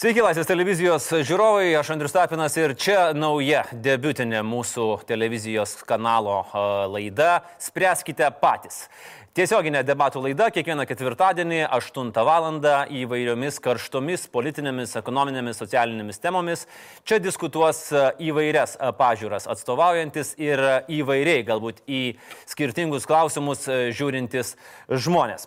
Sveiki, Laisvės televizijos žiūrovai, aš Andrius Tapinas ir čia nauja debutinė mūsų televizijos kanalo laida Spręskite patys. Tiesioginė debatų laida kiekvieną ketvirtadienį 8 val. įvairiomis karštomis politinėmis, ekonominėmis, socialinėmis temomis. Čia diskutuos įvairias pažiūras atstovaujantis ir įvairiai galbūt į skirtingus klausimus žiūrintis žmonės.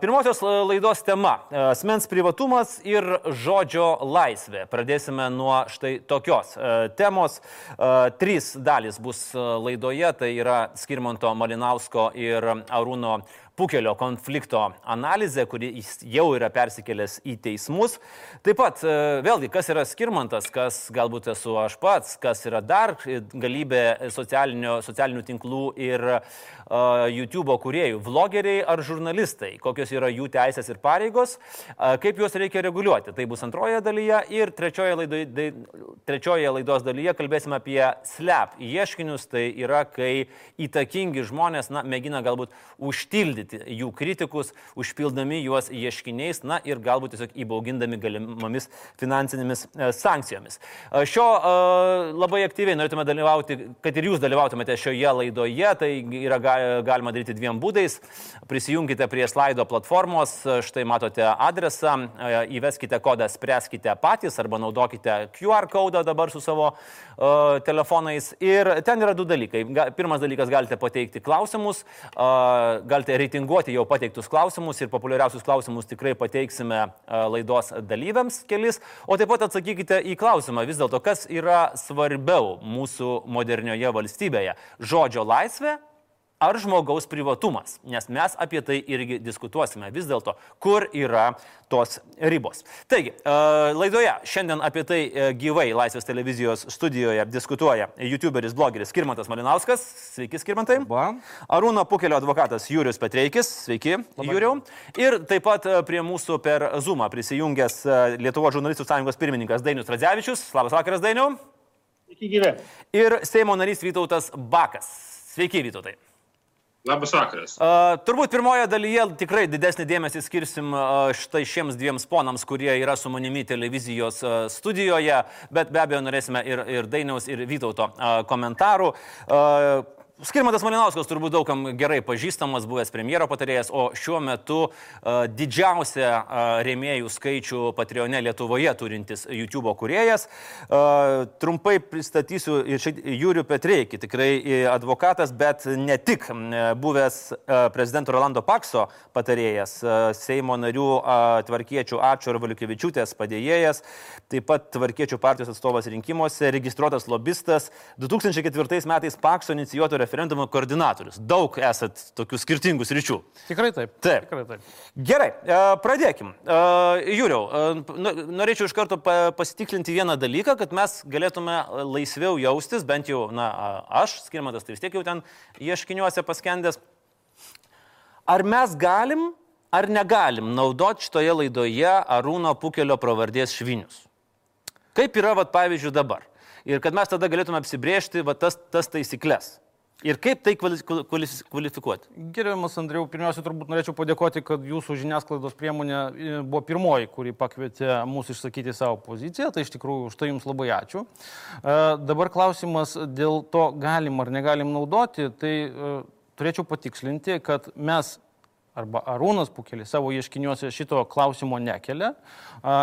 Pirmosios laidos tema - asmens privatumas ir žodžio laisvė. Pradėsime nuo štai tokios temos. Trys dalys bus laidoje, tai yra Skirmanto Malinausko ir Arūno Pukelio konflikto analizė, kuri jau yra persikėlęs į teismus. Taip pat, e, vėlgi, kas yra skirmantas, kas galbūt esu aš pats, kas yra dar galybė socialinių tinklų ir uh, YouTube kuriejų, vlogeriai ar žurnalistai, kokios yra jų teisės ir pareigos, uh, kaip juos reikia reguliuoti. Tai bus antroje dalyje ir trečioje, laido, da, trečioje laidos dalyje kalbėsime apie slep ieškinius, tai yra, kai įtakingi žmonės, na, mėgina galbūt užtildyti jų kritikus, užpildami juos ieškiniais, na ir galbūt tiesiog įbaugindami galimomis finansinėmis e, sankcijomis. E, šio e, labai aktyviai norėtume dalyvauti, kad ir jūs dalyvautumėte šioje laidoje, tai yra galima daryti dviem būdais. Prisijunkite prie slaido platformos, štai matote adresą, įveskite kodą spręskite patys arba naudokite QR kodą dabar su savo telefonais. Ir ten yra du dalykai. Pirmas dalykas galite pateikti klausimus, galite reitinguoti reitinguoti jau pateiktus klausimus ir populiariausius klausimus tikrai pateiksime laidos dalyviams kelis, o taip pat atsakykite į klausimą vis dėlto, kas yra svarbiau mūsų modernioje valstybėje - žodžio laisvė ar žmogaus privatumas, nes mes apie tai irgi diskutuosime vis dėlto, kur yra tos ribos. Taigi, e, laidoje šiandien apie tai e, gyvai Laisvės televizijos studijoje diskutuoja YouTuberis, blogeris Skirmantas Malinauskas. Sveiki, Skirmantai. Ba. Arūno Pukelio advokatas Jūrius Petreikis. Sveiki, Jūriau. Ir taip pat e, prie mūsų per Zoomą prisijungęs Lietuvo žurnalistų sąjungos pirmininkas Dainius Radzevičius. Labas vakaras, Dainiu. Sveiki, gyvi. Ir Seimo narys Vytautas Bakas. Sveiki, Vytautai. Labas vakaras. Uh, turbūt pirmoje dalyje tikrai didesnį dėmesį skirsim uh, štai šiems dviems ponams, kurie yra su manimi televizijos uh, studijoje, bet be abejo norėsime ir, ir Dainiaus, ir Vytauto uh, komentarų. Uh, Skirmantas Malinauskas turbūt daugam gerai pažįstamas, buvęs premjero patarėjas, o šiuo metu uh, didžiausią uh, rėmėjų skaičių Patreone Lietuvoje turintis YouTube kuriejas. Uh, trumpai pristatysiu ir Jūrių Petreikį, tikrai advokatas, bet ne tik buvęs uh, prezidento Rolando Pakso patarėjas, uh, Seimo narių uh, tvarkiečių Ačio ir Valiukevičiūtės padėjėjas, taip pat tvarkiečių partijos atstovas rinkimuose, registruotas lobistas, 2004 metais Pakso inicijuoto referendumo koordinatorius. Daug esat tokių skirtingų sričių. Tikrai taip. Taip. Tikrai taip. Gerai, e, pradėkim. E, Jūriau, e, norėčiau iš karto pasitikrinti vieną dalyką, kad mes galėtume laisviau jaustis, bent jau, na, aš, skirmatas, tai vis tiek jau ten ieškiniuose paskendęs. Ar mes galim ar negalim naudoti šitoje laidoje Arūno Pukelio pravardės švinius? Kaip yra, vat, pavyzdžiui, dabar? Ir kad mes tada galėtume apsibriežti va, tas, tas taisyklės. Ir kaip tai kvalifikuoti? Gerbiamas Andriau, pirmiausia, turbūt norėčiau padėkoti, kad jūsų žiniasklaidos priemonė e, buvo pirmoji, kuri pakvietė mūsų išsakyti savo poziciją, tai iš tikrųjų už tai jums labai ačiū. E, dabar klausimas dėl to galim ar negalim naudoti, tai e, turėčiau patikslinti, kad mes arba Arūnas Pukelis savo ieškiniuose šito klausimo nekelia.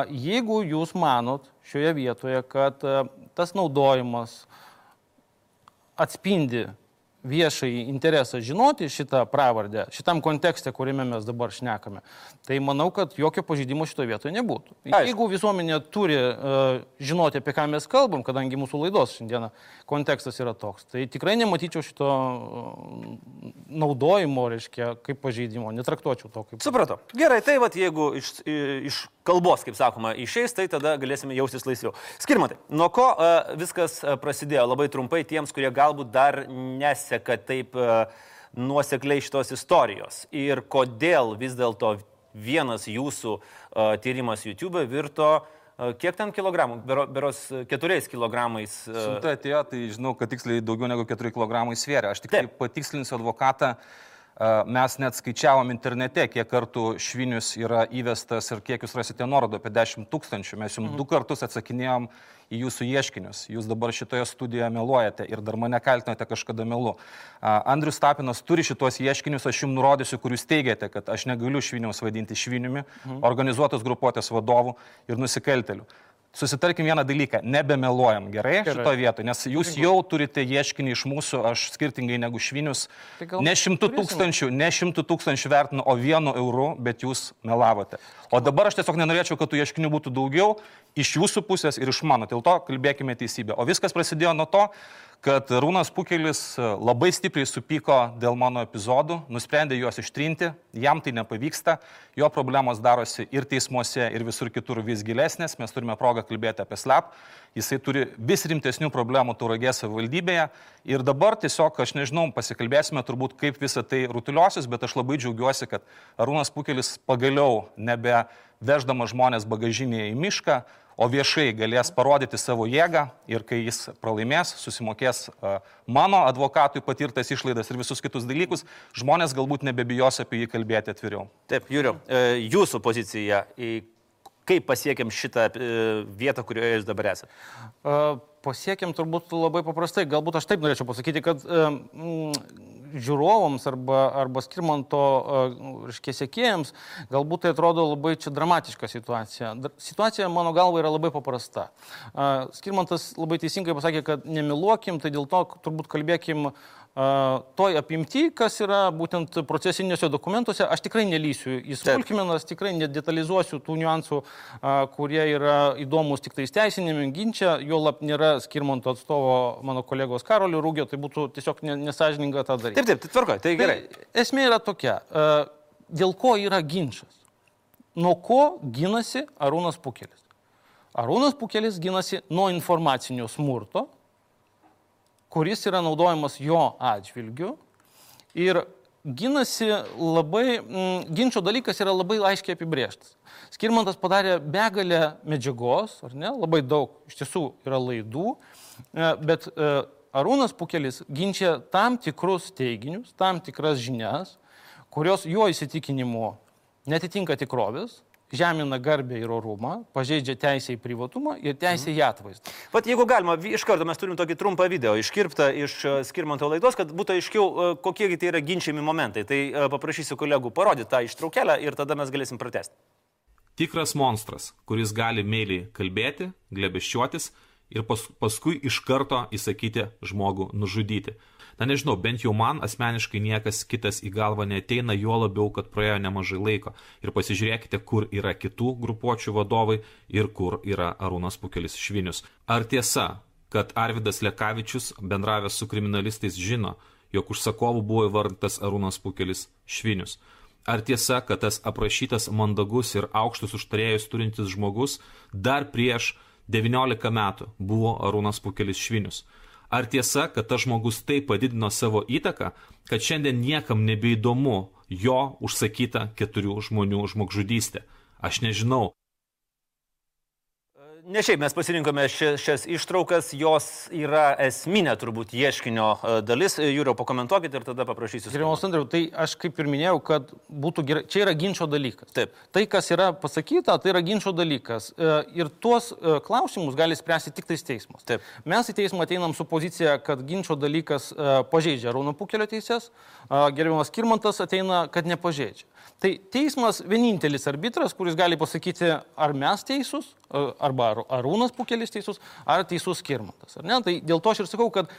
Jeigu jūs manot šioje vietoje, kad tas naudojimas atspindi viešai interesą žinoti šitą pravardę, šitam kontekste, kuriame mes dabar šnekame, tai manau, kad jokio pažydimo šitoje vietoje nebūtų. Aišku. Jeigu visuomenė turi uh, žinoti, apie ką mes kalbam, kadangi mūsų laidos šiandieną kontekstas yra toks, tai tikrai nematyčiau šito uh, naudojimo, reiškia, kaip pažydimo, netraktuočiau to kaip. Supratau. Gerai, tai vad jeigu iš, iš kalbos, kaip sakoma, išeis, tai tada galėsime jaustis laisviau. Skirmatai, nuo ko uh, viskas prasidėjo labai trumpai tiems, kurie galbūt dar nesė neseka taip e, nuosekliai šitos istorijos ir kodėl vis dėlto vienas jūsų uh, tyrimas YouTube virto uh, kiek ten kilogramų? Bero, beros keturiais kilogramais. Siunta atėjo, tai žinau, kad tiksliai daugiau negu keturi kilogramai svėrė. Aš tik taip. tai patikslinsiu advokatą. Uh, Mes net skaičiavom internete, kiek kartų švinius yra įvestas ir kiek jūs rasite nuorodų apie 10 tūkstančių. Mes jums mhm. du kartus atsakinėjom į jūsų ieškinius. Jūs dabar šitoje studijoje meluojate ir dar mane kaltinate kažkada melu. Andrius Tapinas turi šitos ieškinius, aš jums nurodysiu, kur jūs teigiate, kad aš negaliu šviniaus vadinti šviniumi, mhm. organizuotos grupuotės vadovų ir nusikaltelių susitarkim vieną dalyką, nebemeluojam, gerai, gerai. šitoje vietoje, nes jūs jau turite ieškinį iš mūsų, aš skirtingai negu švinius, tai ne šimtų tūkstančių, ne šimtų tūkstančių vertinu, o vienu euru, bet jūs melavote. O dabar aš tiesiog nenorėčiau, kad tų ieškinių būtų daugiau iš jūsų pusės ir iš mano, dėl to kalbėkime teisybę. O viskas prasidėjo nuo to, kad Rūnas Pukelis e, labai stipriai supyko dėl mano epizodų, nusprendė juos ištrinti, jam tai nepavyksta, jo problemos darosi ir teismuose, ir visur kitur vis gilesnės, mes turime progą kalbėti apie slap, jisai turi vis rimtesnių problemų tauragės valdybėje ir dabar tiesiog, aš nežinau, pasikalbėsime turbūt, kaip visa tai rutuliosis, bet aš labai džiaugiuosi, kad Arūnas Pukelis pagaliau nebe veždamas žmonės bagažinėje į mišką, o viešai galės parodyti savo jėgą ir kai jis pralaimės, susimokės mano advokatui patirtas išlaidas ir visus kitus dalykus, žmonės galbūt nebebijos apie jį kalbėti atviriau. Taip, Jūriu, e, jūsų pozicija, kaip pasiekėm šitą e, vietą, kurioje jūs dabar esate? Pasiekėm turbūt labai paprastai, galbūt aš taip norėčiau pasakyti, kad mm, žiūrovams arba, arba skirmanto, reiškia, sėkėjams, galbūt tai atrodo labai čia dramatiška situacija. Situacija, mano galva, yra labai paprasta. Skirmantas labai teisingai pasakė, kad nemiluokim, tai dėl to turbūt kalbėkim toj apimti, kas yra būtent procesinėse dokumentuose, aš tikrai nelysiu į smulkmenas, tikrai nedetalizuosiu tų niuansų, kurie yra įdomus tik tais teisinėme ginčia, jo lab nėra skirmanto atstovo mano kolegos Karolio Rūgio, tai būtų tiesiog nesažininga tą daryti. Taip, taip, tai tvarko, tai gerai. Tai esmė yra tokia, dėl ko yra ginčas? Nuo ko ginasi Arūnas Pukelis? Arūnas Pukelis ginasi nuo informacinio smurto, kuris yra naudojamas jo atžvilgiu. Ir ginasi labai, mm, ginčio dalykas yra labai aiškiai apibrieštas. Skirmantas padarė begalę medžiagos, ar ne, labai daug, iš tiesų yra laidų, e, bet e, Arūnas Pukelis ginčia tam tikrus teiginius, tam tikras žinias, kurios jo įsitikinimu netitinka tikrovės, žemina garbę ir orumą, pažeidžia teisę į privatumą ir teisę į atvaizdą. Vat jeigu galima, iš karto mes turim tokį trumpą video iškirptą iš e, skirmanto laidos, kad būtų aiškiau, e, kokie tai yra ginčiami momentai. Tai e, paprašysiu kolegų parodyti tą ištraukėlę ir tada mes galėsim pratesti. Tikras monstras, kuris gali meiliai kalbėti, glebeščiuotis ir pas, paskui iš karto įsakyti žmogų nužudyti. Na nežinau, bent jau man asmeniškai niekas kitas į galvą neteina, juo labiau, kad praėjo nemažai laiko. Ir pasižiūrėkite, kur yra kitų grupuočių vadovai ir kur yra Arūnas Pukelis Švinius. Ar tiesa, kad Arvidas Lekavičius bendravęs su kriminalistais žino, jog užsakovų buvo įvardintas Arūnas Pukelis Švinius? Ar tiesa, kad tas aprašytas mandagus ir aukštus užtarėjus turintis žmogus dar prieš 19 metų buvo Arūnas Pukelis Švinius? Ar tiesa, kad tas žmogus taip padidino savo įtaką, kad šiandien niekam nebeįdomu jo užsakyta keturių žmonių žmogžudystė? Aš nežinau, Ne šiaip mes pasirinkome šias, šias ištraukas, jos yra esminė turbūt ieškinio e, dalis. E, Jūrio, pakomentuokit ir tada paprašysiu. Gerbiamas Andriu, tai aš kaip ir minėjau, kad būtų gerai, čia yra ginčio dalykas. Taip. Tai, kas yra pasakyta, tai yra ginčio dalykas. E, ir tuos klausimus gali spręsti tik tais teismas. Taip. Mes į teismą ateinam su pozicija, kad ginčio dalykas pažeidžia Rūno Pukelio teises, gerbiamas Kirmantas ateina, kad nepažeidžia. Tai teismas vienintelis arbitras, kuris gali pasakyti, ar mes teisūs, arba Arūnas Pukelis teisus, ar teisus Skirmantas. Ar tai dėl to aš ir sakau, kad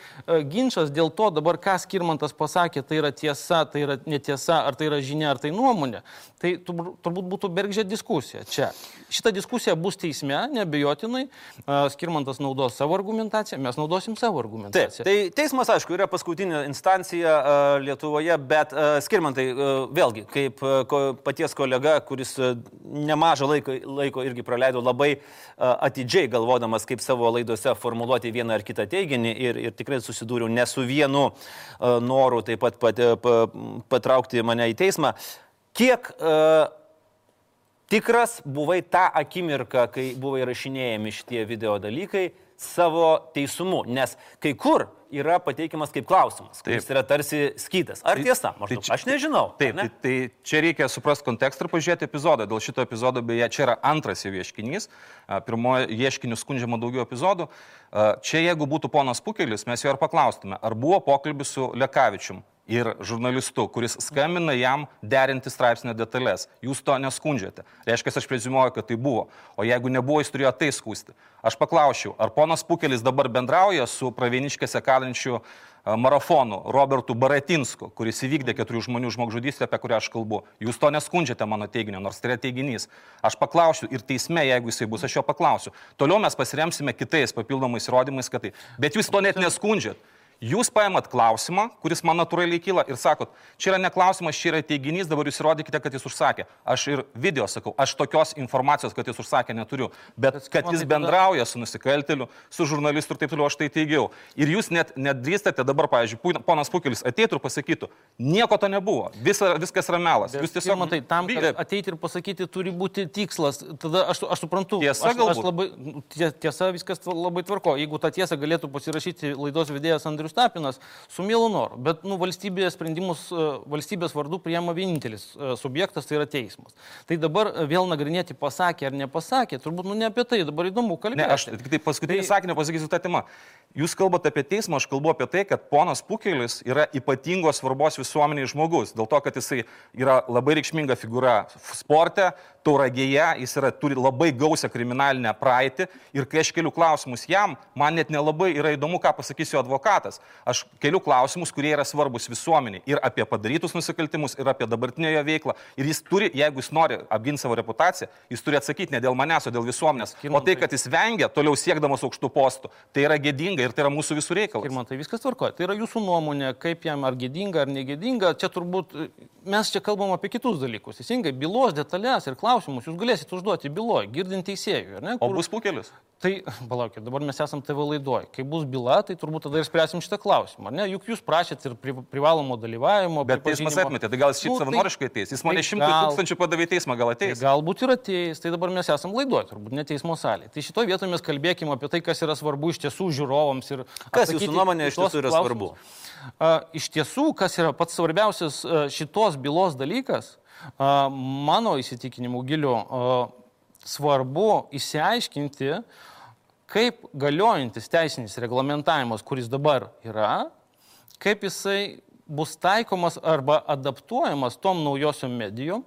ginčas dėl to dabar, ką Skirmantas pasakė, tai yra tiesa, tai yra netiesa, ar tai yra žinia, ar tai nuomonė, tai turbūt būtų bergžė diskusija čia. Šita diskusija bus teisme, nebejotinai. Skirmantas naudos savo argumentaciją, mes naudosim savo argumentaciją. Taip, tai teismas, aišku, yra paskutinė instancija Lietuvoje, bet Skirmantai, vėlgi, kaip paties kolega, kuris nemažą laiko, laiko irgi praleido labai atidžiai galvodamas, kaip savo laidose formuluoti vieną ar kitą teiginį ir, ir tikrai susidūriau ne su vienu noru taip pat, pat, patraukti mane į teismą. Kiek uh, tikras buvai tą akimirką, kai buvo įrašinėjami šitie video dalykai, savo teisumu, nes kai kur yra pateikiamas kaip klausimas, kuris Taip. yra tarsi skytas. Ar tiesa? Maždaug, čia- aš nežinau. Taip, ne? tai, tai čia reikia suprasti kontekstą ir pažiūrėti epizodą. Dėl šito epizodo, beje, čia yra antras jau ieškinys. Pirmojo ieškinių skundžiama daugiau epizodų. Čia jeigu būtų ponas Pukelis, mes jo ir paklaustume, ar buvo pokalbis su Lekavičium ir žurnalistu, kuris skambina jam derinti straipsnio detalės. Jūs to neskundžiate. Reiškia, aš prezimuoju, kad tai buvo. O jeigu nebuvo, jis turėjo tai skūsti. Aš paklausčiau, ar ponas Pukelis dabar bendrauja su pravieniškėse kalinčiu a, marafonu Robertu Baratinsku, kuris įvykdė keturių žmonių žmogžudystę, apie kurią aš kalbu. Jūs to neskundžiate mano teiginio, nors tai yra teiginys. Aš paklausiu ir teisme, jeigu jisai bus, aš jo paklausiu. Toliau mes pasiremsime kitais papildomais įrodymais, kad tai. Bet jūs to net neskundžiat. Jūs paimat klausimą, kuris man natūraliai kyla ir sakot, čia yra ne klausimas, čia yra teiginys, dabar jūs įrodykite, kad jis užsakė. Aš ir video sakau, aš tokios informacijos, kad jis užsakė, neturiu. Bet kad jis bendrauja su nusikalteliu, su žurnalistu ir taip toliau, aš tai teigiau. Ir jūs net nedrįstate dabar, pavyzdžiui, ponas Pukelis ateitų ir pasakytų, nieko to nebuvo, Visa, viskas yra melas. Jūs tiesiog matai, tam, kad ateiti ir pasakyti, turi būti tikslas. Tada aš, aš suprantu. Tiesa aš, aš galbūt? labai, nu, tie- tiesa, viskas labai tvarko. Jeigu tą tiesą galėtų pasirašyti laidos vedėjas Andrius Tapinas, su mielu noru. Bet nu, valstybės sprendimus e, valstybės vardu priema vienintelis e, subjektas, tai yra teismas. Tai dabar e, vėl nagrinėti pasakė ar nepasakė, turbūt nu, ne apie tai, dabar įdomu kalbėti. Ne, aš tik tai paskutinį Tai- sakinį pasakysiu tą temą. Jūs kalbate apie teismą, aš kalbu apie tai, kad ponas Pukelis yra ypatingos svarbos visuomeniai žmogus. Dėl to, kad jisai yra labai reikšminga figūra sporte, tauragėje, jis yra, turi labai gausią kriminalinę praeitį. Ir kai aš keliu klausimus jam, man net nelabai yra įdomu, ką pasakys jo advokatas. Aš keliu klausimus, kurie yra svarbus visuomeniai. Ir apie padarytus nusikaltimus, ir apie dabartinę jo veiklą. Ir jis turi, jeigu jis nori apginti savo reputaciją, jis turi atsakyti ne dėl manęs, o dėl visuomenės. O tai, kad jis vengia toliau siekdamas aukštų postų, tai yra gėdinga ir tai yra mūsų visų reikalas. Ir man tai viskas tvarkoja. Tai yra jūsų nuomonė, kaip jam ar gėdinga, ar negėdinga. Čia turbūt mes čia kalbam apie kitus dalykus. Teisingai, bylos detalės ir klausimus jūs galėsite užduoti byloje, girdint teisėjui. ar ne, O kur- bus pukelis? Tai, palaukit, dabar mes esame TV laidoje. Kai bus byla, tai turbūt tada ir spręsim šitą klausimą. ar Ne? Juk jūs prašėt ir pri, privalomo dalyvavimo. Bet teismas atmetė, tai gal jis šiaip Nu, tai- savanoriškai ateis. Jis mane tai šimtų gal- tūkstančių padavė teismą, gal Tai ateis. galbūt ir ateis, tai dabar mes esame laidoje, turbūt ne teismo salėje. Tai šitoje vietoje mes kalbėkime apie tai, kas yra svarbu iš tiesų žiūrovams. ir Kas jūsų nuomonė iš tiesų yra klausimus. A, Iš tiesų, kas yra pats svarbiausias šitos bylos dalykas, mano įsitikinimu giliu, svarbu įsiaiškinti, kaip galiojantis teisinis reglamentavimas, kuris dabar yra, kaip jisai bus taikomas arba adaptuojamas tom naujosiom medijom,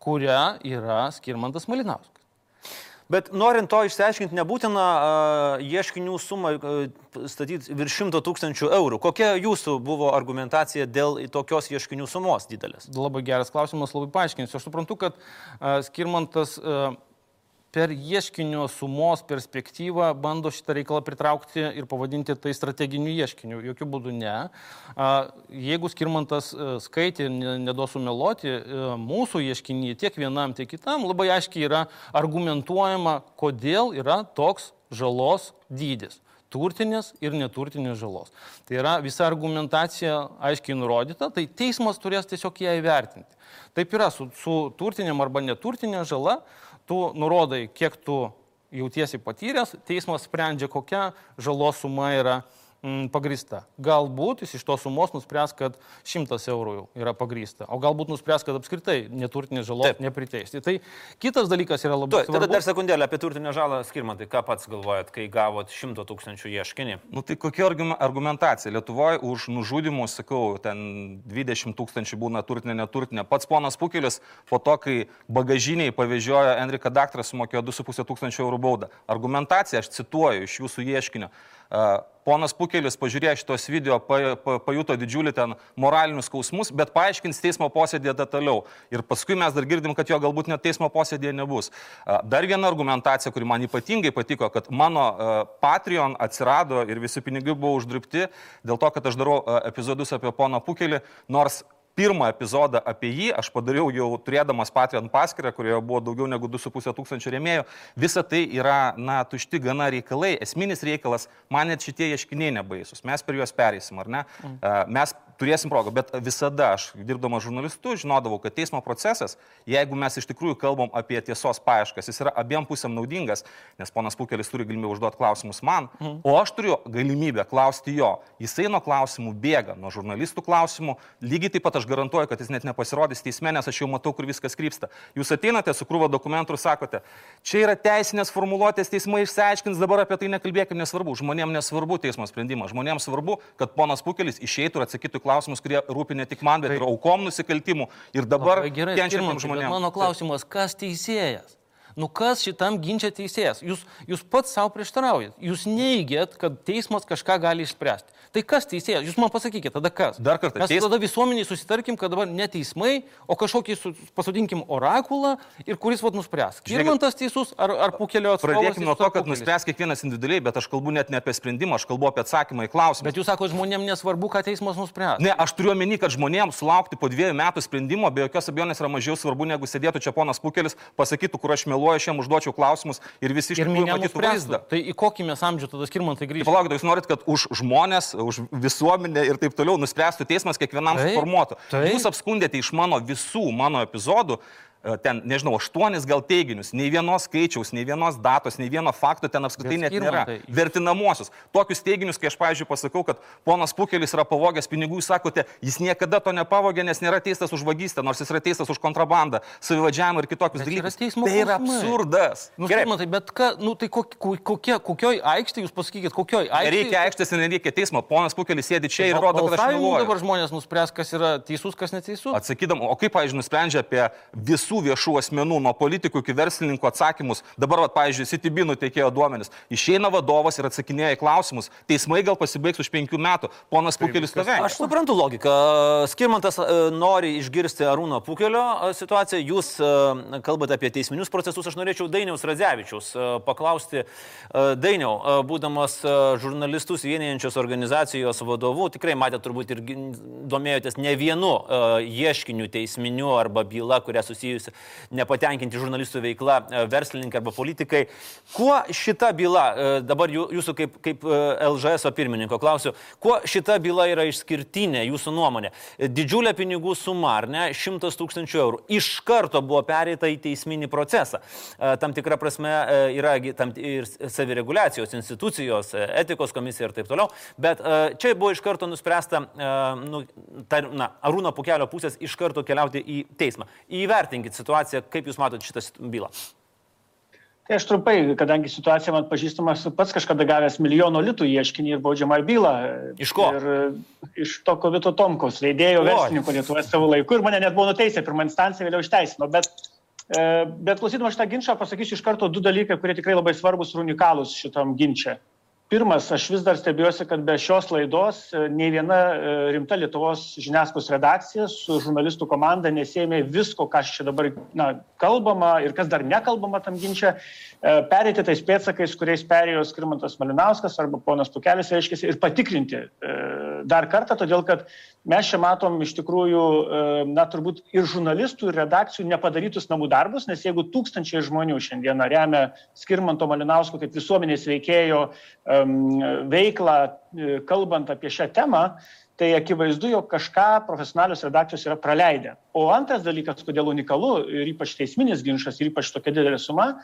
kuria yra Skirmantas Malinauskas. Bet norint to išsiaiškinti, nebūtina uh, ieškinių sumą uh, statyti virš 100 tūkstančių eurų. Kokia jūsų buvo argumentacija dėl tokios ieškinių sumos didelės? Labai geras klausimas, labai paaiškinsiu. Aš suprantu, kad a, Skirmantas a, per ieškinio sumos perspektyvą bando šitą reikalą pritraukti ir pavadinti tai strateginiu ieškiniu. Jokių būdų ne. Jeigu Skirmantas a, skaitė, ne- neduosiu meluoti, a, mūsų ieškinį tiek vienam, tiek kitam labai aiškiai yra argumentuojama, kodėl yra toks žalos dydis turtinės ir neturtinės žalos. Tai yra visa argumentacija aiškiai nurodyta, tai teismas turės tiesiog ją įvertinti. Taip yra su, su turtinėm arba neturtinė žala, tu nurodai, kiek tu jautiesi patyręs, teismas sprendžia, kokia žalos suma yra mm, pagrįsta. Galbūt jis iš tos sumos nuspręs, kad 100 eurų jau yra pagrįsta, o galbūt nuspręs, kad apskritai neturtinės žalos Taip. nepriteisti. Tai kitas dalykas yra labai tada svarbus. dar sekundėlę apie turtinę žalą skirmantai. Ką pats galvojat, kai gavot 100 tūkstančių ieškinį? Nu tai kokia argume- argumentacija? Lietuvoje už nužudimus, sakau, ten 20 tūkstančių būna turtinė, neturtinė. Pats ponas Pukelis po to, kai bagažiniai pavežiojo Enriką Daktarą, sumokėjo 2,5 tūkstančio eurų baudą. Argumentacija, aš cituoju iš jūsų ieškinio. Ponas Pukelis pažiūrėjo šitos video, pa, pa, pajuto didžiulį ten moralinius skausmus, bet paaiškins teismo posėdėje detaliau. Ir paskui mes dar girdim, kad jo galbūt net teismo posėdėje nebus. Dar viena argumentacija, kuri man ypatingai patiko, kad mano Patreon atsirado ir visi pinigai buvo uždirbti dėl to, kad aš darau epizodus apie poną Pukelį, nors pirmą epizodą apie jį aš padariau jau turėdamas Patreon paskirtą, kurioje buvo daugiau negu 2,5 tūkstančio rėmėjų. Visa tai yra, na, tušti gana reikalai. Esminis reikalas, man net šitie ieškiniai nebaisus. Mes per juos pereisim, ar ne? Mm. Mes turėsim progą, bet visada aš, dirbdamas žurnalistu, žinodavau, kad teismo procesas, jeigu mes iš tikrųjų kalbam apie tiesos paieškas, jis yra abiem pusėm naudingas, nes ponas Pukelis turi galimybę užduoti klausimus man, mhm. o aš turiu galimybę klausti jo. Jisai nuo klausimų bėga, nuo žurnalistų klausimų, lygiai taip pat aš garantuoju, kad jis net nepasirodys teisme, nes aš jau matau, kur viskas krypsta. Jūs ateinate su krūva dokumentų ir sakote, čia yra teisinės formuluotės, teismai išsiaiškins, dabar apie tai nekalbėkime, nesvarbu, žmonėms nesvarbu teismo sprendimas, žmonėms svarbu, kad ponas Pukelis išeitų ir atsakytų klausimus, kurie rūpi ne tik man, bet ir aukom nusikaltimų. Ir dabar kenčiantiems žmonėms. Mano klausimas, kas teisėjas? Nu kas šitam ginčia teisėjas? Jūs, jūs pats savo prieštaraujat. Jūs neįgėt, kad teismas kažką gali išspręsti. Tai kas teisėjas? Jūs man pasakykite, tada kas? Dar kartą. Mes teis... tada visuomeniai susitarkim, kad dabar ne teismai, o kažkokį pasodinkim orakulą ir kuris vad nuspręs. Žirmantas teisus ar, ar pukelio atstovas? Pradėkime nuo to, kad pukelis. nuspręs kiekvienas individualiai, bet aš kalbu net ne apie sprendimą, aš kalbu apie atsakymą į klausimą. Bet jūs sakote, žmonėms nesvarbu, ką teismas nuspręs. Ne, aš turiu omeny, kad žmonėms sulaukti po dviejų metų sprendimo be jokios abejonės yra mažiau svarbu, negu sėdėtų čia ponas pukelis, pasakytų, kur aš meluoju, aš jam užduočiau klausimus ir visi iš tikrųjų matytų vaizdą. Tai į kokį mes amžių tada skirmantai grįžtame? Palaukite, jūs norit, kad už žmonės, už visuomenę ir taip toliau nuspręstų teismas kiekvienam suformuotų. Jūs apskundėte iš mano visų mano epizodų ten, nežinau, aštuonis gal teiginius, nei vienos skaičiaus, nei vienos datos, nei vieno fakto ten apskritai net nėra. Tai... Vertinamosius. Tokius teiginius, kai aš, pavyzdžiui, pasakau, kad ponas Pukelis yra pavogęs pinigų, jūs sakote, jis niekada to nepavogė, nes nėra teistas už vagystę, nors jis yra teistas už kontrabandą, savivadžiavimą ir kitokius bet dalykus. Tai yra absurdas. Nu, Gerai, matai, bet ką, nu, tai kokie, kokioj aikštėje jūs pasakykit, kokioj aikštėje? Nereikia aikštės ir nereikia teismo. Ponas Pukelis sėdi čia ir rodo, kad aš meluoju. Dabar žmonės nuspręs, kas yra teisus, kas neteisus. Atsakydam, o kaip, pavyzdžiui, nusprendžia apie visų visų viešų asmenų, nuo politikų iki verslininkų atsakymus. Dabar, va, pavyzdžiui, Citybinų teikėjo duomenis. Išeina vadovas ir atsakinėja į klausimus. Teismai gal pasibaigs už penkių metų. Ponas Pukelis tave. Aš suprantu logiką. Skirmantas e, nori išgirsti Arūno Pukelio e, situaciją. Jūs e, kalbate apie teisminius procesus. Aš norėčiau Dainiaus Radzevičius paklausti. Dainiau, būdamas žurnalistus vienijančios organizacijos vadovu, tikrai matėte turbūt ir domėjotės ne vienu ieškiniu teisminiu arba byla, kuria susijusi nepatenkinti žurnalistų veikla, e, verslininkai arba politikai. Kuo šita byla, e, dabar jūsų kaip, kaip e, LŽS pirmininko klausiu, kuo šita byla yra išskirtinė jūsų nuomonė? Didžiulė pinigų suma, ar ne, 100 tūkstančių eurų. Iš karto buvo pereita į teisminį procesą. Tam tikra prasme yra tam ir savireguliacijos institucijos, etikos komisija ir taip toliau. Bet čia buvo iš karto nuspręsta, nu, ta, na, Arūno Pukelio pusės iš karto keliauti į teismą. Įvertinkit situaciją, kaip Jūs matote šitą bylą? Tai aš trumpai, kadangi situacija man pažįstama, pats kažkada gavęs milijono litų ieškinį ir baudžiamą bylą. Iš ko? Ir e, iš to Kovito Tomkaus, leidėjo verslininko Lietuvoje savo laiku ir mane net buvo nuteisę, pirmą instanciją vėliau išteisino. Bet, e, bet klausydama šitą ginčą pasakysiu iš karto du dalykai, kurie tikrai labai svarbus ir unikalūs šitam ginčiui. Pirmas, aš vis dar stebiuosi, kad be šios laidos e, nei viena e, rimta Lietuvos žiniasklaidos redakcija su žurnalistų komanda nesėmė visko, kas čia dabar na, kalbama ir kas dar nekalbama tam ginčia, e, perėti tais pėtsakais, kuriais perėjo Skirmantas Malinauskas arba ponas Pukelis, reiškia, ir patikrinti dar kartą, todėl kad mes čia matom iš tikrųjų, na, turbūt ir žurnalistų, ir redakcijų nepadarytus namų darbus, nes jeigu tūkstančiai žmonių šiandieną remia Skirmanto Malinausko kaip visuomenės veikėjo, veiklą, e, kalbant apie šią temą, tai akivaizdu, jog kažką profesionalios redakcijos yra praleidę. O antras dalykas, kodėl unikalu ir ypač teisminis ginčas ir ypač tokia didelė suma,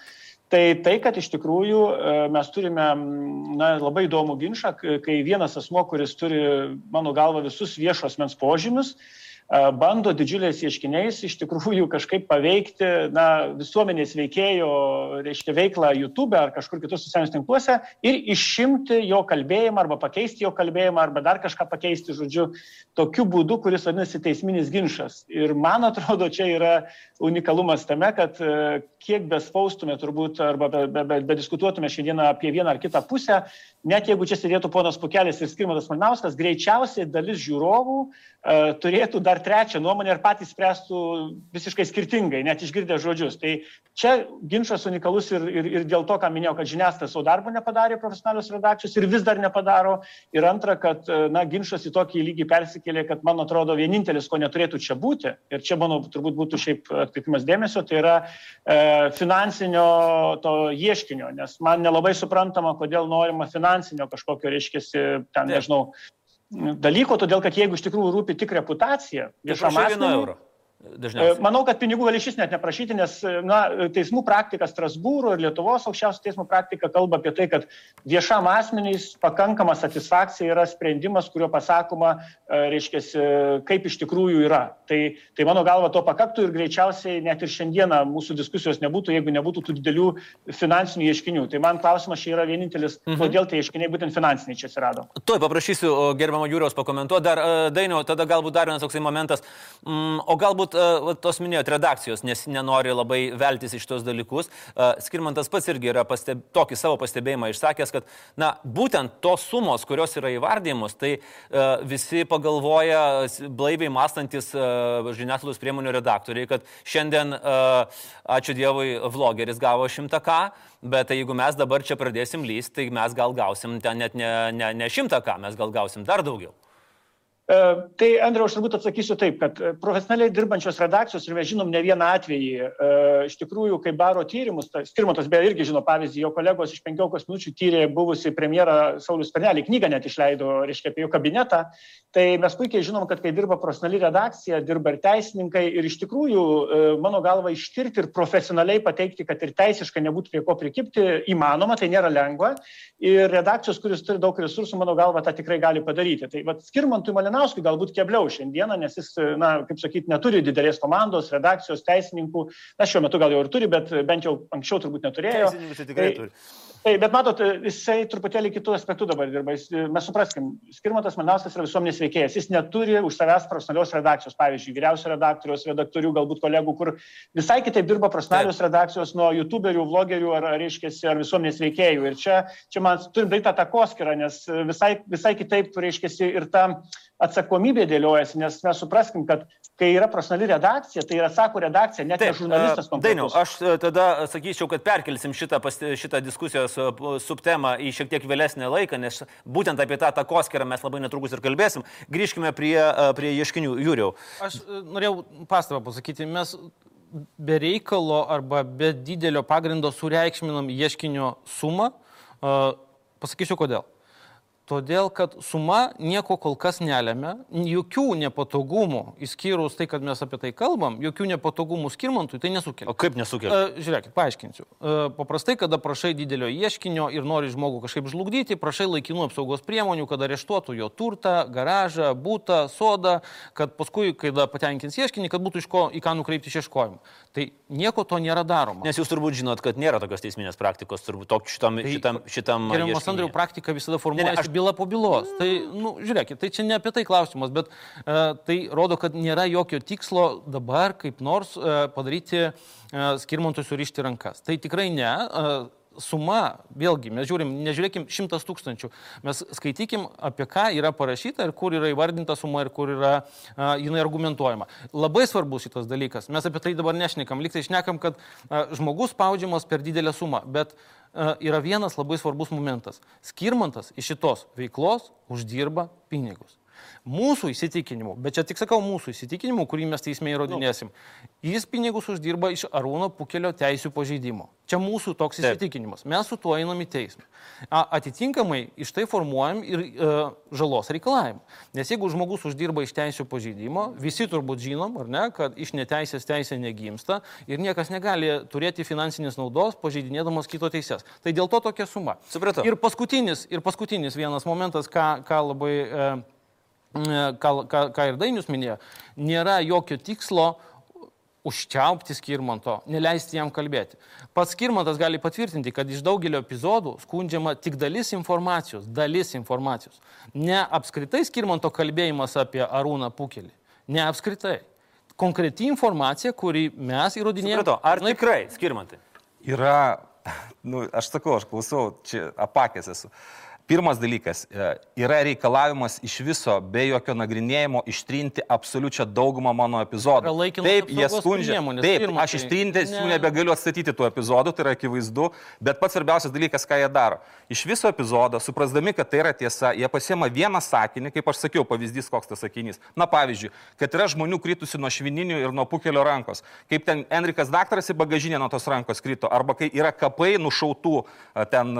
tai tai, kad iš tikrųjų e, mes turime na, labai įdomų ginčą, kai vienas asmo, kuris turi, mano galva, visus viešos mens požymius, bando didžiuliais ieškiniais iš tikrųjų kažkaip paveikti na, visuomenės veikėjo reiškia, veiklą YouTube ar kažkur kitur socialiniuose tinkluose ir išimti jo kalbėjimą arba pakeisti jo kalbėjimą arba dar kažką pakeisti, žodžiu, tokiu būdu, kuris vadinasi teisminis ginčas. Ir man atrodo, čia yra unikalumas tame, kad kiek bespaustume turbūt arba bediskutuotume be, be šiandieną apie vieną ar kitą pusę, net jeigu čia sėdėtų ponas Pukelis ir Skirmantas Malinauskas, greičiausiai dalis žiūrovų uh, turėtų dar trečią nuomonę ir patys spręstų visiškai skirtingai, net išgirdę žodžius. Tai čia ginčas unikalus ir, ir, ir dėl to, ką minėjau, kad žiniasklaida savo darbo nepadarė profesionalios redakcijos ir vis dar nepadaro. Ir antra, kad na, ginčas į tokį lygį persikėlė, kad man atrodo vienintelis, ko neturėtų čia būti, ir čia, manau, turbūt būtų šiaip atkreipimas dėmesio, tai yra e, finansinio to ieškinio, nes man nelabai suprantama, kodėl norima finansinio kažkokio, reiškia, ten, nežinau, dalyko, todėl kad jeigu iš tikrųjų rūpi tik reputacija, viešam asmeniui, Dažniausiai. E, manau, kad pinigų gali šis net neprašyti, nes na, teismų praktika Strasbūro ir Lietuvos aukščiausio teismo praktika kalba apie tai, kad viešam asmenys pakankama satisfakcija yra sprendimas, kuriuo pasakoma, e, reiškia, kaip iš tikrųjų yra. Tai, tai mano galva to pakaktų ir greičiausiai net ir šiandieną mūsų diskusijos nebūtų, jeigu nebūtų tų didelių finansinių ieškinių. Tai man klausimas čia yra vienintelis, mhm. kodėl tie ieškiniai būtent finansiniai čia atsirado. Tuoj paprašysiu gerbiamą Jūriaus pakomentuoti. Dar, e, Dainiau, tada galbūt dar vienas toksai momentas. Mm, o galbūt galbūt, tos minėjot, redakcijos, nes nenori labai veltis iš tos dalykus. Skirmantas pats irgi yra pasteb, tokį savo pastebėjimą išsakęs, kad, na, būtent tos sumos, kurios yra įvardymus, tai visi pagalvoja, blaiviai mąstantis žiniasklaidos priemonių redaktoriai, kad šiandien, ačiū Dievui, vlogeris gavo 100 k. Bet tai jeigu mes dabar čia pradėsim lysti, tai mes gal gausim ten net ne, ne, ne šimtą ką, mes gal gausim dar daugiau. E, tai, Andriau, aš turbūt atsakysiu taip, kad e, profesionaliai dirbančios redakcijos, ir mes žinom ne vieną atvejį, e, iš tikrųjų, kai daro tyrimus, tai Skirmantas beje irgi žino pavyzdį, jo kolegos iš 15 minučių tyrė buvusi premjera Saulis Pernelį, knygą net išleido, reiškia, apie jo kabinetą, tai mes puikiai žinom, kad kai dirba profesionali redakcija, dirba ir teisininkai, ir iš tikrųjų, mano galva, ištirti ir profesionaliai pateikti, kad ir teisiškai nebūtų prie ko prikipti, įmanoma, tai nėra lengva, ir redakcijos, kuris turi daug resursų, mano galva, tą tikrai gali padaryti. Tai vad, Skirmantui man Malinauskui galbūt kebliau šiandieną, nes jis, na, kaip sakyti, neturi didelės komandos, redakcijos, teisininkų. Na, šiuo metu gal jau ir turi, bet bent jau anksčiau turbūt neturėjo. Teisininkai tikrai tai, turi. Tai, bet matot, jisai truputėlį kitų aspektų dabar dirba. Jis, mes supraskim, Skirmantas Malinauskas yra visuomenės veikėjas. Jis neturi už savęs profesionalios redakcijos, pavyzdžiui, vyriausio redaktoriaus, redaktorių, galbūt kolegų, kur visai kitaip dirba profesionalios redakcijos nuo youtuberių, vlogerių ar, reiškia, ar visuomenės veikėjų. Ir čia, čia man turim daryti tą takoskirą, nes visai, visai kitaip, reiškia, ir ta atsakomybė dėliojasi, nes mes supraskim, kad kai yra profesionali redakcija, tai yra, sako redakcija, net ne žurnalistas. Dainiau, aš e, tada sakyčiau, kad perkelsim šitą, šitą diskusijos e, subtemą į šiek tiek vėlesnį laiką, nes būtent apie tą takoskirą mes labai netrukus ir kalbėsim. Grįžkime prie, e, prie ieškinių. Jūriau. Aš norėjau pastabą pasakyti, mes be reikalo arba be didelio pagrindo sureikšminam ieškinio sumą. Pasakysiu kodėl. Todėl, kad suma nieko kol kas nelėmė, jokių nepatogumų, įskyrus tai, kad mes apie tai kalbam, jokių nepatogumų skirmantui tai nesukelia. O kaip nesukelia? E, žiūrėkit, paaiškinsiu. E, paprastai, kada prašai didelio ieškinio ir nori žmogų kažkaip žlugdyti, prašai laikinų apsaugos priemonių, kad areštuotų jo turtą, garažą, būtą, sodą, kad paskui, kai patenkins ieškinį, kad būtų iš ko į ką nukreipti išieškojimą. Tai nieko to nėra daroma. Nes jūs turbūt žinot, kad nėra tokios teisminės praktikos, turbūt šitam... Tai, šitam, šitam Gerimas Andriu, praktika visada formuojasi byla po bylos. Tai, nu, žiūrėkit, tai čia ne apie tai klausimas, bet uh, tai rodo, kad nėra jokio tikslo dabar kaip nors uh, padaryti uh, skirmantui surišti rankas. Tai tikrai ne. Uh, suma, vėlgi, mes žiūrim, nežiūrėkim šimtas tūkstančių, mes skaitykim, apie ką yra parašyta ir kur yra įvardinta suma ir kur yra a, jinai argumentuojama. Labai svarbus šitas dalykas. Mes apie tai dabar nešnekam. Liktai šnekam, kad a, žmogus spaudžiamas per didelę sumą, bet E, yra vienas labai svarbus momentas. Skirmantas iš šitos veiklos uždirba pinigus. Mūsų įsitikinimu, bet čia tik sakau mūsų įsitikinimu, kurį mes teisme įrodinėsim, jis pinigus uždirba iš Arūno Pukelio teisų pažeidimo. Čia mūsų toks Taip. įsitikinimas. Mes su tuo einam į teismą. Atitinkamai iš tai formuojam ir e, žalos reikalavimą. Nes jeigu žmogus uždirba iš teisų pažeidimo, visi turbūt žinom, ar ne, kad iš neteisės teisė negimsta ir niekas negali turėti finansinės naudos pažeidinėdamas kito teises. Tai dėl to tokia suma. Supratau. Ir paskutinis, ir paskutinis vienas momentas, ką, ką labai... E, ką, ką, ką ir Dainius minėjo, nėra jokio tikslo užčiaupti skirmanto, neleisti jam kalbėti. Pats skirmantas gali patvirtinti, kad iš daugelio epizodų skundžiama tik dalis informacijos, dalis informacijos. Ne apskritai skirmanto kalbėjimas apie Arūną Pukelį. Ne apskritai. Konkreti informacija, kurį mes įrodinėjame. Supratau, ar na, tikrai skirmantai? Yra, nu, aš sakau, aš klausau, čia apakęs esu. Uh, Pirmas dalykas, e, yra reikalavimas iš viso, be jokio nagrinėjimo, ištrinti absoliučią daugumą mano epizodų. Taip, jie skundžia. Taip, pirma, aš tai ištrinti ne. jų nebegaliu atstatyti tų epizodų, tai yra akivaizdu, bet pats svarbiausias dalykas, ką jie daro. Iš viso epizodo, suprasdami, kad tai yra tiesa, jie pasiema vieną sakinį, kaip aš sakiau, pavyzdys koks tas sakinys. Na pavyzdžiui, kad yra žmonių kritusių nuo švininių ir nuo pukelio rankos. Kaip ten Enrikas daktaras į bagažinę nuo tos rankos krito, arba kai yra kapai nušautų ten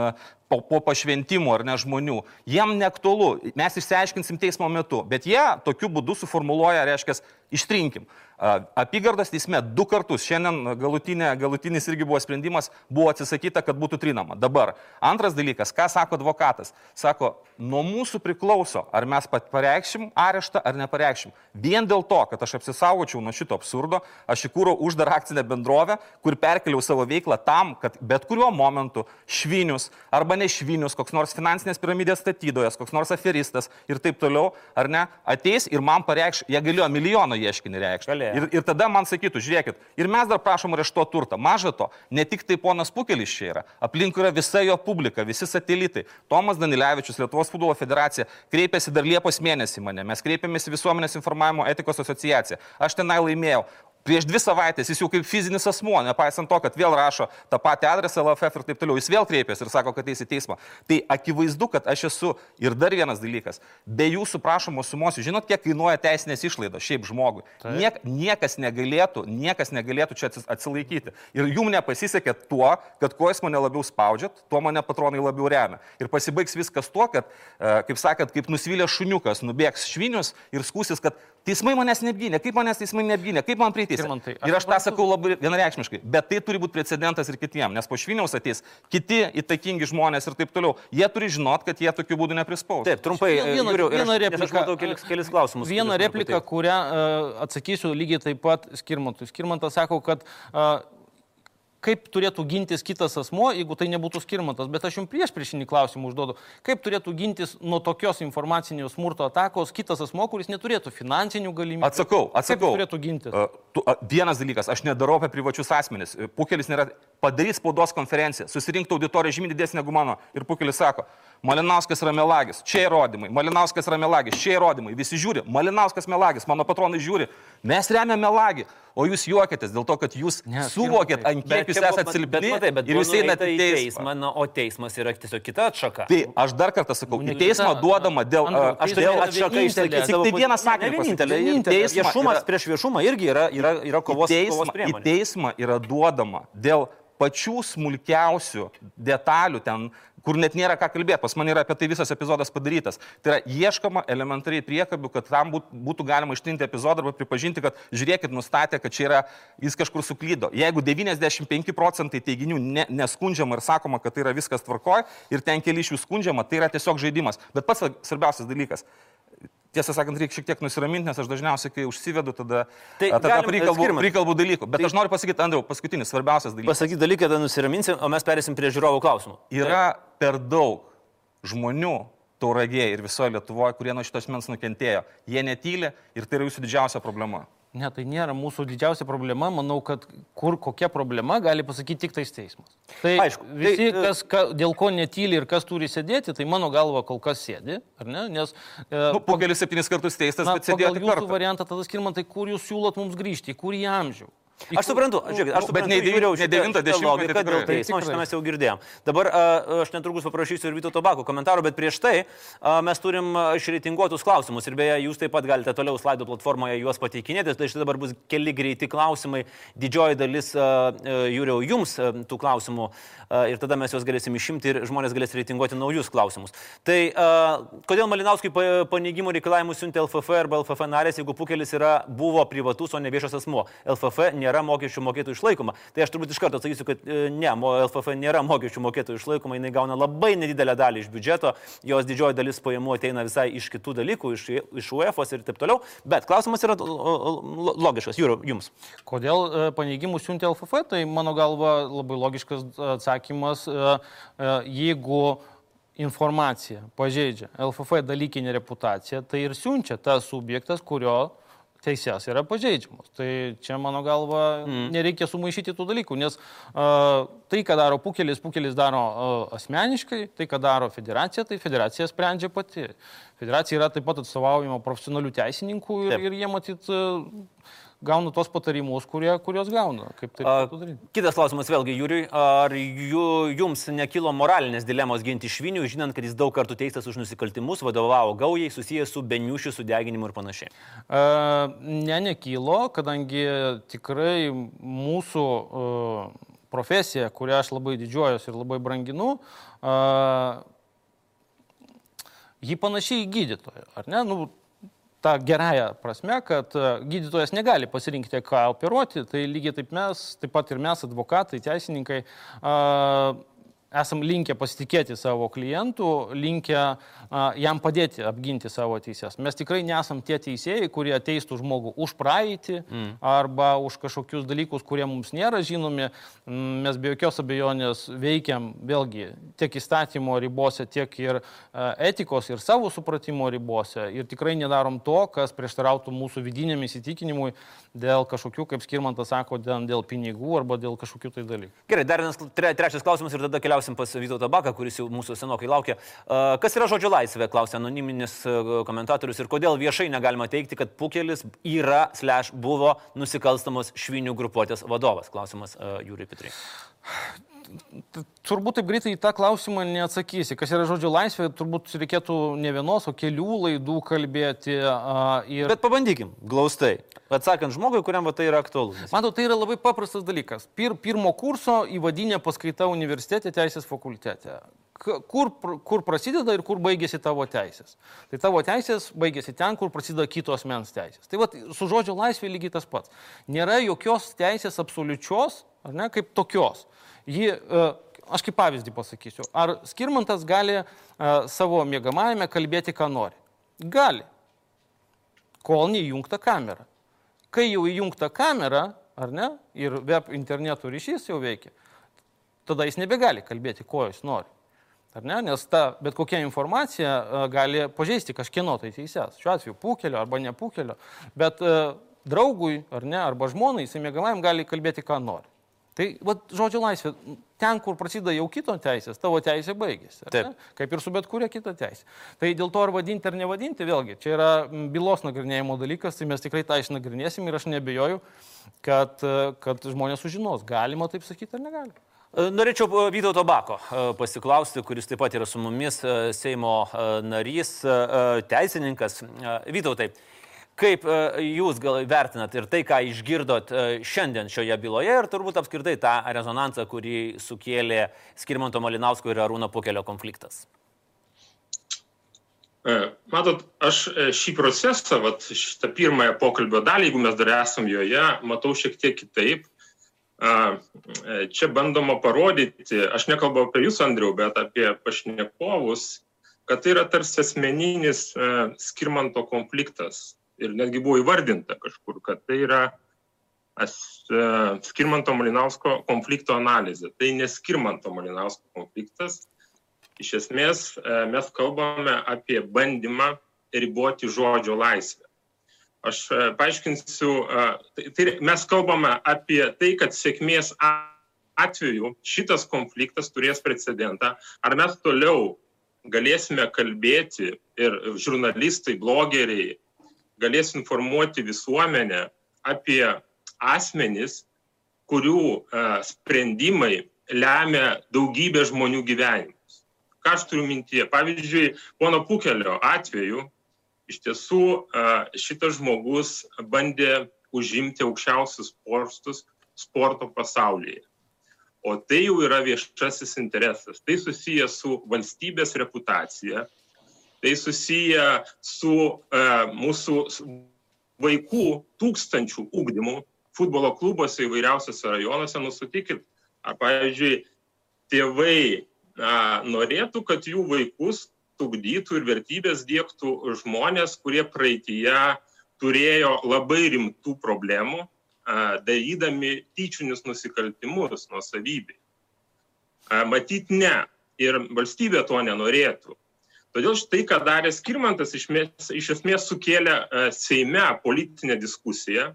po, po pašventimų ar ne žmonių, jiem neaktualu, mes išsiaiškinsim teismo metu, bet jie tokiu būdu suformuluoja, reiškia, ištrinkim. Apygardos teisme du kartus, šiandien galutinė, galutinis irgi buvo sprendimas, buvo atsisakyta, kad būtų trinama. Dabar antras dalykas, ką sako advokatas? Sako, nuo mūsų priklauso, ar mes pareikšim areštą ar nepareikšim. Vien dėl to, kad aš apsisaugočiau nuo šito absurdo, aš įkūriau uždarą akcinę bendrovę, kur perkeliau savo veiklą tam, kad bet kuriuo momentu švinius arba nešvinius, koks nors finansinės piramidės statytojas, koks nors aferistas ir taip toliau, ar ne, ateis ir man pareikš, jie galėjo milijono ieškinį reikšti. Ir, ir tada man sakytų, žiūrėkit, ir mes dar prašom arešto turtą. Maža to, ne tik tai ponas Pukelis čia yra, aplinkui yra visa jo publika, visi satelitai. Tomas Danilevičius, Lietuvos futbolo federacija, kreipėsi dar Liepos mėnesį mane, mes kreipėmės į visuomenės informavimo etikos asociaciją. Aš tenai laimėjau. Prieš dvi savaitės jis jau kaip fizinis asmuo, nepaisant to, kad vėl rašo tą patį adresą LFF ir taip toliau, jis vėl kreipėsi ir sako, kad eis į teismą. Tai akivaizdu, kad aš esu ir dar vienas dalykas, be jūsų prašomos sumos, žinot, kiek kainuoja teisinės išlaidos šiaip žmogui. Niek, niekas negalėtų, niekas negalėtų čia atsilaikyti. Ir jum nepasisekė tuo, kad kuo jūs mane labiau spaudžiat, tuo mane patronai labiau remia. Ir pasibaigs viskas tuo, kad, e, kaip sakant, kaip nusivylė šuniukas, nubėgs švinius ir skusis, kad teismai manęs neapgynė, kaip manęs teismai neapgynė, kaip man prieiti teisė. Ir aš tą sakau labai vienareikšmiškai, bet tai turi būti precedentas ir kitiems, nes po Šviniaus ateis kiti įtakingi žmonės ir taip toliau. Jie turi žinot, kad jie tokiu būdu neprispaus. Taip, trumpai, vieną, Jūriu, vieną repliką. Kelis, kelis klausimus. Vieną repliką, kurią uh, atsakysiu lygiai taip pat Skirmantui. Skirmantas sako, kad uh, kaip turėtų gintis kitas asmo, jeigu tai nebūtų skirmantas. Bet aš jums prieš priešinį klausimą užduodu. Kaip turėtų gintis nuo tokios informacinio smurto atakos kitas asmo, kuris neturėtų finansinių galimybių? Atsakau, atsakau. Kaip turėtų gintis? Uh, tu, uh, vienas dalykas, aš nedarau apie privačius asmenis. Pukelis nėra padarys spaudos konferenciją, susirinktų auditoriją žymiai didesnė negu mano. Ir Pukelis sako, Malinauskas yra melagis, čia įrodymai, Malinauskas yra melagis, čia įrodymai, visi žiūri, Malinauskas melagis, mano patronai žiūri, mes remiame melagį, o jūs juokitės dėl to, kad jūs ne, suvokėt, ant kiek jūs esate silpni ir jūs einate į teismą. teismą. O teismas yra tiesiog kita atšaka. Tai aš dar kartą sakau, į teismą duodama dėl... Andriu, aš tai atšaką išsakyti. Tik tai vieną sakinį. Vienintelė. Viešumas prieš viešumą irgi yra, yra, yra kovos, teisma, kovos priemonė. Į teismą yra duodama dėl pačių smulkiausių detalių ten, kur net nėra ką kalbėti. Pas mane yra apie tai visas epizodas padarytas. Tai yra ieškoma elementariai priekabių, kad tam būtų galima ištrinti epizodą arba pripažinti, kad žiūrėkit, nustatė, kad čia yra, jis kažkur suklydo. Jeigu 95 procentai teiginių ne, neskundžiama ir sakoma, kad tai yra viskas tvarkoja ir ten keli iš jų skundžiama, tai yra tiesiog žaidimas. Bet pats svarbiausias dalykas tiesą sakant, reikia šiek tiek nusiraminti, nes aš dažniausiai, kai užsivedu, tada, tai tada prikalbu, prikalbu dalykų. Bet tai, aš noriu pasakyti, Andriau, paskutinis svarbiausias dalykas. Pasakyti dalyką, tada nusiraminsim, o mes perėsim prie žiūrovų klausimų. Yra per daug žmonių tauragėje ir visoje Lietuvoje, kurie nuo šitos mens nukentėjo. Jie netyli ir tai yra jūsų didžiausia problema. Ne, tai nėra mūsų didžiausia problema. Manau, kad kur kokia problema gali pasakyti tik tais teismas. Tai Aišku, visi, tai, kas, ka, dėl ko netyli ir kas turi sėdėti, tai mano galva kol kas sėdi, ar ne? Nes... E, nu, po kelius septynis kartus teistas, na, bet sėdėjo. Jūsų kartą. variantą tada skirman, tai kur jūs siūlot mums grįžti, į kurį amžių? Aš suprantu, žiūrėkit, aš suprantu, bet ne 90-ąjį dėl teismo, šitą mes jau girdėjom. Dabar aš netrukus paprašysiu ir Vyto Tobako komentarų, bet prieš tai mes turim išreitinguotus klausimus ir beje, jūs taip pat galite toliau slaido platformoje juos pateikinėti, tai štai dabar bus keli greiti klausimai, didžioji dalis jūriau jums tų klausimų ir tada mes juos galėsim išimti ir žmonės galės reitinguoti naujus klausimus. Tai kodėl Malinauskui paneigimų reikalavimus siuntė LFF arba LFF narės, jeigu Pukelis yra, buvo privatus, o ne viešas asmo? LFF nėra mokesčių mokėtojų išlaikoma. Tai aš turbūt iš karto atsakysiu, kad e, ne, LFF nėra mokesčių mokėtojų išlaikoma, jinai gauna labai nedidelę dalį iš biudžeto, jos didžioji dalis pajamų ateina visai iš kitų dalykų, iš, iš UEFA ir taip toliau. Bet klausimas yra logiškas, Jūro, jums. Kodėl e, paneigimų siuntė LFF? Tai mano galva labai logiškas atsakymas, e, jeigu informacija pažeidžia LFF dalykinę reputaciją, tai ir siunčia tas subjektas, kurio teisės yra pažeidžiamos. Tai čia, mano galva, mm. nereikia sumaišyti tų dalykų, nes uh, tai, ką daro Pukelis, Pukelis daro asmeniškai, tai, ką daro federacija, tai federacija sprendžia pati. Federacija yra taip pat atstovaujama profesionalių teisininkų ir, Taip. ir jie matyt uh, gauna tos patarimus, kurie, kurios gauna. Kaip tai padaryti? Kitas klausimas vėlgi, Jūriui, ar jų, jums nekilo moralinės dilemos ginti švinių, žinant, kad jis daug kartų teistas už nusikaltimus, vadovavo gaujai susijęs su beniušių sudeginimu ir panašiai? Uh, ne, nekilo, kadangi tikrai mūsų uh, profesija, kurią aš labai didžiuojuosi ir labai branginu, ji panašiai į gydytoją, ar ne? Nu, tą gerąją prasme, kad gydytojas negali pasirinkti, ką operuoti, tai lygiai taip mes, taip pat ir mes, advokatai, teisininkai, esam linkę pasitikėti savo klientų, linkę a, jam padėti apginti savo teises. Mes tikrai nesam tie teisėjai, kurie teistų žmogų už praeitį mm. arba už kažkokius dalykus, kurie mums nėra žinomi. Mes be jokios abejonės veikiam vėlgi tiek įstatymo ribose, tiek ir etikos ir savo supratimo ribose ir tikrai nedarom to, kas prieštarautų mūsų vidiniam įsitikinimui dėl kažkokių, kaip Skirmantas sako, dėl pinigų arba dėl kažkokių tai dalykų. Gerai, dar vienas trečias klausimas ir tada keliausime keliausim pas Vytautą Baką, kuris jau mūsų senokai laukia. Kas yra žodžio laisvė, klausia anoniminis komentatorius ir kodėl viešai negalima teikti, kad Pukelis yra, slash, buvo nusikalstamos švinių grupuotės vadovas, klausimas Jūriui Pitrai. Turbūt taip greitai į tą klausimą neatsakysi. Kas yra žodžio laisvė, turbūt reikėtų ne vienos, o kelių laidų kalbėti. Uh, ir... Bet pabandykim, glaustai. Atsakant žmogui, kuriam tai yra aktualu. Matau, tai yra labai paprastas dalykas. Pir, pirmo kurso įvadinė paskaita universitete teisės fakultete. Kur, kur prasideda ir kur baigėsi tavo teisės. Tai tavo teisės baigėsi ten, kur prasideda kitos mens teisės. Tai va, su žodžio laisvė lygiai tas pats. Nėra jokios teisės absoliučios, ar ne, kaip tokios. Ji, e, aš kaip pavyzdį pasakysiu, ar skirmantas gali e, savo mėgamajame kalbėti, ką nori? Gali. Kol neįjungta kamera. Kai jau įjungta kamera, ar ne, ir web interneto ryšys jau veikia, tada jis nebegali kalbėti, ko jis nori. Ar ne? Nes ta bet kokia informacija uh, gali pažeisti kažkieno tai teises. Šiuo atveju pūkelio arba ne pūkelio. Bet draugui ar ne, arba žmonai, jisai mėgamajam gali kalbėti, ką nori. Tai va, žodžio laisvė, ten, kur prasideda jau kito teisės, tavo teisė baigėsi. Kaip ir su bet kuria kita teisė. Tai dėl to ar vadinti ar nevadinti, vėlgi, čia yra bylos nagrinėjimo dalykas, tai mes tikrai tą išnagrinėsim ir aš nebejoju, kad, kad žmonės sužinos, galima taip sakyti ar negalima. E, norėčiau e, Vytauto Bako e, pasiklausti, kuris taip pat yra su mumis Seimo narys, teisininkas. Vytautai, Kaip e, jūs gal vertinat ir tai, ką išgirdot e, šiandien šioje byloje ir turbūt apskritai tą rezonansą, kurį sukėlė Skirmanto Malinausko ir Arūno Pukelio konfliktas? E, matot, aš šį procesą, vat, šitą pirmąją pokalbio dalį, jeigu mes dar esam joje, matau šiek tiek kitaip. Čia bandoma parodyti, aš nekalbu apie jūs, Andriu, bet apie pašnekovus, kad tai yra tarsi asmeninis skirmanto konfliktas ir netgi buvo įvardinta kažkur, kad tai yra as, uh, Skirmanto Malinausko konflikto analizė. Tai neskirmanto Malinausko konfliktas. Iš esmės uh, mes kalbame apie bandymą riboti žodžio laisvę. Aš uh, paaiškinsiu, tai, tai mes kalbame apie tai, kad sėkmės atveju šitas konfliktas turės precedentą. Ar mes toliau galėsime kalbėti ir žurnalistai, blogeriai, galės informuoti visuomenę apie asmenis, kurių e, sprendimai lemia daugybę žmonių gyvenimus. Ką aš turiu mintyje? Pavyzdžiui, pono Pukelio atveju iš tiesų e, šitas žmogus bandė užimti aukščiausius postus sporto pasaulyje. O tai jau yra viešasis interesas. Tai susijęs su valstybės reputacija, tai susiję su e, mūsų vaikų tūkstančių ūkdymų futbolo klubuose įvairiausiose rajonuose, nusutikit, ar pavyzdžiui, tėvai a, norėtų, kad jų vaikus tugdytų ir vertybės dėktų žmonės, kurie praeitie turėjo labai rimtų problemų, darydami tyčinius nusikaltimus nuo savybė. Matyt, ne. Ir valstybė to nenorėtų. Todėl štai, ką darė Skirmantas, iš, mes, iš esmės sukėlė e, Seime politinę diskusiją.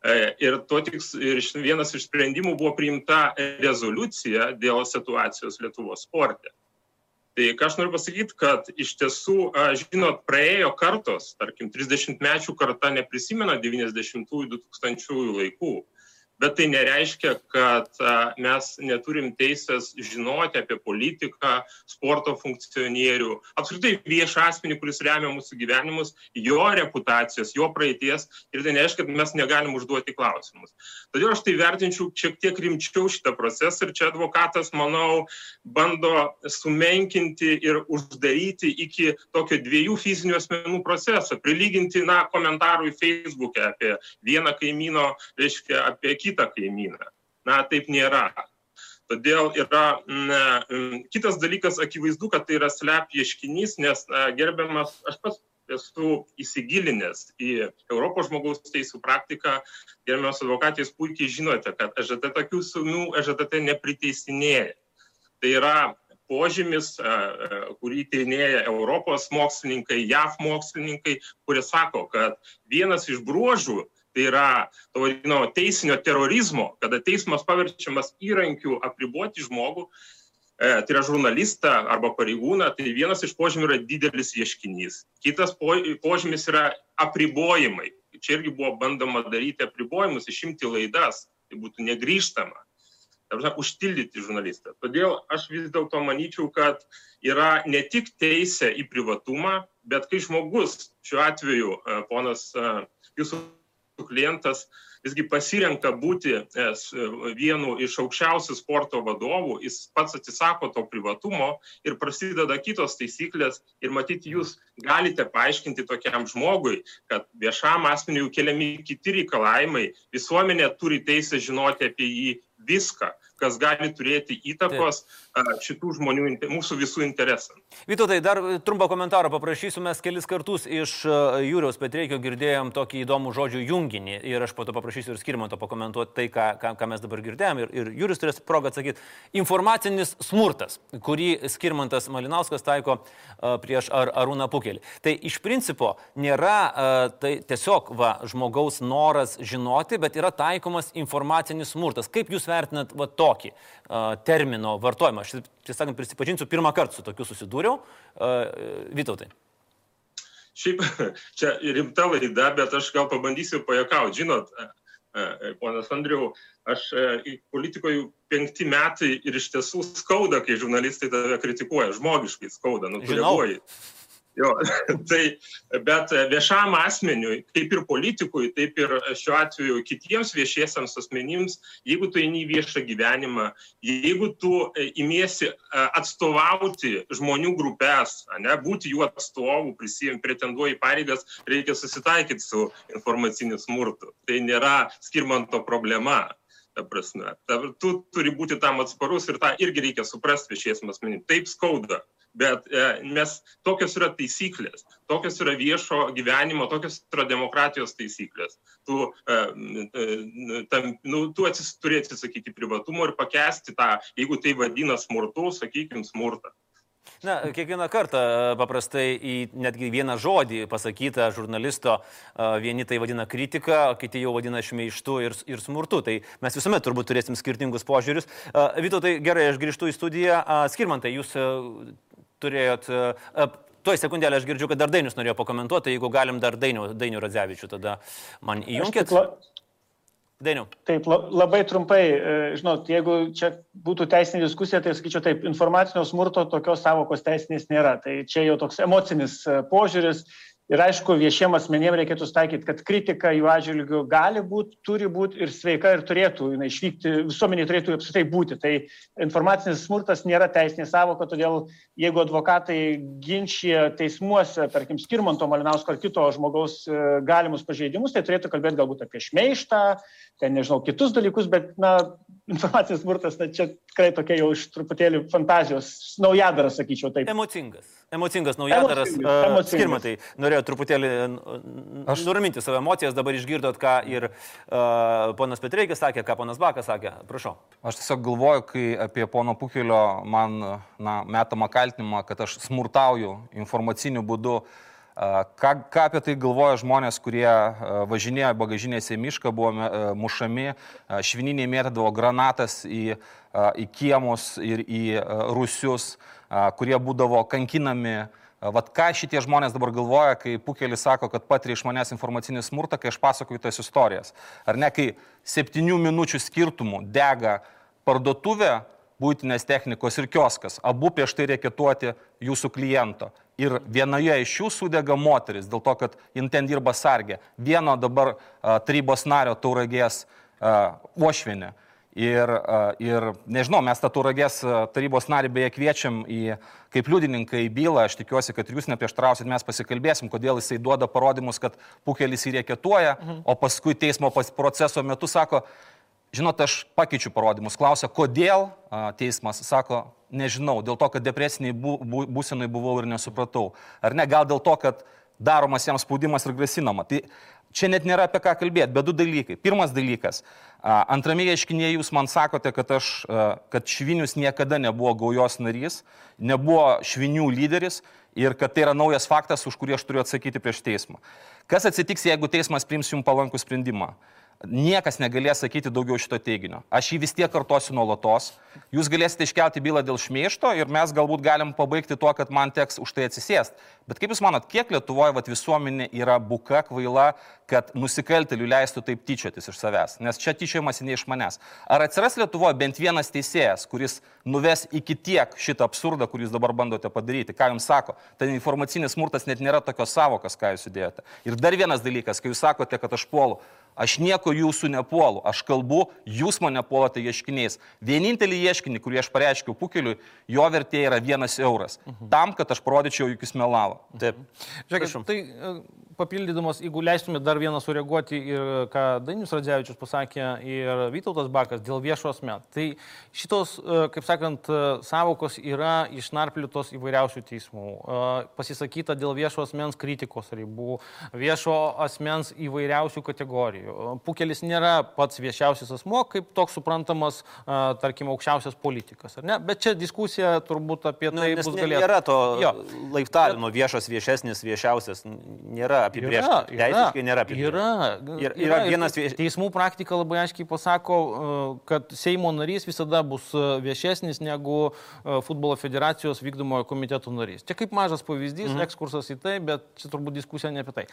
E, ir, tiks, ir vienas iš sprendimų buvo priimta rezoliucija dėl situacijos Lietuvos sporte. Tai ką aš noriu pasakyti, kad iš tiesų, žinot, praėjo kartos, tarkim, 30 mečių karta neprisimena 90-ųjų, 2000-ųjų laikų, bet tai nereiškia, kad mes neturim teisės žinoti apie politiką, sporto funkcionierių, apskritai viešą asmenį, kuris remia mūsų gyvenimus, jo reputacijos, jo praeities ir tai nereiškia, kad mes negalim užduoti klausimus. Todėl aš tai vertinčiau šiek tiek rimčiau šitą procesą ir čia advokatas, manau, bando sumenkinti ir uždaryti iki tokio dviejų fizinių asmenų proceso, prilyginti, na, komentarui Facebook'e apie vieną kaimyno, reiškia, apie kitą kaimyną. Na, taip nėra. Todėl yra na, kitas dalykas, akivaizdu, kad tai yra slep ieškinys, nes na, gerbiamas, aš pats esu įsigilinęs į Europos žmogaus teisų praktiką, gerbiamas advokatės puikiai žinote, kad EŽT tokių sumių EŽT nepriteisinėja. Tai yra požymis, kurį tyrinėja Europos mokslininkai, JAV mokslininkai, kurie sako, kad vienas iš bruožų tai yra to vadinamo teisinio terorizmo, kada teismas paverčiamas įrankiu apriboti žmogų, e, tai yra žurnalistą arba pareigūną, tai vienas iš požymių yra didelis ieškinys. Kitas požymis yra apribojimai. Čia irgi buvo bandoma daryti apribojimus, išimti laidas, tai būtų negryžtama prasme, užtildyti žurnalistą. Todėl aš vis dėlto manyčiau, kad yra ne tik teisė į privatumą, bet kai žmogus, šiuo atveju e, ponas e, jūsų klientas, visgi pasirenka būti e, vienu iš aukščiausių sporto vadovų, jis pats atsisako to privatumo ir prasideda kitos taisyklės ir matyti jūs galite paaiškinti tokiam žmogui, kad viešam asmeniu keliami kiti reikalavimai, visuomenė turi teisę žinoti apie jį viską kas gali turėti įtakos Taip. Šitų žmonių, mūsų visų interesams. Vytautai, dar trumpą komentarą paprašysiu, mes kelis kartus iš Jūriaus Petreikio girdėjom tokį įdomų žodžių junginį ir aš po to paprašysiu ir skirmanto pakomentuoti tai, ką, ką, ką mes dabar girdėjom ir, ir Jūrius turės progą atsakyti. Informacinis smurtas, kurį skirmantas Malinauskas taiko prieš Ar Arūną Pukelį. Tai iš principo nėra tai tiesiog va, žmogaus noras žinoti, bet yra taikomas informacinis smurtas. Kaip jūs vertinat va, to? tokį termino vartojimą. Aš, tiesą sakant, prisipažinsiu, pirmą kartą su tokiu susidūriau. Uh, Vytautai. Šiaip čia rimta laida, bet aš gal pabandysiu pajakauti. Žinot, ponas Andriu, aš politikoje penkti metai ir iš tiesų skauda, kai žurnalistai tave kritikuoja, žmogiškai skauda, nu tu reaguoji. Jo, tai, bet viešam asmeniui, kaip ir politikui, taip ir šiuo atveju kitiems viešiesiams asmenims, jeigu tu eini į viešą gyvenimą, jeigu tu e, imiesi e, atstovauti žmonių grupės, ne, būti jų atstovų, prisijim, pretenduoji pareigas, reikia susitaikyti su informaciniu smurtu. Tai nėra skirmanto problema ta prasme. Tu turi būti tam atsparus ir tą irgi reikia suprasti viešiesiam asmenim. Taip skauda, bet e, mes tokios yra taisyklės, tokios yra viešo gyvenimo, tokios yra demokratijos taisyklės. Tu, e, e, tam, nu, tu atsis, turi atsisakyti privatumo ir pakesti tą, jeigu tai vadina smurtu, sakykime, smurtą. Na, kiekvieną kartą paprastai į netgi vieną žodį pasakytą žurnalisto, vieni tai vadina kritika, kiti jau vadina šmeištu ir, ir smurtu. Tai mes visuomet turbūt turėsim skirtingus požiūrius. Vyto, tai gerai, aš grįžtu į studiją. Skirmantai, jūs turėjot... E, tuoj sekundėlę aš girdžiu, kad dar Dainius norėjo pakomentuoti, tai jeigu galim dar Dainių, Dainių Radzevičių tada man įjunkit. Dainiu. Taip, labai trumpai, e, žinot, jeigu čia būtų teisinė diskusija, tai sakyčiau taip, informacinio smurto tokios savokos teisinės nėra. Tai čia jau toks emocinis e, požiūris, Ir aišku, viešiem asmeniem reikėtų taikyti, kad kritika jų atžvilgių gali būti, turi būti ir sveika ir turėtų jinai išvykti, visuomeniai turėtų apskritai būti. Tai informacinis smurtas nėra teisinė savoka, todėl jeigu advokatai ginčia teismuose, tarkim, Skirmanto Malinausko ar kito žmogaus e, galimus pažeidimus, tai turėtų kalbėti galbūt apie šmeištą, ten nežinau, kitus dalykus, bet, na, informacinis smurtas, na, čia tikrai tokia jau iš truputėlį fantazijos, naujadaras, sakyčiau taip. Emocingas. Emocingas naujadaras. Uh, Skirmatai, norėjau truputėlį aš nuraminti savo emocijas, dabar išgirdot, ką ir uh, ponas Petreikis sakė, ką ponas Bakas sakė. Prašau. Aš tiesiog galvoju, kai apie pono Pukilio man na, metamą kaltinimą, kad aš smurtauju informaciniu būdu. Uh, Ką, ką apie tai galvoja žmonės, kurie važinėjo bagažinėse į mišką, buvo mušami, švininiai mėtydavo granatas į, į kiemus ir į rusius, kurie būdavo kankinami Vat ką šitie žmonės dabar galvoja, kai Pukelis sako, kad patiria iš manęs informacinį smurtą, kai aš pasakoju tas istorijas. Ar ne, kai septynių minučių skirtumų dega parduotuvė, būtinės technikos ir kioskas. Abu prieš tai reikėtuoti jūsų kliento. Ir vienoje iš jų sudega moteris, dėl to, kad jin ten dirba sargė. Vieno dabar a, tarybos nario tauragės uošvinė. Ir, ir nežinau, mes tą turagės tarybos narį beje kviečiam į, kaip liudininką į bylą, aš tikiuosi, kad jūs neprieštrausit, mes pasikalbėsim, kodėl jisai duoda parodymus, kad pukelis įrėkėtuoja, mhm. o paskui teismo proceso metu sako, žinot, aš pakeičiu parodymus, klausia, kodėl teismas sako, nežinau, dėl to, kad depresiniai bū, bū, būsenai buvau ir nesupratau. Ar ne, gal dėl to, kad daromas jam spaudimas ir grasinama. Tai čia net nėra apie ką kalbėti, bet du dalykai. Pirmas dalykas. Antrame ieškinėje jūs man sakote, kad, aš, kad Švinius niekada nebuvo gaujos narys, nebuvo Švinių lyderis ir kad tai yra naujas faktas, už kurį aš turiu atsakyti prieš teismą. Kas atsitiks, jeigu teismas priims jums palankų sprendimą? Niekas negalės sakyti daugiau šito teiginio. Aš jį vis tiek kartosiu nuolatos. Jūs galėsite iškelti bylą dėl šmeišto ir mes galbūt galim pabaigti tuo, kad man teks už tai atsisėsti. Bet kaip Jūs manot, kiek Lietuvoje vat, visuomenė yra buka, kvaila, kad nusikaltelių leistų taip tyčiotis iš savęs? Nes čia tyčiojamasi ne iš manęs. Ar atsiras Lietuvoje bent vienas teisėjas, kuris nuves iki tiek šitą absurdą, kurį Jūs dabar bandote padaryti? Ką Jums sako? Tai informacinis smurtas net nėra tokios savokos, ką Jūs įdėjote. Ir dar vienas dalykas, kai Jūs sakote, kad aš puolu. Aš nieko jūsų nepuolu, aš kalbu, jūs mane puolate ieškiniais. Vienintelį ieškinį, kurį aš pareiškiau pukeliui, jo vertė yra vienas euras. Mhm. Tam, kad aš parodyčiau, juk jis melavo. Taip. Žiūrėk, tai papildydamas, jeigu leistumėt dar vieną sureaguoti ir ką Dainis Radzevičius pasakė ir Vytautas Bakas dėl viešo asmens. Tai šitos, e, kaip sakant, e, savokos yra išnarpliutos įvairiausių teismų. E, pasisakyta dėl viešo asmens kritikos ribų, viešo asmens įvairiausių kategorijų. Pukelis nėra pats viešiausias asmo, kaip toks suprantamas, tarkim, aukščiausias politikas. Bet čia diskusija turbūt apie nu, tai nu, bus galėtų. Nėra to laiptavimo viešas, viešesnis, viešiausias. Nėra apibrėžta. Teisiškai nėra apibrėžta. Yra, yra, yra, yra vienas. Teismų praktika labai aiškiai pasako, e, kad Seimo narys visada bus e, viešesnis negu e, futbolo federacijos vykdomojo komiteto narys. Čia kaip mažas pavyzdys, mhm. ekskursas į tai, bet čia turbūt diskusija ne apie tai.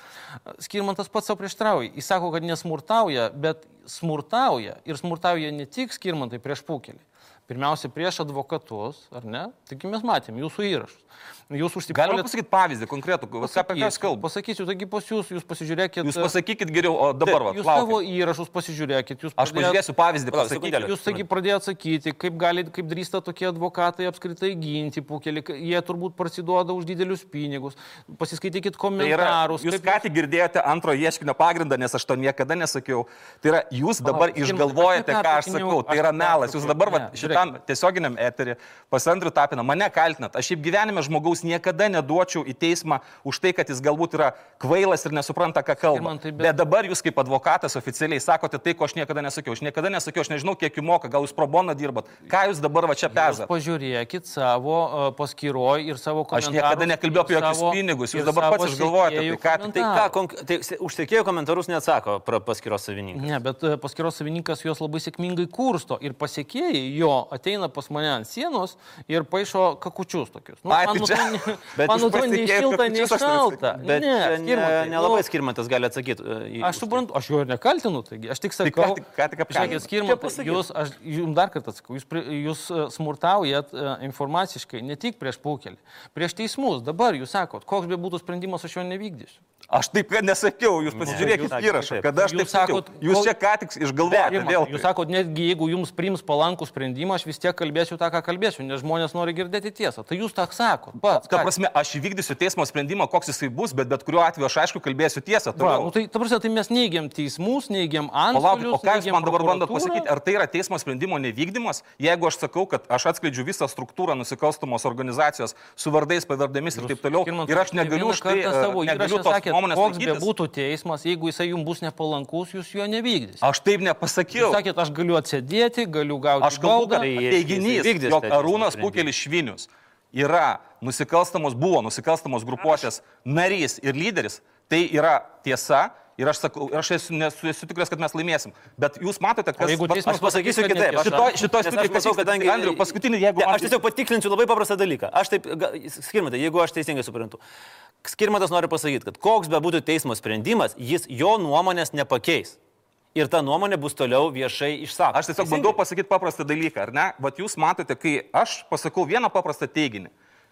Skirmantas pats savo prieštrauja. Jis sako, kad nesmurtauja, bet smurtauja. Ir smurtauja ne tik skirmantai prieš pukelį. Pirmiausia, prieš advokatus, ar ne? Taigi mes matėm jūsų įrašus. Jūs užsipuolėte. Galima pasakyti pavyzdį konkretų, ką apie ką kalbate? Pasakysiu, taigi pas jūs, jūs pasižiūrėkite. Jūs pasakykit geriau, o dabar va. Jūs savo įrašus pasižiūrėkit. Jūs Aš pažiūrėsiu pavyzdį, pasakykite. Jūs taigi pradėjote sakyti, kaip, gali, kaip drįsta tokie advokatai apskritai ginti pukelį, jie turbūt prasiduoda už didelius pinigus. Pasiskaitykit komentarus. Tai yra, jūs ką tik girdėjote antro ieškinio pagrindą, nes aš to niekada nesakiau. Tai yra, jūs dabar o, išgalvojate, ką aš sakau. Tai yra melas. Jūs dabar va, šitam tiesioginiam eterį pas Andrių Tapiną mane kaltinat. Aš šiaip gyvenime žmogaus niekada neduočiau į teismą už tai, kad jis galbūt yra kvailas ir nesupranta, ką kalba. Tai bet... bet dabar jūs kaip advokatas oficialiai sakote tai, ko aš niekada nesakiau. Aš niekada nesakiau, aš nežinau, kiek jų moka, gal jūs pro boną dirbat. Ką jūs dabar va čia pezat? Pažiūrėkit savo uh, paskyroj ir savo komentarus. Aš niekada nekalbėjau apie jokius savo, pinigus, jūs dabar pats išgalvojate. Tai, ką, tai, ką, tai užtekėjo komentarus neatsako paskyros savininkas. Ne, bet paskyros savininkas juos labai sėkmingai kursto ir pasiekėjai jo ateina pas mane ant sienos ir paaišo kakučius tokius. Nu, Ai, man, atrodo, nei šilta, nei šalta. Ne, skirmantai, nelabai nu, skirmantas gali atsakyti. Uh, aš suprantu, aš jo ir nekaltinu, taigi aš tik sakau. Tai ką tik apkaltinau. Skirmantas, jūs, aš jums dar kartą sakau, jūs, jūs uh, smurtaujat uh, informaciškai ne tik prieš paukelį, prieš teismus. Dabar jūs sakot, koks be būtų sprendimas, aš jo nevykdysiu. Aš taip nesakiau, jūs pasižiūrėkit ne, įrašą, kada aš jūs taip sakot. Jūs čia ką tik išgalvojote vėl. Jūs sakot, netgi jeigu jums priims palankų sprendimą, aš vis tiek kalbėsiu tą, ką kalbėsiu, nes žmonės nori girdėti tiesą. Tai jūs tą sakot. Pats. Ta prasme, aš įvykdysiu teismo sprendimą, koks jisai bus, bet bet kuriuo atveju aš aišku kalbėsiu tiesą. Va, nu, tai, ta prasme, tai mes neigiam teismus, neigiam antstolius. O ką jūs man dabar bandot pasakyti, ar tai yra teismo sprendimo nevykdymas, jeigu aš sakau, kad aš atskleidžiu visą struktūrą nusikalstamos organizacijos su vardais, pavardėmis ir taip toliau. Ir aš negaliu už tai savo negaliu tos nuomonės sakyti būtų teismas, jeigu jisai jums bus nepalankus, jūs jo nevykdysite. Aš taip nepasakiau. Jūs sakėt, aš galiu atsėdėti, galiu gauti. Aš kalbu, kad teiginys, jog Arūnas Pukelis Švinius yra nusikalstamos, buvo nusikalstamos grupuotės narys ir lyderis, tai yra tiesa Ir aš, sakau, aš esu, nesu, esu tikras, kad mes laimėsim. Bet jūs matote, kas... jeigu vat- teismas Aš pasakysiu pasakys, kad kitaip. Šitoj nes studijoj aš matau, vyksta, kadangi... Andriau, paskutinį, jeigu Ne, aš tiesiog patikslinsiu labai paprastą dalyką. Aš taip, skirmantai, jeigu aš teisingai suprantu. Skirmantas nori pasakyti, kad koks be būtų teismo sprendimas, jis jo nuomonės nepakeis. Ir ta nuomonė bus toliau viešai išsakoma. Aš tiesiog bandau pasakyti paprastą dalyką, ar ne? Vat jūs matote, kai aš pasakau vieną paprastą teiginį,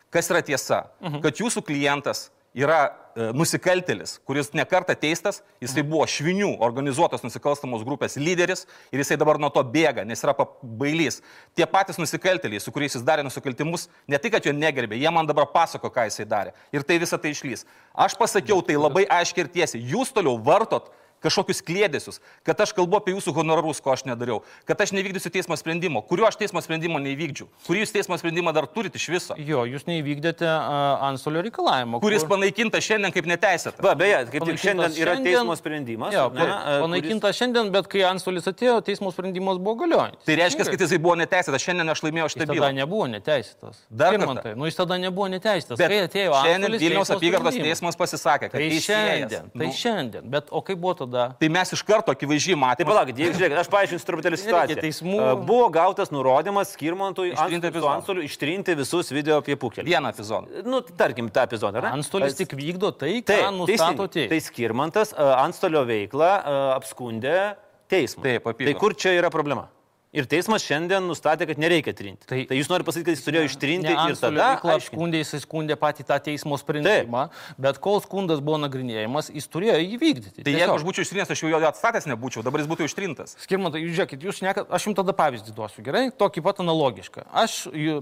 kas yra tiesa, Mhm. kad jūsų klientas yra e, nusikaltelis, kuris nekarta teistas, jisai Mhm. buvo švinių organizuotos nusikalstamos grupės lyderis ir jisai dabar nuo to bėga, nes yra bailys. Tie patys nusikalteliai, su kuriais jis darė nusikaltimus, ne tik, kad jo negerbė, jie man dabar pasako, ką jisai darė. Ir tai visą tai išlys. Aš pasakiau tai labai aiškiai ir tiesiai. Jūs toliau vartot kažkokius klėdėsius, kad aš kalbu apie jūsų honorarus, ko aš nedariau, kad aš nevykdysiu teismo sprendimo, kurio aš teismo sprendimo neįvykdžiu, kurį jūs teismo sprendimą dar turite iš viso, Jo, jūs neįvykdėte uh, antstolio reikalavimo. kuris kur- panaikintas šiandien kaip neteisėtas. Va, beje, kaip tik Panaikintas šiandien yra šiandien- teismo sprendimas. Jo, ne, e, panaikinta šiandien, bet kai antstolis atėjo, teismo sprendimas buvo galiojantis. Tai reiškia, kad jisai buvo neteisėtas, šiandien aš laimėjau Jis šitą tada bylą. nebuvo neteisėtas. Dar kartą. Nu jis tada nebuvo neteisėtas. Bet kai atėjo šiandien Vilniaus teismo apygardos sprendimas. teismas pasisakė, kad Tai šiandien, tai nu, šiandien. Bet o kaip buvo tada? Tai mes iš karto akivaizdžiai Tai matėme. palaukit, jeigu žiūrėkit, aš paaiškinsiu truputėlį situaciją. teismų- Buvo gautas nurodymas skirmantui Ištrinti ant- su epizodą. antstoliu ištrinti visus video apie pukelį. Vieną epizodą. Nu, tarkim, tą epizodą. Antstolis tik vykdo tai, ką Taip, nustato teismas. Tai skirmantas antstolio veiklą apskundė teismą. Taip, Tai apygardos. kur čia yra problema? Ir teismas šiandien nustatė, kad nereikia trinti. Tai, Tai- jūs norite pasakyti, kad jis turėjo ištrinti Ne ir tada... veiklą aiškinti. apskundė, jisai skundė patį tą teismo sprendimą, bet kol skundas buvo nagrinėjimas, jis turėjo jį vykdyti. Tai jeigu aš būčiau ištrinęs, aš jau jo atstatęs nebūčiau, dabar jis būtų ištrintas. Skirmantai, jūs žiūrėkit, jūs nekat, aš jums tada pavyzdį duosiu, gerai? Tokį pat analogišką. Aš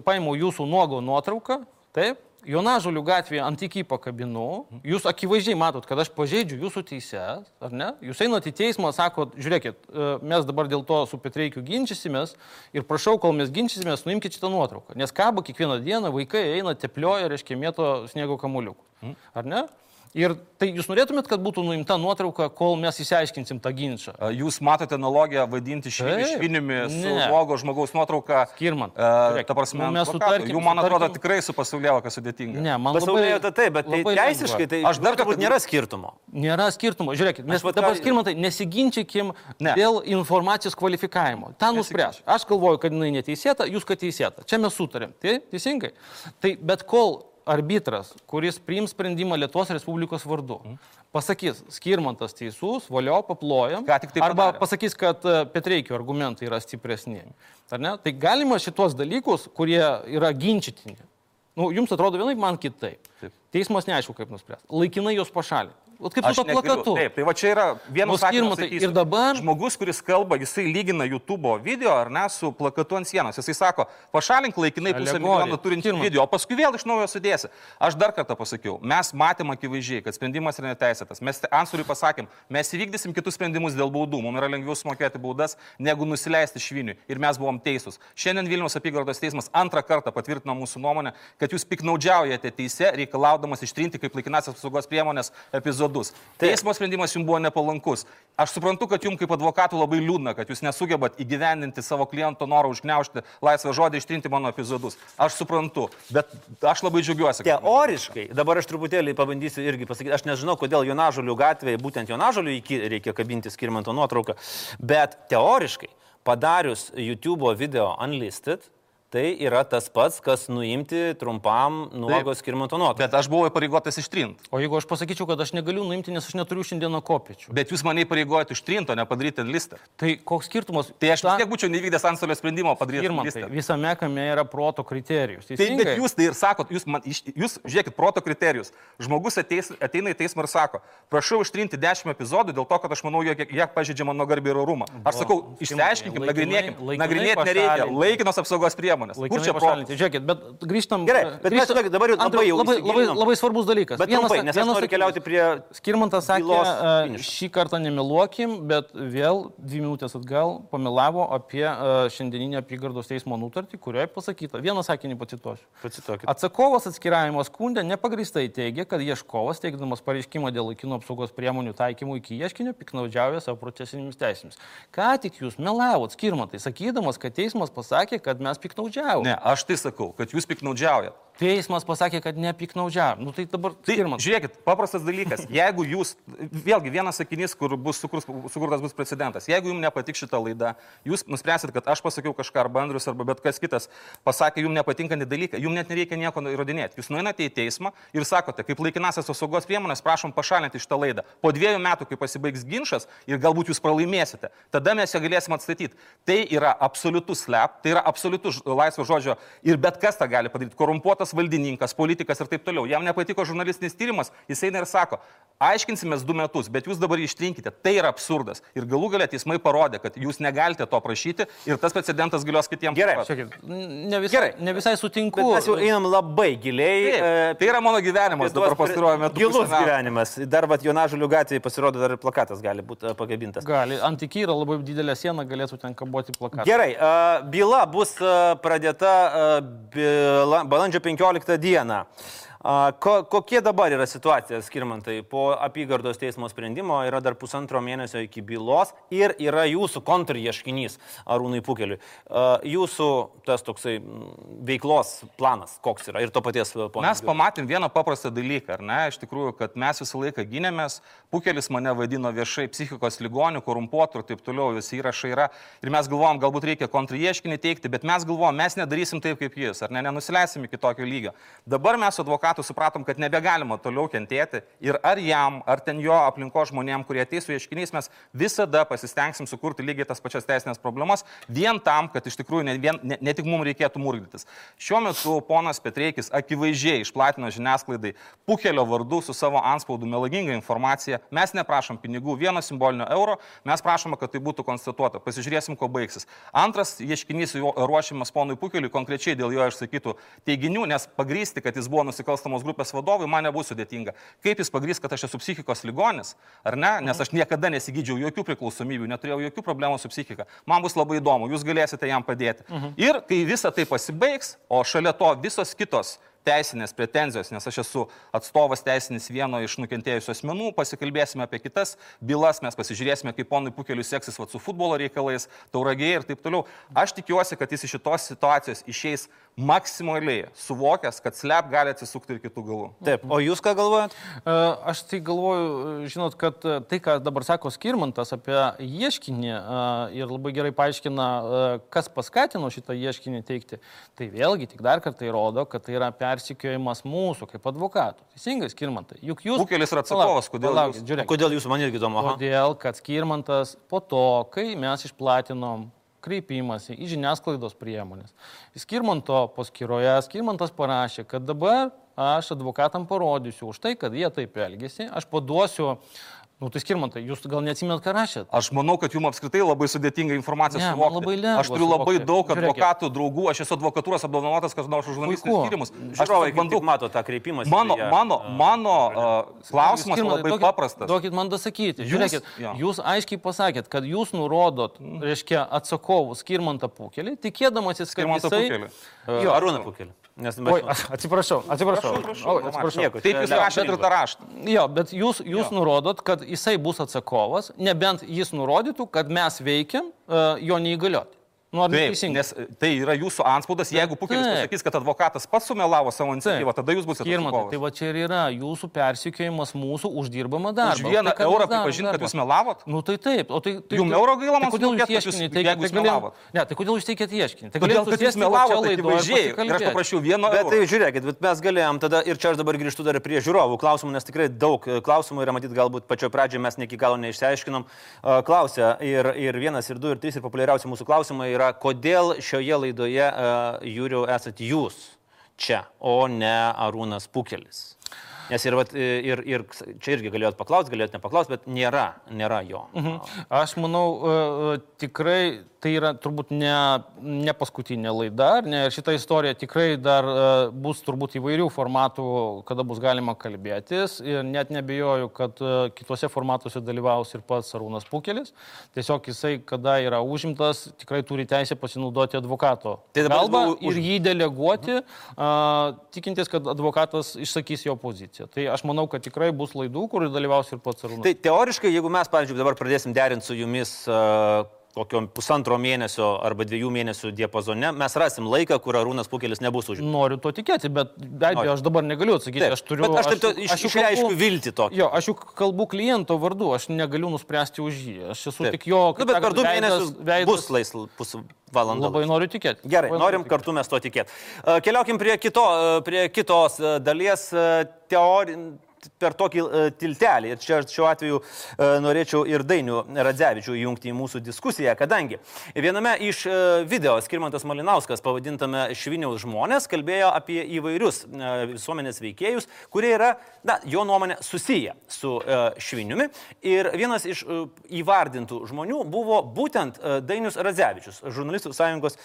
paimu jūsų nuogo nuotrauką, taip? Jonažolių gatvėje ant iki pakabinu, jūs akivaizdžiai matot, kad aš pažeidžiu jūsų teises, ar ne? Jūs einate į teismą, sakot, žiūrėkit, e, mes dabar dėl to su Petreikiu ginčysimės ir prašau, kol mes ginčysimės, nuimkite šitą nuotrauką. Nes kabo kiekvieną dieną vaikai eina teplioja, reiškia, mėto sniego kamuoliukų. Ar ne? Ir tai jūs norėtumėt, kad būtų nuimta nuotrauka, kol mes įsiaiškinsim tą ginčą. A, Jūs matote analogiją vadinti Taip. švinimi su blogo žmogaus nuotrauka. Skirmant. E, Žiūrėk, ta prasme, nu, mes mes sutarkim- Jų, man atrodo, sutarkim- tikrai su pasaulėvo, kas sudėtinga. Ne, man Pasaulėjo labai, tai taip, bet tai teisiškai tai Aš dar turbūt nėra skirtumo. Nėra skirtumo. Žiūrėkit, mes dabar ką- skirmantai nesiginčykim Ne. dėl informacijos kvalifikavimo. Ta nuspręs. Aš galvoju, kad jinai neteisėta, jūs kad teisėta. Čia mes sutarėm. Tai teisingai. Tai bet kol arbitras, kuris priims sprendimą Lietuvos Respublikos vardu, pasakys, skirmantas teisus, valio, paplojam. Tai Arba padarė. pasakys, kad e, Petreikio argumentai yra stipresni. Tai galima šitos dalykus, kurie yra ginčytini. Nu, jums atrodo vienaip, man kitaip. Taip. Teismas neaišku, kaip nuspręs. Laikinai juos pašalinti. O kaip su to plakatu? Taip, tai va čia yra vienas Skirmantai, ir dabar- Žmogus, kuris kalba, jisai lygina YouTube video ar ne su plakatu ant sienos. Jisai sako, pašalink laikinai pusę milijono turintį video, o paskui vėl iš naujo sudėsi. Aš dar kartą pasakiau, mes matėm akivaizdžiai, kad sprendimas yra neteisėtas. Mes ansoriui pasakėm, mes įvykdysim kitus sprendimus dėl baudų. Mums yra lengviau sumokėti baudas, negu nusileisti šviniui. Ir mes buvom teisūs. Šiandien Vilniaus apygardos teismas antrą kartą patvirtino mūsų nuomonę, kad jūs piknaudžiaujate teise, reikalaudamas ištrinti kaip laikinasias apsaugos priemonės epizodus. Teismo sprendimas jums buvo nepalankus. Aš suprantu, kad jums kaip advokatų labai liūdna, kad jūs nesugebat įgyvendinti savo kliento norą užgneušti laisvą žodį, ištrinti mano epizodus. Aš suprantu, bet aš labai džiaugiuosi. Teoriškai, dabar aš truputėlį pabandysiu irgi pasakyti, aš nežinau, kodėl Jonažolių gatvėje, būtent Jonažolių iki reikia kabinti skirmanto nuotrauką, bet teoriškai, padarius YouTube video unlisted, tai yra tas pats, kas nuimti trumpam nuogo skirmanto nuotrauką. Bet aš buvau įpareigotas ištrinti. O jeigu aš pasakyčiau, kad aš negaliu nuimti, nes aš neturiu šiandieną kopiečių. Bet jūs mane įpareigojate ištrinti, o ne padaryti listą. Tai koks skirtumas? Tai aš vis Ta- tiek būčiau nevykdęs antstolio sprendimo padaryti ant Irmantai, listą. visame kame yra proto kriterijus. Tai, Teisingai? bet jūs tai ir sakot, jūs, man, jūs žiūrėkit, proto kriterijus. Žmogus ateis, ateina į teismą ir sako, prašau ištrinti 10 epizodų dėl to, kad aš manau, jog jie pažydžia mano garbį ir orumą. Aš sakau, išsiaiškinkim, nagrinėkim. Nagrinėti nereikia. Laikinos apsaugos priemonės. Kur Laikinai čia protas? pašalinti. Žiūrėkit, bet grįžtam. Gerai, bet mes grįžtam- dabar jau labai jau labai, labai, labai svarbus dalykas. Bet trumpai, nes aš noriu keliauti prie... Skirmantas sakė, e, finišo. šį kartą nemeluokim, bet vėl dvi minutės atgal pamelavo apie e, šiandieninę apygardos teismo nutartį, kurioje pasakyta, vieną sakinį pacituosiu. Pacituokit. Atsakovas atskiravimo skundė nepagristai teigia, kad ieškovas, teikdamas pareiškimą dėl laikino apsaugos priemonių taikymų iki ieškinio, piknaudžiauja savo procesinėmis teisėmis. Ką tik jūs melavot, skirmantai, sakydamas, kad teismas pasakė, kad mes piknaudžiavome. Ne, aš tai sakau, kad jūs piknaudžiaujat. Teismas pasakė, kad nepiknaudžia. Nu tai dabar Tai, skirman. žiūrėkit, paprastas dalykas. Jeigu jūs, vėlgi vienas sakinys, kur bus sukurs, sukurtas bus precedentas. Jeigu jums nepatik šitą laidą, jūs nuspręsit, kad aš pasakiau kažką arba Andrius arba bet kas kitas pasakė jums nepatinkantį dalyką, jums net nereikia nieko įrodinėti. Jūs nueinate į teismą ir sakote, kaip laikinasias apsaugos priemonės, prašom pašalinti šitą laidą. Po dviejų metų, kai pasibaigs ginčas ir galbūt jūs pralaimėsite, tada mes ją galėsim atstatyti. Tai yra absoliutus slep, tai yra absoliutus laisvo žodžio ir bet kas tą gali padaryti. Korumpuotas valdininkas, politikas ir taip toliau. Jam nepatiko žurnalistinis tyrimas, jis eina ir sako, aiškinsimės du metus, bet jūs dabar ištrinkite. Tai yra absurdas. Ir galų galę teismai parodė, kad jūs negalite to prašyti ir tas precedentas galios kitiems. Gerai. Žiūrėkit, ne visai, Gerai. ne visai sutinku. Bet mes jau einam labai giliai. Taip, e, tai yra mano gyvenimas dabar pastaruoju metu. Gilus pusę metų. gyvenimas. Dar vat Jonažulių gatvėje pasirodo dar ir plakatas gali būti e, pagabintas. Gali, antikyra labai didelė siena galėtų ten kaboti plakatą. Gerai, e, byla bus pradėta byla- balandžio 15 dieną. Ko, kokie dabar yra situacija, skirmantai? Po apygardos teismo sprendimo yra dar pusantro mėnesio iki bylos ir yra jūsų kontraieškinys Arūnai Pukeliui. Jūsų tas toksai mm, veiklos planas, koks yra ir to paties e, pono. Mes pamatėm vieną paprastą dalyką, ar ne? Iš tikrųjų, kad mes visą laiką gynėmės, Pukelis mane vadino viešai psichikos ligonių, korumpuotų ir taip toliau, visi įrašai yra. Ir mes galvom, galbūt reikia kontraieškinį teikti, bet mes galvom, mes nedarysim taip kaip jis, ar ne, nenusileisim iki tokio lygio. Dabar mes su advokatu supratom, kad nebegalima toliau kentėti ir ar jam, ar ten jo aplinko žmonėm, kurie ateis su ieškiniais, mes visada pasistengsim sukurti lygiai tas pačias teisinės problemas, vien tam, kad iš tikrųjų ne, vien, ne, ne tik mums reikėtų murgdytis. Šiuo metu ponas Petreikis akivaizdžiai išplatino žiniasklaidai Pukelio vardu su savo anspaudu melagingą informaciją. Mes neprašom pinigų, vieno simbolinio euro, mes prašome, kad tai būtų konstatuota. Pasižiūrėsim, kuo baigsis. Antras ieškinys ruošiamas ponui Pukeliui konkrečiai dėl jo išsakytų teiginių, nes pagrysti, kad jis buvo nusikalstamos grupės vadovui, man nebus sudėtinga. Kaip jis pagrys, kad aš esu psichikos ligonis, ar ne? Nes aš niekada nesigydžiau jokių priklausomybių, neturėjau jokių problemų su psichika. Man bus labai įdomu, jūs galėsite jam padėti. Ir kai visa tai pasibaigs, o šalia to visos kitos teisinės pretenzijos, nes aš esu atstovas teisinis vieno iš nukentėjusių asmenų, pasikalbėsime apie kitas bylas, mes pasižiūrėsime, kaip ponui Pukeliu seksis vat, su futbolo reikalais, tauragėje ir taip toliau. Aš tikiuosi, kad jis iš šitos situacijos išeis maksimaliai suvokęs, kad slep gali atsisukti ir kitų galų. Taip, o jūs ką galvojat? E, Aš tai galvoju, žinot, kad tai, ką dabar sako Skirmantas apie ieškinį e, ir labai gerai paaiškina, e, kas paskatino šitą ieškinį teikti, tai vėlgi tik dar kartą įrodo, kad tai yra persikiojimas mūsų kaip advokatų. Teisingai, Skirmantai. Juk jūs... Pukelis yra Palaukit, kodėl palaukit, jūs- žiūrėkit. Kodėl jūs man irgi įdomu? Todėl, kad Skirmantas po to, kai mes išplatinom kreipimąsi į žiniasklaidos priemonės. Skirmanto paskyroje Skirmantas parašė, kad dabar aš advokatam parodysiu už tai, kad jie taip elgesi, aš paduosiu, nu tai Skirmantai, jūs gal neatsimėt, ką rašėt? Aš manau, kad jums apskritai labai sudėtinga informacija Ne, suvokti. labai lengva aš turiu labai suvokti. daug advokatų, draugų, aš esu advokatūros apdovanotas, kas nors už žurnalistinius tyrimus. Aš Žiūrovai, bandau. mato tą kreipimąsi. Mano, beje. mano, mano uh, klausimas Skirmantai, labai duokit- paprastas. Duokit man dasakyti. Jūs- Žiūrėkit, jo. jūs aiškiai pasakėt, kad jūs nurodot, reiškia, atsakovų Skirmantą Pukelį, tikėdamasis, kad Skirmantą jisai... Pukelį. Jo, Arūną Pukelį. Nes Oi, atsiprašau, atsiprašau. Oi, atsiprašau. Nieko, Taip jūs ne- rašėte ir tą raštą. Jo, bet jūs, jūs nurodot, kad jisai bus atsakovas, nebent jis nurodytų, kad mes veikiam uh, jo neįgalioti. Nu, ar Taip, nes tai yra jūsų anspaudas. Jeigu Pukelis pasakys, kad advokatas pats sumelavo savo iniciatyvą, tada jūs busite Skirmantai, tai va čia ir yra jūsų persikėjimas mūsų uždirbamą darbą. Už vieną Tai eurą pripažinti, kad jūs melavot? Nu tai taip, o tai... tai Jum euro gaila man tai kodėl jūs ieškinį jeigu teikėte? jūs melavot? Ne, tai kodėl jūs teikėte ieškinį? Tai kad jūs melavot ir akivaizdžiai ir aš paprašiau vieno Bet tai žiūrėkit, bet mes galėjom tada ir čia aš dabar grįžtu dar prie žiūrovų klausimų, nes tikrai daug e, klausimų yra, matyt, galbūt pačioje pradžioje mes ne iki galo neišsiaiškinom. E, Klausia ir, ir vienas, ir du, ir trys, ir populiariausi mūsų klausimai yra, kodėl šioje laidoje uh, Jūriu esate jūs čia, o ne Arūnas Pukelis. Nes ir, vat, ir, ir čia irgi galėjot paklausti, galėjot nepaklausti, bet nėra, nėra jo. Mhm. Aš manau, e, e, tikrai tai yra turbūt ne, ne paskutinė laida, ne? Šita istorija tikrai dar e, bus turbūt įvairių formatų, kada bus galima kalbėtis. Ir net nebejoju, kad e, kitose formatuose dalyvaus ir pats Arūnas Pukelis. Tiesiog jisai, kada yra užimtas, tikrai turi teisę pasinaudoti advokato Tai kalbą buvo ir jį deleguoti, a, tikintis, kad advokatas išsakys jo poziciją. Tai aš manau, kad tikrai bus laidų, kur dalyvaus ir pats Arūnas. Tai teoriškai, jeigu mes, pavyzdžiui, dabar pradėsim derinti su jumis uh, kokio pusantro mėnesio arba dviejų mėnesių diapazone mes rasim laiką, kur Arūnas Pukelis nebus užimtas. Noriu to tikėti, bet be abejo, aš dabar negaliu atsakyti. Taip, Aš turiu... bet aš taip aš, juk išreiškiu viltį tokią. Jo, aš juk kalbu kliento vardu, aš negaliu nuspręsti už jį. Aš esu Taip. tik jo... Nu, bet per du mėnesius veidas- bus laisvas pusvalandų. Labai noriu tikėti. Gerai, Labai norim tikėti. kartu mes to tikėti. Keliaukim prie, kito, e, prie kitos e, dalies teorijos per tokį e, tiltelį. Ir čia šiuo atveju e, norėčiau ir Dainių Radzevičių įjungti į mūsų diskusiją, kadangi viename iš e, video Skirmantas Malinauskas pavadintame Šviniaus žmonės kalbėjo apie įvairius visuomenės veikėjus, kurie yra, na, jo nuomonė, susiję su Šviniumi. Ir vienas iš įvardintų žmonių buvo būtent Dainius Radzevičius, žurnalistų sąjungos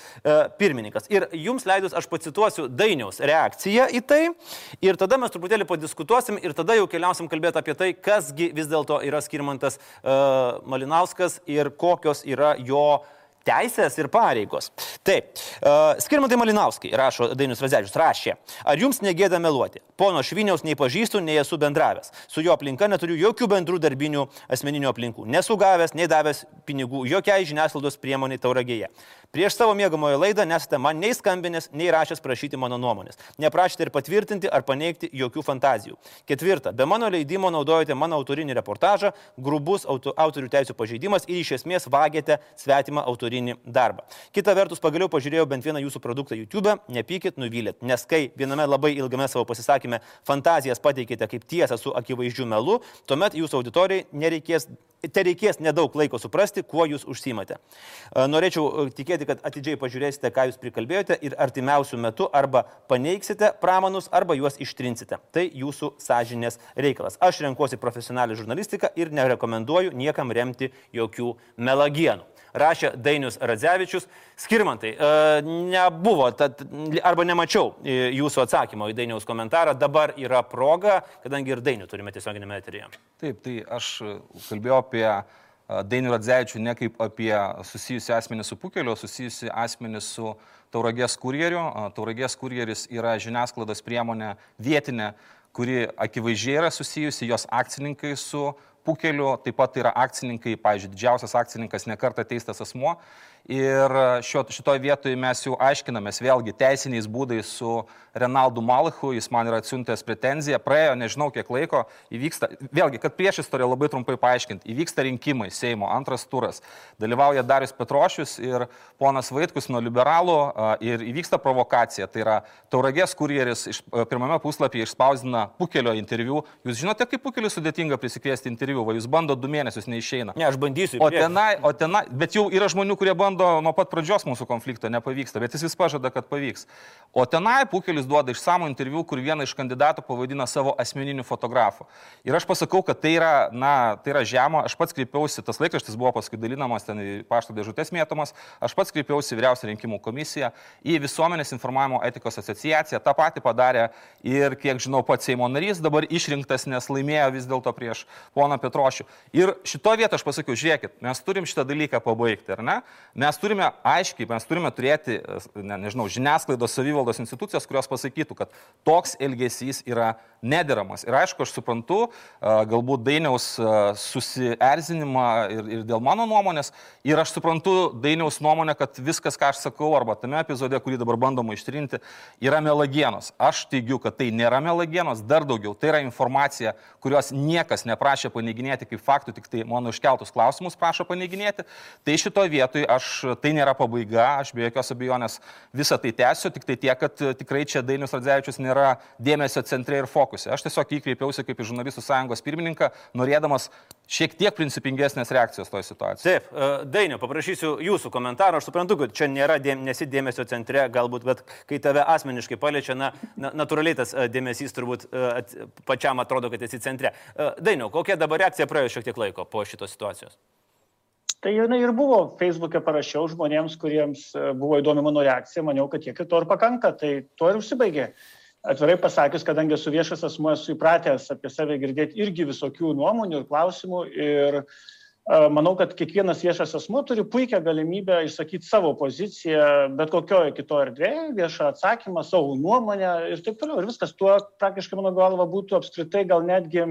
pirmininkas. Ir jums leidus aš pacituosiu Dainiaus reakciją į tai ir tada mes truputėlį padiskutuosim ir tada jau keliausim kalbėti apie tai, kasgi vis dėlto yra Skirmantas uh, Malinauskas ir kokios yra jo teisės ir pareigos. Taip, uh, Skirmantai Malinauskai, rašo Dainius Razevičius, rašė, ar jums negėda meluoti? Pono Šviniaus nei pažįstu, nei esu bendravęs. Su jo aplinka neturiu jokių bendrų darbinių asmeninių aplinkų. Nesu gavęs, nei davęs pinigų jokiai žiniasklaidos priemoniai tauragėje. Prieš savo mėgamojo laidą nesate man nei skambinęs, nei rašęs prašyti mano nuomonės. Neprašėte ir patvirtinti ar paneigti jokių fantazijų. Ketvirta, be mano leidimo naudojate mano autorinį reportažą, grubus auto, autorių teisų pažeidimas ir iš esmės vagėte svetimą autorinį darbą. Kita vertus, pagaliau pažiūrėjau bent vieną jūsų produktą YouTube, nepykit, nuvylėt, nes kai viename labai ilgame savo pasisakymė fantazijas pateikėte kaip tiesą su akivaizdžiu melu, tuomet jūsų auditorijai nereikės Te reikės nedaug laiko suprasti, kuo jūs užsimate. Norėčiau e, tikėti, kad atidžiai pažiūrėsite, ką jūs prikalbėjote ir artimiausių metų arba paneigsite pramanus, arba juos ištrinsite. Tai jūsų sąžinės reikalas. Aš renkuosi profesionalią žurnalistiką ir nerekomenduoju niekam remti jokių melagienų. Rašė Dainius Radzevičius. Skirmantai, e, nebuvo, tad, arba nemačiau e, jūsų atsakymo į Dainiaus komentarą. Dabar yra proga, kadangi ir Dainių turime tiesioginėme eteryje. Taip, tai aš kalbėjau apie Dainių Radzevičių ne kaip apie susijusi asmenį su Pukeliu, susijusi asmenį su Tauragės kurjeriu. Tauragės kurjeris yra žiniasklaidos priemonė vietinė, kuri akivaizdžiai yra susijusi jos akcininkai su Pukeliu, taip pat yra akcininkai, pavyzdžiui, didžiausias akcininkas nekarta teistas asmo. Ir šio, šitoje vietoje mes jau aiškinamės vėlgi teisiniais būdais su Renaldu Malachu, jis man yra atsiuntęs pretenziją, praėjo nežinau kiek laiko, įvyksta, vėlgi, kad prieš istoriją labai trumpai paaiškinti, įvyksta rinkimai Seimo, antras turas, dalyvauja Darius Petrošius ir ponas Vaitkus nuo liberalų a, ir įvyksta provokacija, tai yra Tauragės kurjeris iš, a, pirmame puslapyje išspausdina Pukelio interviu, jūs žinote, kaip Pukeliu sudėtinga prisikviesti interviu, va jūs bando du mėnesius neišeina. Ne, aš bandysiu. O tenai, o tenai, bet jau yra žmonių, kurie bando nuo pat pradžios mūsų konflikto, nepavyksta, bet jis vis pažada, kad pavyks. O tenai Pukelis duoda išsamų interviu, kur vieną iš kandidatų pavadina savo asmeniniu fotografu. Ir aš pasakau, kad tai yra, na, tai yra žemo, aš pats kreipiausi, tas laikraštis buvo paskui dalinamas, ten pašto dėžutės mėtomas, aš pats kreipiausi vyriausią rinkimų komisiją, į visuomenės informavimo etikos asociaciją, tą patį padarė ir, kiek žinau, pats Seimo narys dabar išrinktas, nes laimėjo vis dėlto prieš poną Petrošių. Ir šito vietą aš pasakiau, žiūrėkit, mes turim šitą dalyką pabaigti, ar ne? Mes turime aiškiai, mes turime turėti, ne, nežinau, žiniasklaidos savivaldos institucijas, kurios pasakytų, kad toks elgesys yra nederamas. Ir aišku, aš suprantu, galbūt Dainiaus susierzinimą ir, ir dėl mano nuomonės. Ir aš suprantu Dainiaus nuomonę, kad viskas, ką aš sakau, arba tame epizode, kurį dabar bandoma ištrinti, yra melagienos. Aš teigiu, kad tai nėra melagienos, dar daugiau. Tai yra informacija, kurios niekas neprašė paneiginėti kaip faktų, tik tai mano iškeltus klausimus prašo paneiginėti. Tai šitoje vietoje aš, tai nėra pabaiga, aš be jokios abejonės visą tai tęsiu, tik tai tiek, kad tikrai čia Dainius Radzevičius nėra dėmesio centre ir fokusė. Aš tiesiog įkreipiausi kaip į žurnalistų sąjungos pirmininką, norėdamas šiek tiek principingesnės reakcijos toje situacijoje. Taip, e, Dainiu, paprašysiu jūsų komentarą. Aš suprantu, kad čia nėra dėm, nesidėmesio centre, galbūt, bet kai tave asmeniškai paliečia, na, na, natūraliai tas e, dėmesys turbūt e, at, pačiam atrodo, kad esi centre. Dainiu, kokia dabar reakcija praėjo šiek tiek laiko po šitos situacijos? Tai jinai ir buvo, Facebook'e parašiau žmonėms, kuriems buvo įdomi mano reakcija, maniau, kad tiek ir to ir pakanka, tai to ir užsibaigė. Atvirai pasakius, kadangi esu viešas asmuo, esu įpratęs apie save girdėti irgi visokių nuomonių ir klausimų ir e, manau, kad kiekvienas viešas asmuo turi puikią galimybę išsakyti savo poziciją bet kokioje kitoje erdvėje, viešą atsakymą, savo nuomonę ir taip toliau. Ir viskas tuo praktiškai mano galva būtų apskritai gal netgi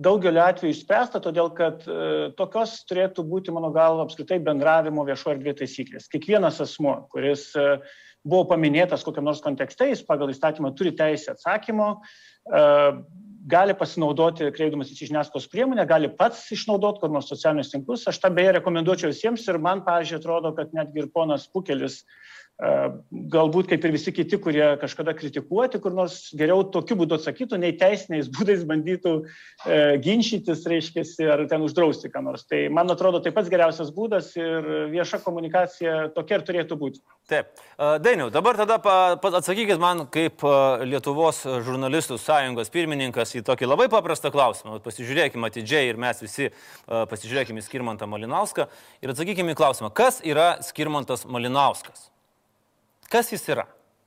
daugeliu atveju išspręsta, todėl kad e, tokios turėtų būti, mano galva, apskritai bendravimo viešo erdvė taisyklės. Kiekvienas asmo, kuris e, buvo paminėtas kokiam nors kontekste, jis pagal įstatymą turi teisę atsakymo, e, gali pasinaudoti, kreipdamas į žiniasklaidos priemonę, gali pats išnaudoti kur nors socialinius tinklus. Aš tą beje rekomenduočiau visiems ir man, pažiūrėjau, atrodo, kad netgi ir ponas Pukelis uh, galbūt kaip ir visi kiti, kurie kažkada kritikuoti, kur nors geriau tokiu būdu atsakytų, nei teisiniais būdais bandytų e, ginčytis, reiškia, ar ten uždrausti ką nors. Tai man atrodo, tai pats geriausias būdas ir vieša komunikacija tokia ir turėtų būti. Taip. Dainiau, dabar tada atsakykit man kaip Lietuvos žurnalistų sąjungos pirmininkas į tokį labai paprastą klausimą. Pasižiūrėkime atidžiai ir mes visi pasižiūrėkime į Skirmantą Malinauską ir atsakykime į klausimą, kas yra Skirmantas Malinauskas? Kas jis yra?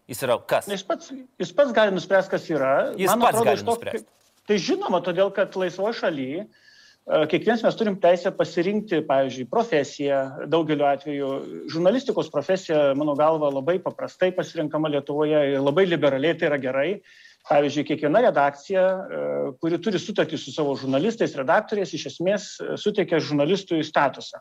Jis yra kas? Jis pats, jis pats gali nuspręsti, kas yra. Jis Man pats atrodo, gali to, nuspręsti. Tai žinoma, todėl kad laisvoje šalyje kiekvienas mes turim teisę pasirinkti, pavyzdžiui, profesiją. Daugeliu atveju žurnalistikos profesija, mano galva, labai paprastai pasirinkama Lietuvoje ir labai liberaliai tai yra gerai. Pavyzdžiui, kiekviena redakcija, e, kuri turi sutartį su savo žurnalistais, redaktoriais, iš esmės e, suteikia žurnalistui statusą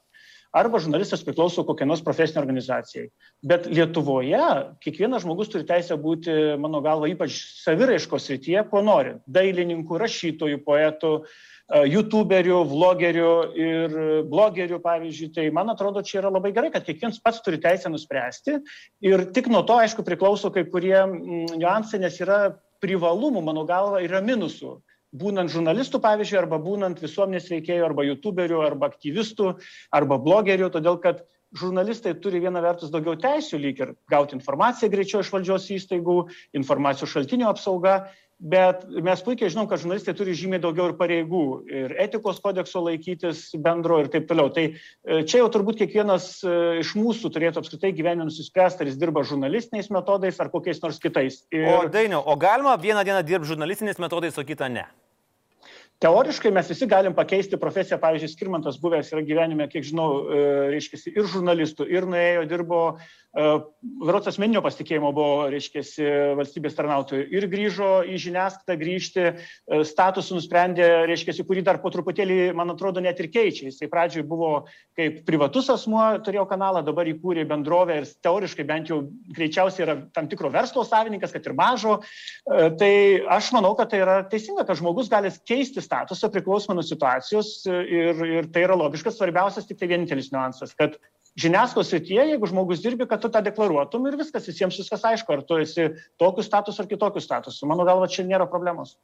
arba žurnalistas priklauso kokiai nors profesiniai organizacijai. Bet Lietuvoje kiekvienas žmogus turi teisę būti, mano galva, ypač saviraiškos rytyje, ko nori. Dailininkų, rašytojų, poetų, e, youtuberių, vlogerių ir blogerių, pavyzdžiui. Tai man atrodo, čia yra labai gerai, kad kiekvienas pats turi teisę nuspręsti ir tik nuo to, aišku, priklauso kai kurie mm, niuansai, nes yra privalumų, mano galva, yra minusų būnant žurnalistų, pavyzdžiui, arba būnant visuomenės veikėjų, arba youtuberių, arba aktyvistų, arba blogerių, todėl kad žurnalistai turi viena vertus daugiau teisių lyg ir gauti informaciją greičiau iš valdžios įstaigų, informacijos šaltinių apsauga, bet mes puikiai žinom, kad žurnalistai turi žymiai daugiau ir pareigų, ir etikos kodekso laikytis bendro ir taip toliau. Tai e, čia jau turbūt kiekvienas e, iš mūsų turėtų apskritai gyvenime nusispręsti, ar jis dirba žurnalistiniais metodais ar kokiais nors kitais. Ir... O Dainio, o galima vieną dieną dirbti žurnalistiniais metodais, o kitą ne? Teoriškai mes visi galim pakeisti profesiją, pavyzdžiui, Skirmantas buvęs yra gyvenime, kiek žinau, e, reiškia, ir žurnalistų, ir nuėjo, dirbo Virots asmeninio pasitikėjimo buvo, reiškia, valstybės tarnautojų ir grįžo į žiniasklaidą grįžti, e, statusų nusprendė, reiškia, kurį dar po truputėlį, man atrodo, net ir keičia. Jisai pradžioje buvo kaip privatus asmuo, turėjo kanalą, dabar įkūrė bendrovę ir teoriškai bent jau greičiausiai yra tam tikro verslo savininkas, kad ir mažo. E, tai aš manau, kad tai yra teisinga, kad žmogus gali keisti statusą priklausomai nuo situacijos ir, ir tai yra logiškas, svarbiausias tik tai vienintelis niuansas, kad žiniasklaidos srityje, jeigu žmogus dirbi, kad tu tą deklaruotum ir viskas, visiems viskas aišku, ar tu esi tokiu statusu ar kitokiu statusu. Mano galva, čia nėra problemos.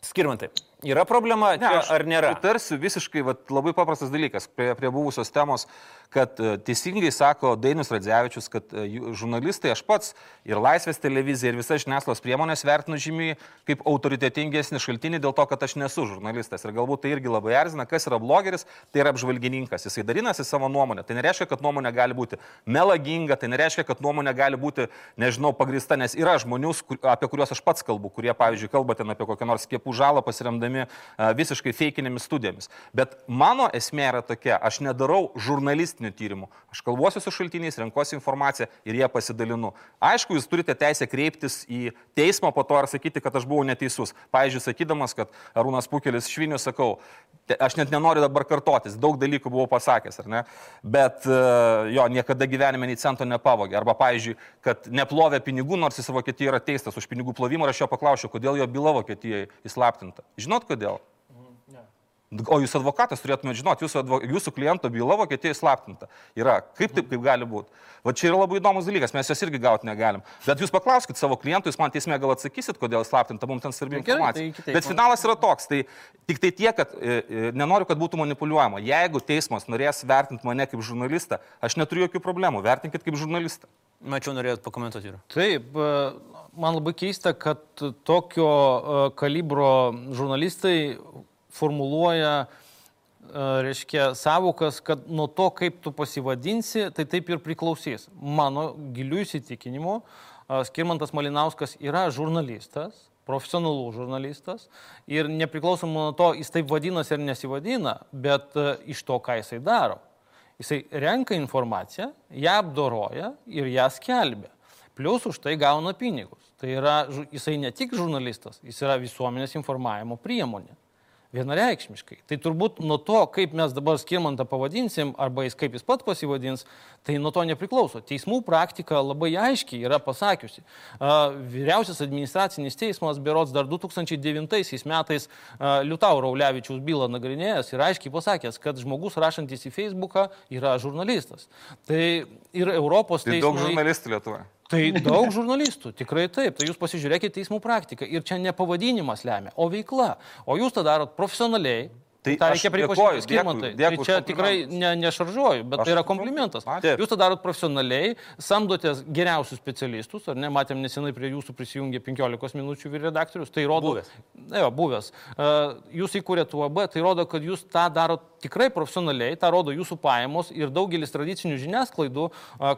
Skirmantai, yra problema ne, ar nėra? Tarsi visiškai vat, labai paprastas dalykas prie, prie buvusios temos, kad e, teisingai sako Dainius Radzevičius, kad e, žurnalistai, aš pats ir Laisvės televizija, ir visa žiniasklaidos priemonės vertinu žymiai kaip autoritetingesnį šaltinį dėl to, kad aš nesu žurnalistas. Ir galbūt tai irgi labai erzina, kas yra blogeris, tai yra apžvalgininkas. Jisai darinasi savo nuomonę. Tai nereiškia, kad nuomonė gali būti melaginga, tai nereiškia, kad nuomonė gali būti, nežinau, pagrista, nes yra žmonių, apie kuriuos aš pats kalbu, kurie, pavyzdžiui, kalba ten apie kokią nors skiepų žalą pasiremdami visiškai feikinėmis studijomis. Bet mano esmė yra tokia, aš nedarau žurnalistinių tyrimų. Aš kalbuosiu su šaltiniais, renkuosi informaciją ir ją pasidalinu. Aišku, jūs turite teisę kreiptis į teismą po to ir sakyti, kad aš buvau neteisus. Pavyzdžiui, sakydamas, kad Arūnas Pukelis švinius, sakau, aš net nenoriu dabar kartotis, daug dalykų buvau pasakęs, ar ne? Bet jo, niekada gyvenime nei cento nepavogė. Arba, pavyzdžiui, kad neplovė pinigų, nors jis Vokietijoje yra teistas už pinigų plovimą ir aš jo paklausiau, kodėl jo byla Vokietijoje įslaptinta. Žinot kodėl? O jūs advokatas turėtumėte žinoti, jūsų, advo, jūsų kliento byla Vokietijoje slaptinta. Yra. Kaip taip, kaip gali būti? Va čia yra labai įdomus dalykas, mes jos irgi gauti negalim. Bet jūs paklauskite savo klientų, jūs man teisme gal atsakysit, kodėl slaptinta, mums ten svarbi informacija. Tai Bet finalas yra toks, tai tik tai tiek, kad e, e, nenoriu, kad būtų manipuliuojama. Jeigu teismas norės vertinti mane kaip žurnalistą, aš neturiu jokių problemų, vertinkit kaip žurnalistą. Mačiau, norėjot pakomentuoti ir. Taip, e, man labai keista, kad tokio e, kalibro žurnalistai formuluoja, e, reiškia, savokas, kad nuo to, kaip tu pasivadinsi, tai taip ir priklausys. Mano gilių įsitikinimu, e, Skirmantas Malinauskas yra žurnalistas, profesionalus žurnalistas ir nepriklausomai nuo to, jis taip vadinasi ar nesivadina, bet iš to, ką jisai daro. Jisai renka informaciją, ją apdoroja ir ją skelbia. Plius už tai gauna pinigus. Tai yra, jisai ne tik žurnalistas, jis yra visuomenės informavimo priemonė. Vienareikšmiškai. Tai turbūt nuo to, kaip mes dabar skirmantą pavadinsim, arba jis kaip jis pat pasivadins, tai nuo to nepriklauso. Teismų praktika labai aiškiai yra pasakiusi. Vyriausias administracinis teismas berots dar 2009 metais Liutauro Ulevičiaus bylą nagrinėjęs ir aiškiai pasakęs, kad žmogus rašantis į Facebooką yra žurnalistas. Tai ir Europos tai teismai... Daug žurnalistų Lietuvoje. Tai daug žurnalistų, tikrai taip. Tai jūs pasižiūrėkite teismų praktiką. Ir čia ne pavadinimas lemia, o veikla. O jūs tą darot profesionaliai, Tai tą reikia pripažinti, skirmantai. Tai čia tikrai ne, nešaržuoju, bet aš tai yra komplimentas. Jūs tą darot profesionaliai, samdotės geriausius specialistus, ar ne, matėm nesenai prie jūsų prisijungė 15 minučių redaktorius, tai rodo... Buvęs. Jo, buvęs. Jūs įkūrėte UAB, tai rodo, kad jūs tą darot tikrai profesionaliai, tą rodo jūsų pajamos ir daugelis tradicinių žiniasklaidų,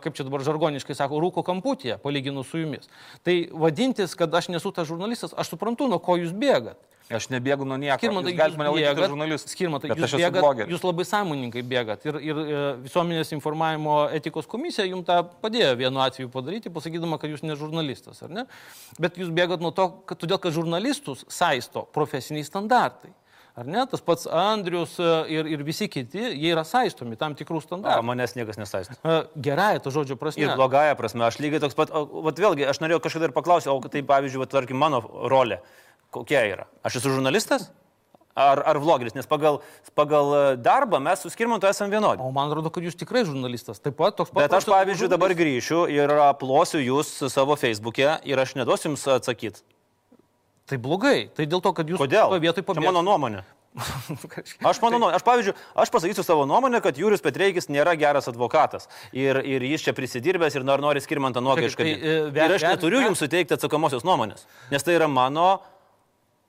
kaip čia dabar žargoniškai sako, rūko kamputėje, palyginus su jumis. Tai vadintis, kad aš nesu tas žurnalistas, aš suprantu, nuo ko jūs bėgat. Aš nebėgu nuo nieko. Skirmantai, jūs mane laikyti žurnalistu. Skirmantai, jūs, bėgat, jūs labai sąmoningai bėgat. Ir, ir e, visuomenės informavimo etikos komisija jums tą padėjo vienu atveju padaryti, pasakydama, kad jūs ne žurnalistas, ar ne? Bet jūs bėgat nuo to, kad, todėl, kad žurnalistus saisto profesiniai standartai. Ar ne? Tas pats Andrius e, ir, ir visi kiti, jie yra saistomi tam tikrų standartų. O manęs niekas nesaisto. E, gerąją to žodžio prasme. Ir blogąją prasme. Aš lygiai toks pat, o, vat vėlgi, aš norėjau kažkada ir paklausyti, o tai pavyzdžiui, vat, tarkim, mano rolė kokia yra? Aš esu žurnalistas? Ar, ar vlogeris, nes pagal, pagal darbą mes su skirmantu esame vienodi. O man atrodo, kad jūs tikrai žurnalistas. Taip pat toks pat. Bet aš, pavyzdžiui, dabar grįšiu ir aplosiu jūs savo Facebook'e ir aš neduosiu jums atsakyti. Tai blogai. Tai dėl to, kad jūs Kodėl? Tai mano nuomonė. aš manau, nu, aš pavyzdžiui, aš pasakysiu savo nuomonę, kad Jūrius Petreikis nėra geras advokatas ir, ir jis čia prisidirbęs ir nori skirmantą nuogai iškabinti. Tai, e, ir aš neturiu jums suteikti atsakomosios nuomonės, nes tai yra mano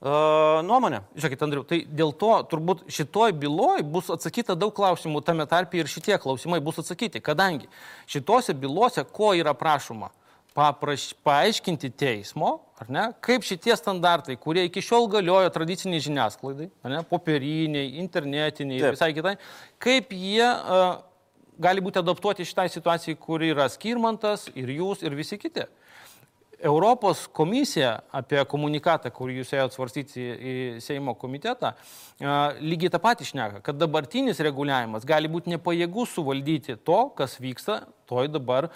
nuomonę. Žiūrėkit, Andriu, tai dėl to turbūt šitoj byloj bus atsakyta daug klausimų, tame tarpe ir šitie klausimai bus atsakyti, kadangi šitose bylose ko yra prašoma? Papraš, paaiškinti teismo, ar ne, kaip šitie standartai, kurie iki šiol galiojo tradiciniai žiniasklaidai, ne, popieriniai, internetiniai, Taip. visai kitai, kaip jie uh, gali būti adaptuoti šitai situacijai, kur yra skirmantas ir jūs ir visi kiti. Europos komisija apie komunikatą, kurį jūs ėjot svarstyti į Seimo komitetą, lygiai tą patį šneka, kad dabartinis reguliavimas gali būti nepajėgus suvaldyti to, kas vyksta toj dabar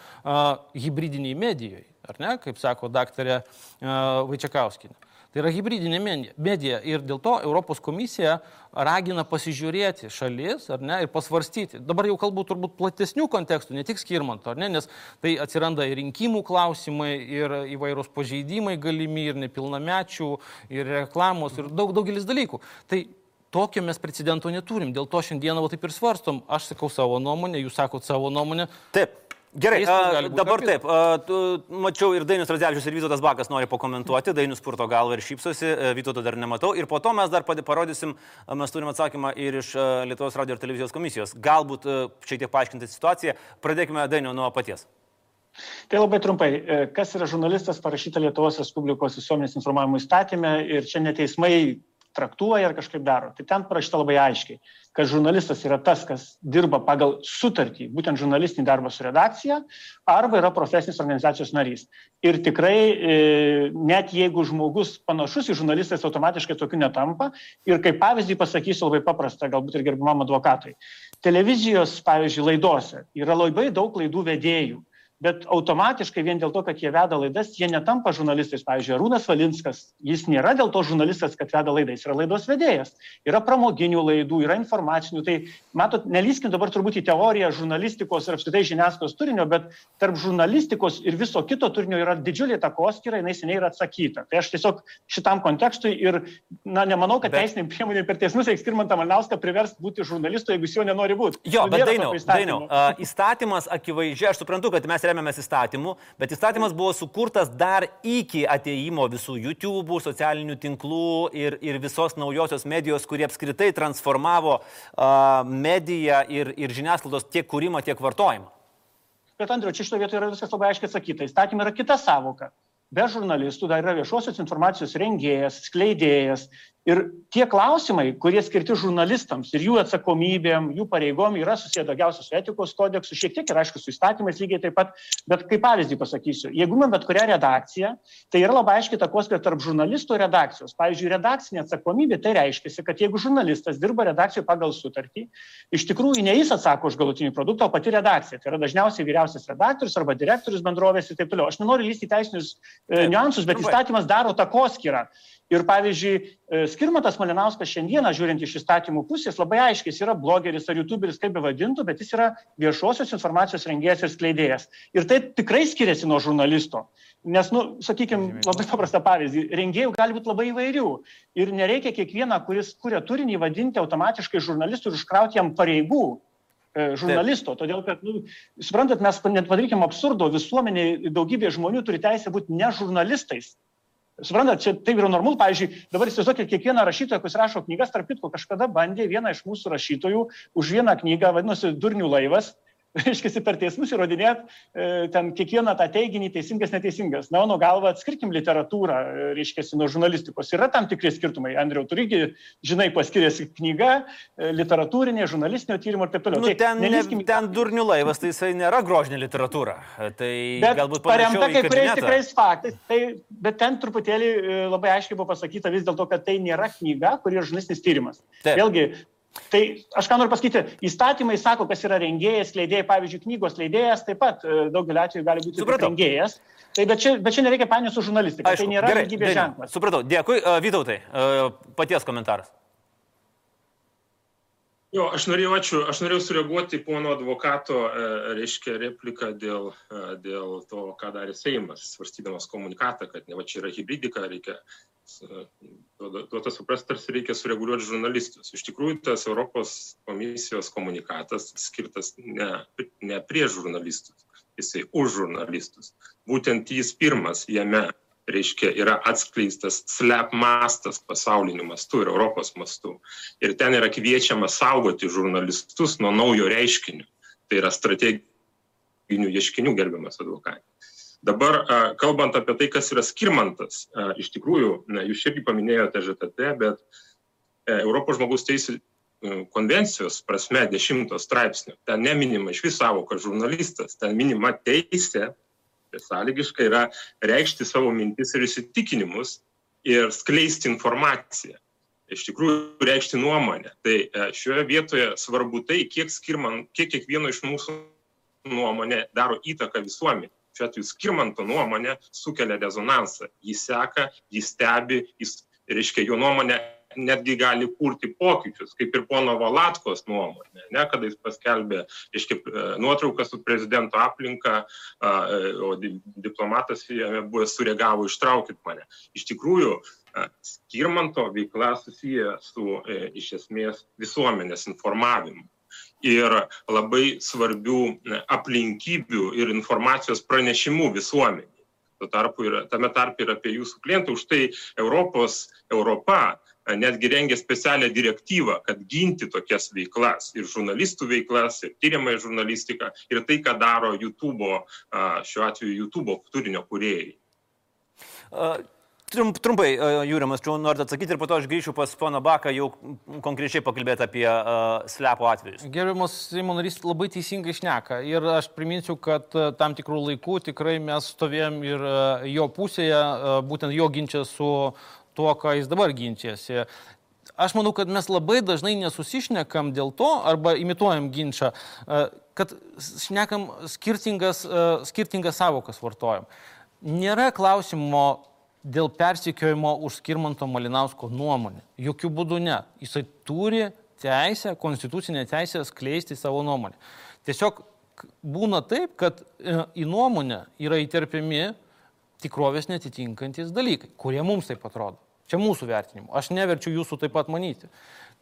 hybridiniai medijoje, ar ne, kaip sako daktarė Vaičiakauskinė. Tai yra hybridinė medija ir dėl to Europos komisija ragina pasižiūrėti šalis ne, ir pasvarstyti. Dabar jau kalbu turbūt platesnių kontekstų, ne tik skirmanto, ne, nes tai atsiranda ir rinkimų klausimai, ir įvairūs pažeidimai galimi, ir nepilnamečių, ir reklamos, ir daug, daugelis dalykų. Tai tokio mes precedento neturim, dėl to šiandieną va, taip ir svarstom. Aš sakau savo nuomonę, jūs sakot savo nuomonę. Taip. Gerai, a, dabar taip, a, tu, mačiau ir Dainius Radzevičius ir Vytautas Bakas nori pakomentuoti, Dainius purto galvą ir šypsosi, Vytauto dar nematau. Ir po to mes dar parodysim, mes turim atsakymą ir iš Lietuvos radio ir televizijos komisijos. Galbūt šiek tiek paaiškinti situaciją. Pradėkime Dainiu nuo paties. Tai labai trumpai, e, kas yra žurnalistas parašyta Lietuvos Respublikos visuomenės informavimo įstatymė ir čia neteismai traktuoja ar kažkaip daro. Tai ten parašyta labai aiškiai, kad žurnalistas yra tas, kas dirba pagal sutartį, būtent žurnalistinį darbą su redakcija, arba yra profesinis organizacijos narys. Ir tikrai e, net jeigu žmogus panašus į žurnalistas automatiškai tokiu netampa. Ir kaip pavyzdį pasakysiu labai paprastą, galbūt ir gerbimam advokatui. Televizijos, pavyzdžiui, laidose yra labai daug laidų vedėjų bet automatiškai vien dėl to, kad jie veda laidas, jie netampa žurnalistais. Pavyzdžiui, Arūnas Valinskas, jis nėra dėl to žurnalistas, kad veda laidą, jis yra laidos vedėjas. Yra pramoginių laidų, yra informacinių. Tai, matot, nelyskim dabar turbūt į teoriją žurnalistikos ir apskritai žiniasklaidos turinio, bet tarp žurnalistikos ir viso kito turinio yra didžiulė takoskira, jinai seniai yra atsakyta. Tai aš tiesiog šitam kontekstui ir, na, nemanau, kad bet... teisiniai priemonė per teismus reikia skirmantą Malnauską priversti būti žurnalistu, jeigu jis jo nenori būti. Jo, nu, bet dainiau, dainiau, uh, įstatymas akivaizdžiai, aš suprantu, kad mes remiamės įstatymu, bet įstatymas buvo sukurtas dar iki ateimo visų YouTube, socialinių tinklų ir, ir visos naujosios medijos, kurie apskritai transformavo uh, mediją ir, ir žiniasklaidos tiek kūrimą, tiek vartojimą. Bet Andriu, čia šitoje vietoje yra viskas labai aiškiai atsakyta. Įstatymė yra kita savoka. Be žurnalistų dar yra viešosios informacijos rengėjas, skleidėjas, Ir tie klausimai, kurie skirti žurnalistams ir jų atsakomybėm, jų pareigom yra susiję daugiausiai su etikos kodeksu, šiek tiek ir aišku su įstatymais lygiai taip pat, bet kaip pavyzdį pasakysiu, jeigu man bet kurią redakciją, tai yra labai aiškiai takos tarp žurnalistų ir redakcijos. Pavyzdžiui, redakcinė atsakomybė tai reiškia, kad jeigu žurnalistas dirba redakcijoje pagal sutartį, iš tikrųjų ne jis atsako už galutinį produktą, o pati redakcija. Tai yra dažniausiai vyriausias redaktorius arba direktorius bendrovės ir taip toliau. Aš nenoriu lysti į teisinius e, niuansus, bet įstatymas daro takoskirą. Ir pavyzdžiui, e, Skirmatas Malinauskas šiandieną, žiūrint iš įstatymų pusės, labai aiškiai, jis yra blogeris ar youtuberis, kaip be vadintų, bet jis yra viešosios informacijos rengėjas ir skleidėjas. Ir tai tikrai skiriasi nuo žurnalisto. Nes, nu, sakykime, labai paprastą pavyzdį, rengėjų gali būti labai įvairių. Ir nereikia kiekvieną, kuris kuria turinį, vadinti automatiškai žurnalistų ir užkrauti jam pareigų e, žurnalisto. Taip. Todėl, kad, nu, suprantat, mes net padarykim absurdo, visuomenė daugybė žmonių turi teisę būti ne žurnalistais. Suprantat, čia taip yra normalu. Pavyzdžiui, dabar įsivaizduokit, kiekvieną rašytoją, kuris rašo knygas, tarp kitko, kažkada bandė vieną iš mūsų rašytojų už vieną knygą, vadinosi Durnių laivas, reiškia, per teismus įrodinėt e, ten kiekvieną tą teiginį teisingas, neteisingas. Na, mano galva, atskirkim literatūrą, e, reiškia, nuo žurnalistikos. Yra tam tikri skirtumai. Andriau, turigi, žinai, paskiriasi knyga, e, literatūrinė, žurnalistinio tyrimo ir taip toliau. Nu, tai ten, nelyskim... ten durnių laivas, tai jisai nėra grožinė literatūra. Tai bet galbūt paremta kai kuriais tikrais faktais. Tai, bet ten truputėlį labai aiškiai buvo pasakyta vis dėlto, kad tai nėra knyga, kuri yra žurnalistinis tyrimas. Taip. Vėlgi, Tai aš ką noriu pasakyti, įstatymai sako, kas yra rengėjas, leidėjas, pavyzdžiui, knygos leidėjas, taip pat e, daugeliu atveju gali būti rengėjas. Tai bet čia, bet čia nereikia painioti su žurnalistika, tai Aišku, tai nėra lygybės ženklas. Supratau, dėkui. Uh, Vytautai, uh, paties komentaras. Jo, aš norėjau, ačiū, aš norėjau sureaguoti pono advokato, reiškia, repliką dėl, dėl to, ką darė Seimas, svarstydamas komunikatą, kad ne va čia yra hybridika, reikia duota suprasti, tarsi reikia sureguliuoti žurnalistus. Iš tikrųjų, tas Europos komisijos komunikatas skirtas ne, ne prie žurnalistus, jisai už žurnalistus. Būtent jis pirmas jame, reiškia, yra atskleistas slep mastas pasauliniu mastu ir Europos mastu. Ir ten yra kviečiama saugoti žurnalistus nuo naujo reiškinio. Tai yra strateginių ieškinių gerbiamas advokatas. Dabar, kalbant apie tai, kas yra skirmantas, iš tikrųjų, jūs irgi paminėjote ŽTT, bet e, Europos žmogaus teisų e, konvencijos prasme dešimto straipsnio, ten neminima iš vis savo, kad žurnalistas, ten minima teisė, besąlygiškai yra reikšti savo mintis ir įsitikinimus ir skleisti informaciją. Iš tikrųjų, reikšti nuomonę. Tai e, šioje vietoje svarbu tai, kiek, skirman, kiek kiekvieno iš mūsų nuomonė daro įtaką visuomenė šiuo atveju skirmanto nuomonė sukelia rezonansą. Jis seka, jis stebi, jis, reiškia, jo nuomonė netgi gali kurti pokyčius, kaip ir pono Valatkos nuomonė, ne, kada jis paskelbė, reiškia, nuotrauką su prezidento aplinka, o diplomatas jame buvo sureagavo, ištraukit mane. Iš tikrųjų, skirmanto veikla susiję su, e, iš esmės, visuomenės informavimu ir labai svarbių aplinkybių ir informacijos pranešimų visuomeniai. Tuo tarpu yra, tame tarpe ir apie jūsų klientų. Už tai Europos, Europa netgi rengia specialią direktyvą, kad ginti tokias veiklas ir žurnalistų veiklas, ir tyriamąją žurnalistiką, ir tai, ką daro YouTube, šiuo atveju YouTube turinio kuriejai. Trump, trumpai, uh, Jūrimas, čia noriu atsakyti ir po to aš grįšiu pas poną Baką jau konkrečiai pakalbėti apie uh, slepo atvejus. Gerbiamas Seimo narys labai teisingai išneka ir aš priminsiu, kad uh, tam tikrų laikų tikrai mes stovėjom ir jo pusėje, būtent jo ginčia su tuo, ką jis dabar ginčiasi. Aš manau, kad mes labai dažnai nesusišnekam dėl to arba imituojam ginčą, kad šnekam skirtingas, skirtingas savokas vartojam. Nėra klausimo dėl persikiojimo už Skirmanto Malinausko nuomonę. Jokių būdų ne. Jisai turi teisę, konstitucinę teisę skleisti savo nuomonę. Tiesiog būna taip, kad e, į nuomonę yra įterpiami tikrovės netitinkantis dalykai, kurie mums taip atrodo. Čia mūsų vertinimu. Aš neverčiu jūsų taip pat manyti.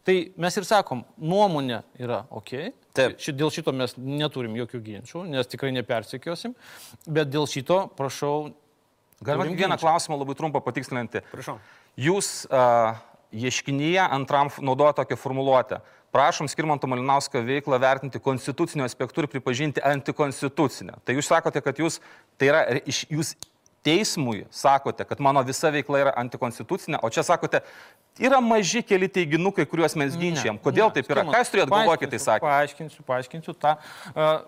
Tai mes ir sakom, nuomonė yra ok. Taip. Ši, dėl šito mes neturim jokių ginčių, nes tikrai nepersikiosim. Bet dėl šito prašau Galima vieną klausimą labai trumpą patikslinti. Prašau. Jūs uh, ieškinyje antram naudoja tokią formuluotę. Prašom Skirmanto Malinauską veiklą vertinti konstitucinio aspektų ir pripažinti antikonstitucinę. Tai jūs sakote, kad jūs, tai yra, jūs teismui sakote, kad mano visa veikla yra antikonstitucinė, o čia sakote, yra maži keli teiginukai, kuriuos mes ginčiam. Kodėl taip yra? Ką jūs turėt galvoje, kai tai sakė? Paaiškinsiu, paaiškinsiu tą. Uh,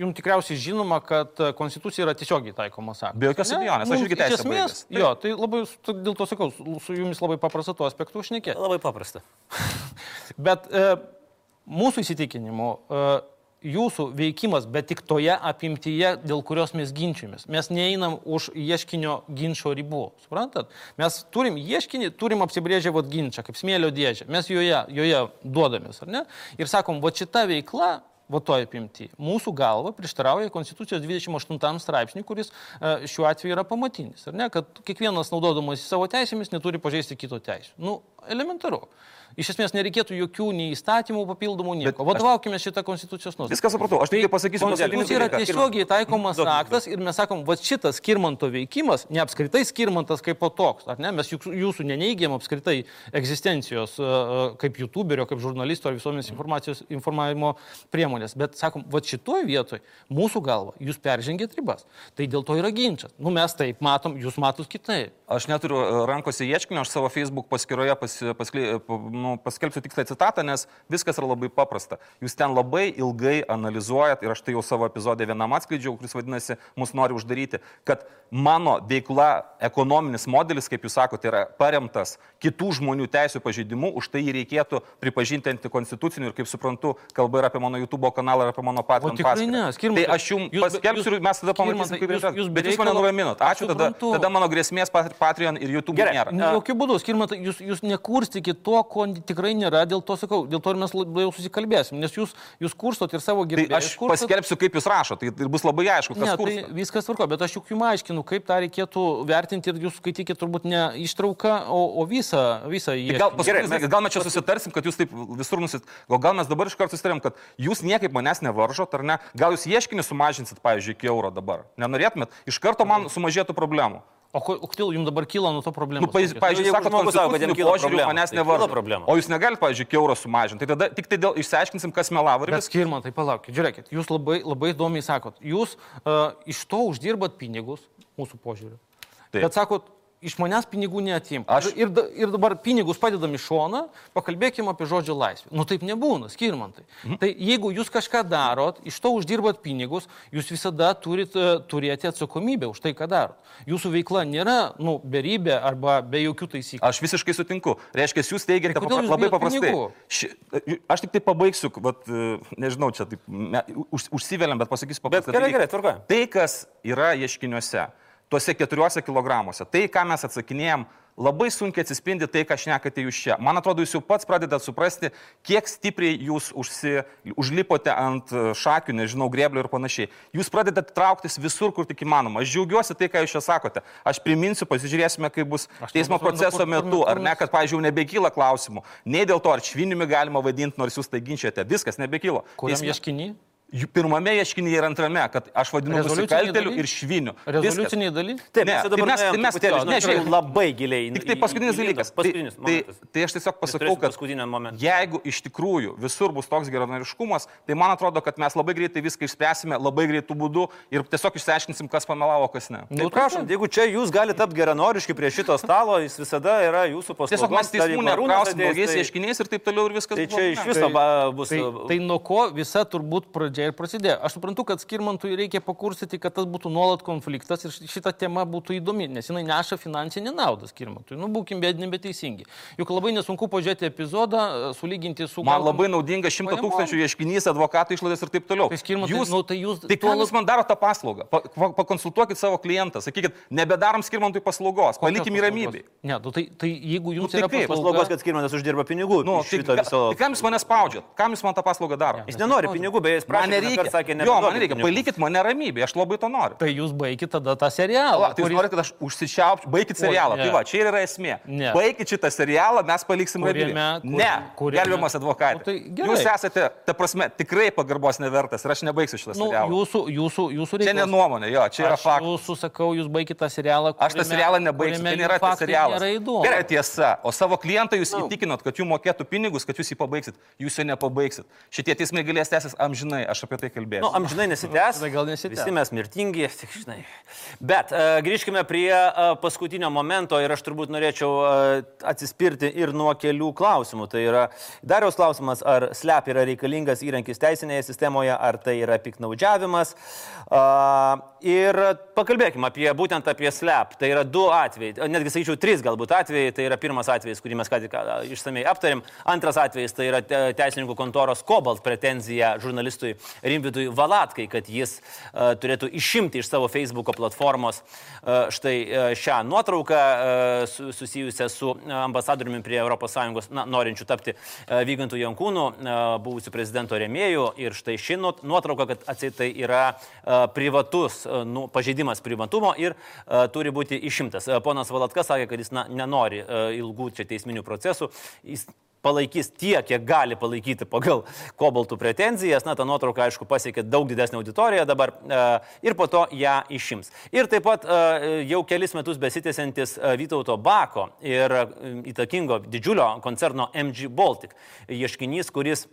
Jums tikriausiai žinoma, kad e, konstitucija yra tiesiogiai taikoma sąlyga. Be jokios abejonės, aš irgi teisę. Iš esmės, jo, tai labai, dėl to sakau, su jumis labai paprasta tuo aspektu užnekė. Labai paprasta. Bet e, mūsų įsitikinimu, e, jūsų veikimas, bet tik toje apimtyje, dėl kurios mes ginčiamės. Mes neeinam už ieškinio ginčio ribų. Suprantat? Mes turim ieškinį, turim apsibrėžę vat ginčą, kaip smėlio dėžę. Mes joje, joje duodamės, ar ne? Ir sakom, va šita veikla va toje apimti. Mūsų galva prieštarauja Konstitucijos 28 straipsniui, kuris e, šiuo atveju yra pamatinis. Ar ne, kad kiekvienas naudodamas savo teisėmis neturi pažeisti kito teisų. Nu, elementaru. Iš esmės nereikėtų jokių nei įstatymų papildomų, nieko. Vadovaukime šitą konstitucijos nuostatą. Viską supratau, aš tik tai pasakysiu, konstitucija yra tiesiogiai taikomas aktas ir mes sakom, va šitas skirmanto veikimas, ne apskritai skirmantas kaip po toks, ar ne, mes jūsų neneigiam apskritai egzistencijos kaip youtuberio, kaip žurnalisto ar visuomenės informacijos informavimo priemonės, bet sakom, va šitoje vietoje mūsų galva jūs peržengėt ribas. Tai dėl to yra ginčas. Nu mes taip matom, jūs matus kitaip. Aš neturiu rankose ieškinio, aš savo Facebook paskyroje pas, paskly, nu, paskelbsiu tikslę citatą, nes viskas yra labai paprasta. Jūs ten labai ilgai analizuojat ir aš tai jau savo epizodė vienam atskleidžiau, kuris vadinasi, mus nori uždaryti, kad mano veikla, ekonominis modelis, kaip jūs sakote, yra paremtas kitų žmonių teisų pažeidimu, už tai jį reikėtų pripažinti antikonstituciniu ir, kaip suprantu, kalba yra apie mano YouTube kanalą ir apie mano patį paskyrą. Tai aš jums paskelbsiu ir mes tada pamatysime, kaip jūs, jūs, bet jūs mane nuraminot. Ačiū, tada, tada mano grėsmės Patreon ir YouTube Gerai, nėra. Jokių būdų, skirmat, jūs, jūs nekurstykit to, ko tikrai nėra, dėl to sakau, dėl to ir mes labai jau susikalbėsim, nes jūs, jūs kurstot ir savo gyvenimą. Tai aš kurstot... paskelbsiu, kaip jūs rašote, tai bus labai aišku, kas ne, kursto. tai viskas tvarko, bet aš juk jums aiškinu, kaip tą reikėtų vertinti ir jūs skaitykite turbūt ne ištrauką, o, o visą, visą jį. Tai gal, gerai, mes, gal mes čia susitarsim, kad jūs taip visur nusit, o gal mes dabar iš karto susitarėm, kad jūs niekaip manęs nevaržot, ar ne? Gal jūs ieškinį sumažinsit, pavyzdžiui, iki euro dabar. Nenorėtumėt, iš karto man sumažėtų problemų. O kodėl jums dabar kyla nuo to problemų? Nu, pavyzdžiui, jeigu sakot, žmogus sako, kad jam kyla požiūrių, manęs tai nevaržo. O jūs negalite, pavyzdžiui, keurą sumažinti. Tai tada tik tai dėl išsiaiškinsim, kas melavo. Bet skirma, tai palaukit, žiūrėkit, jūs labai, labai įdomiai sakot, jūs uh, iš to uždirbat pinigus, mūsų požiūriu. Taip. Bet sakot, iš manęs pinigų neatim. Aš... Ir, ir dabar pinigus padedam į šoną, pakalbėkime apie žodžio laisvę. Nu taip nebūna, skirmantai. Mhm. Tai jeigu jūs kažką darot, iš to uždirbat pinigus, jūs visada turit uh, turėti atsakomybę už tai, ką darot. Jūsų veikla nėra, nu, beribė arba be jokių taisyklių. Aš visiškai sutinku. Reiškia, jūs teigiate, tai papra, labai paprastai. Ši, aš tik tai pabaigsiu, vat, e, nežinau, čia taip me, už, užsiveliam, bet pasakysiu paprastai. Gerai, gerai, tvarka. Tai, kas yra ieškiniuose tuose keturiuose kilogramuose. Tai, ką mes atsakinėjom, labai sunkiai atsispindi tai, ką šnekate jūs čia. Man atrodo, jūs jau pats pradedat suprasti, kiek stipriai jūs užsi, užlipote ant e, šakių, nežinau, greblio ir panašiai. Jūs pradedat trauktis visur, kur tik įmanoma. Aš džiaugiuosi tai, ką jūs čia sakote. Aš priminsiu, pasižiūrėsime, kaip bus teismo proceso metu, ar ne, kad, pavyzdžiui, nebekyla klausimų. Ne dėl to, ar švinimi galima vadinti, nors jūs tai ginčiate. Viskas nebekylo. Kuriam ieškinį? Pirmame ieškinyje ir antrame, kad aš vadinu nusikalteliu ir šviniu. Rezoliuciniai dalykai? Taip, ne, tai mes, tai mes, tai mes ne, žiūrėjau, labai giliai. Tik tai paskutinis dalykas. Paskutinis tai, tai, tai aš tiesiog pasakau, kad jeigu iš tikrųjų visur bus toks geranoriškumas, tai man atrodo, kad mes labai greitai viską išspręsime, labai greitų būdų ir tiesiog išsiaiškinsim, kas pamelavo, kas ne. Nu, tai prašom, jeigu čia jūs galite tapti geranoriški prie šito stalo, jis visada yra jūsų paslauga. Tiesiog mes teismų neapkrausim daugiais tai- ieškiniais ir taip toliau ir viskas. Tai čia iš viso bus. Tai nuo ko visa turbūt pradžia ir prasidėjo. Aš suprantu, kad skirmantui reikia pakursyti, kad tas būtų nuolat konfliktas ir šita tema būtų įdomi, nes jinai neša finansinį naudą skirmantui. Nu, būkim bėdini, bet teisingi. Juk labai nesunku pažiūrėti epizodą, e, sulyginti su... Man labai naudinga 100 tūkstančių ieškinys, advokatų išlaidas ir taip toliau. Tai skirmantai, jūs, nu, tai jūs... Tai ką jūs man darote tą paslaugą? Pa, pa, pakonsultuokit savo klientą, sakykit, nebedarom skirmantui paslaugos, palikim į ramybę. Ne, nu, tai, tai jeigu jums nu, tai yra paslauga... paslaugos, kad skirmantas uždirba pinigų. Nu, tai, viso... tai kam jūs mane spaudžiat? Kam jūs man tą paslaugą darote? Jis nenori pinigų, beje, jis prašo. Man nereikia. Sakė, jo, man reikia, palikit mane ramybėje, aš labai to noriu. Tai jūs baigit tada tą serialą. O, tai jūs norite, kad aš užsičiaupčiau, baigit serialą. O, tai va, čia yra esmė. Ne. Baigit šitą serialą, mes paliksim ramybėje. Kur, ne, kur, gerbiamas advokatas. Tai jūs esate, ta prasme, tikrai pagarbos nevertas ir aš nebaigsiu šitą nu, serialą. Jūsų, jūsų, jūsų reikalas. Čia ne nuomonė, jo, čia yra faktas. Jūsų sakau, jūs baigit tą serialą. Kuriame, aš tą serialą nebaigsiu, tai nėra tas serialas. Gerai, tiesa. O savo klientą jūs no. įtikinot, kad jų mokėtų pinigus, kad jūs jį pabaigsit. Jūs jo nepabaigsit. Šitie teismai galės tęsis amžinai. Aš aš apie tai kalbėsiu. Nu, amžinai nesitęs. Tada gal nesitęs. Visi mes mirtingi, tik žinai. Bet uh, grįžkime prie uh, paskutinio momento ir aš turbūt norėčiau uh, atsispirti ir nuo kelių klausimų. Tai yra Dariaus klausimas, ar SLEP yra reikalingas įrankis teisinėje sistemoje, ar tai yra piknaudžiavimas. Uh, ir pakalbėkime apie būtent apie SLEP. Tai yra du atvejai, netgi sakyčiau, trys galbūt atvejai. Tai yra pirmas atvejis, kurį mes ką tik išsamei aptarėm. Antras atvejis tai yra teisininkų kontoros Kobalt pretenzija žurnalistui Rimvidui Valatkai, kad jis uh, turėtų išimti iš savo Facebook'o platformos uh, štai uh, šią nuotrauką uh, su, susijusią su ambasadoriumi prie ES, na, norinčių tapti uh, Vygantų Jankūnų, uh, buvusių prezidento remėjų. Ir štai ši nuotrauka, kad atsitai tai yra uh, privatus nu, pažeidimas privatumo ir uh, turi būti išimtas. Uh, ponas Valatkas sakė, kad jis na, nenori uh, ilgų čia teisminių procesų. Jis palaikys tiek, kiek gali palaikyti pagal kobaltų pretenzijas. Na, ta nuotrauka, aišku, pasiekė daug didesnį auditoriją dabar e, ir po to ją išims. Ir taip pat e, jau kelis metus besitėsiantis e, Vytauto Bako ir įtakingo didžiulio koncerno MG Baltic ieškinys, kuris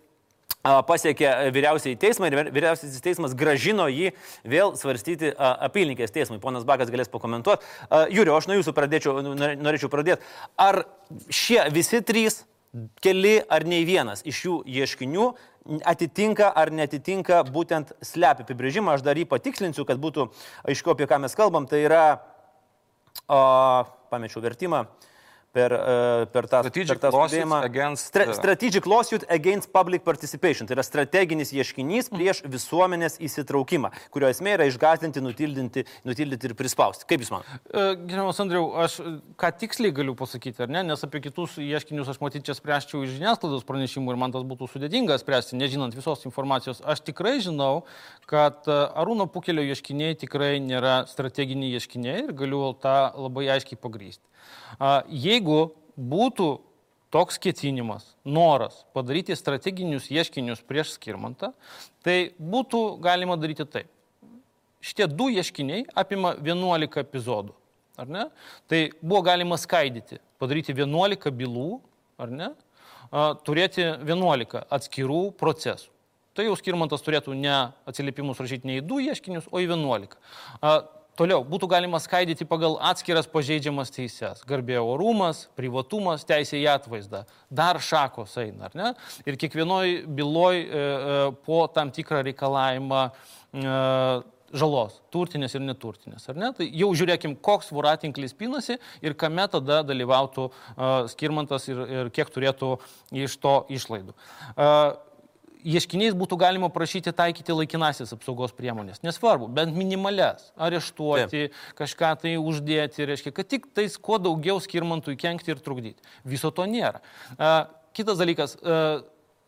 pasiekė vyriausiai teismą ir vyriausiasis teismas gražino jį vėl svarstyti apylinkės teismui. Ponas Bakas galės pakomentuoti. Jūrio, aš nuo jūsų pradėčiau, norėčiau pradėti. Ar šie visi trys keli ar nei vienas iš jų ieškinių atitinka ar netitinka būtent slepi apibrėžimą. Aš dar jį patikslinsiu, kad būtų aišku, apie ką mes kalbam. Tai yra, o, pamečiau vertimą, per, e, per tą, strategic per tą skubėjimą. Against... Stra, strategic lawsuit against public participation. Tai yra strateginis ieškinys prieš visuomenės įsitraukimą, kurio esmė yra išgazdinti, nutildinti, nutildinti ir prispausti. Kaip Jūs manote? Gerbiamas Andriau, aš ką tiksliai galiu pasakyti, ar ne, nes apie kitus ieškinius aš matyt čia spręščiau iš žiniasklaidos pranešimų ir man tas būtų sudėtinga spręsti, nežinant visos informacijos. Aš tikrai žinau, kad e, Arūno Pukelio ieškiniai tikrai nėra strateginiai ieškiniai ir galiu tą labai aiškiai pagrysti. Jeigu būtų toks ketinimas, noras padaryti strateginius ieškinius prieš skirmantą, tai būtų galima daryti taip. Šitie du ieškiniai apima 11 epizodų. Ar ne? Tai buvo galima skaidyti, padaryti 11 bylų, ar ne? Turėti 11 atskirų procesų. Tai jau skirmantas turėtų ne atsiliepimus rašyti ne į du ieškinius, o į 11. Toliau, būtų galima skaidyti pagal atskiras pažeidžiamas teises. Garbė orumas, privatumas, teisė į atvaizdą. Dar šakos eina, ar ne? Ir kiekvienoj byloj e, e, po tam tikrą reikalavimą e, žalos, turtinės ir neturtinės, ar ne? Tai jau žiūrėkim, koks voratinklis pinasi ir kame tada dalyvautų uh, skirmantas ir, ir kiek turėtų iš to išlaidų. Uh, ieškiniais būtų galima prašyti taikyti laikinasis apsaugos priemonės. Nesvarbu, bent minimales. Areštuoti, Taip. kažką tai uždėti, reiškia, kad tik tais kuo daugiau skirmantui kenkti ir trukdyti. Viso to nėra. Kitas dalykas.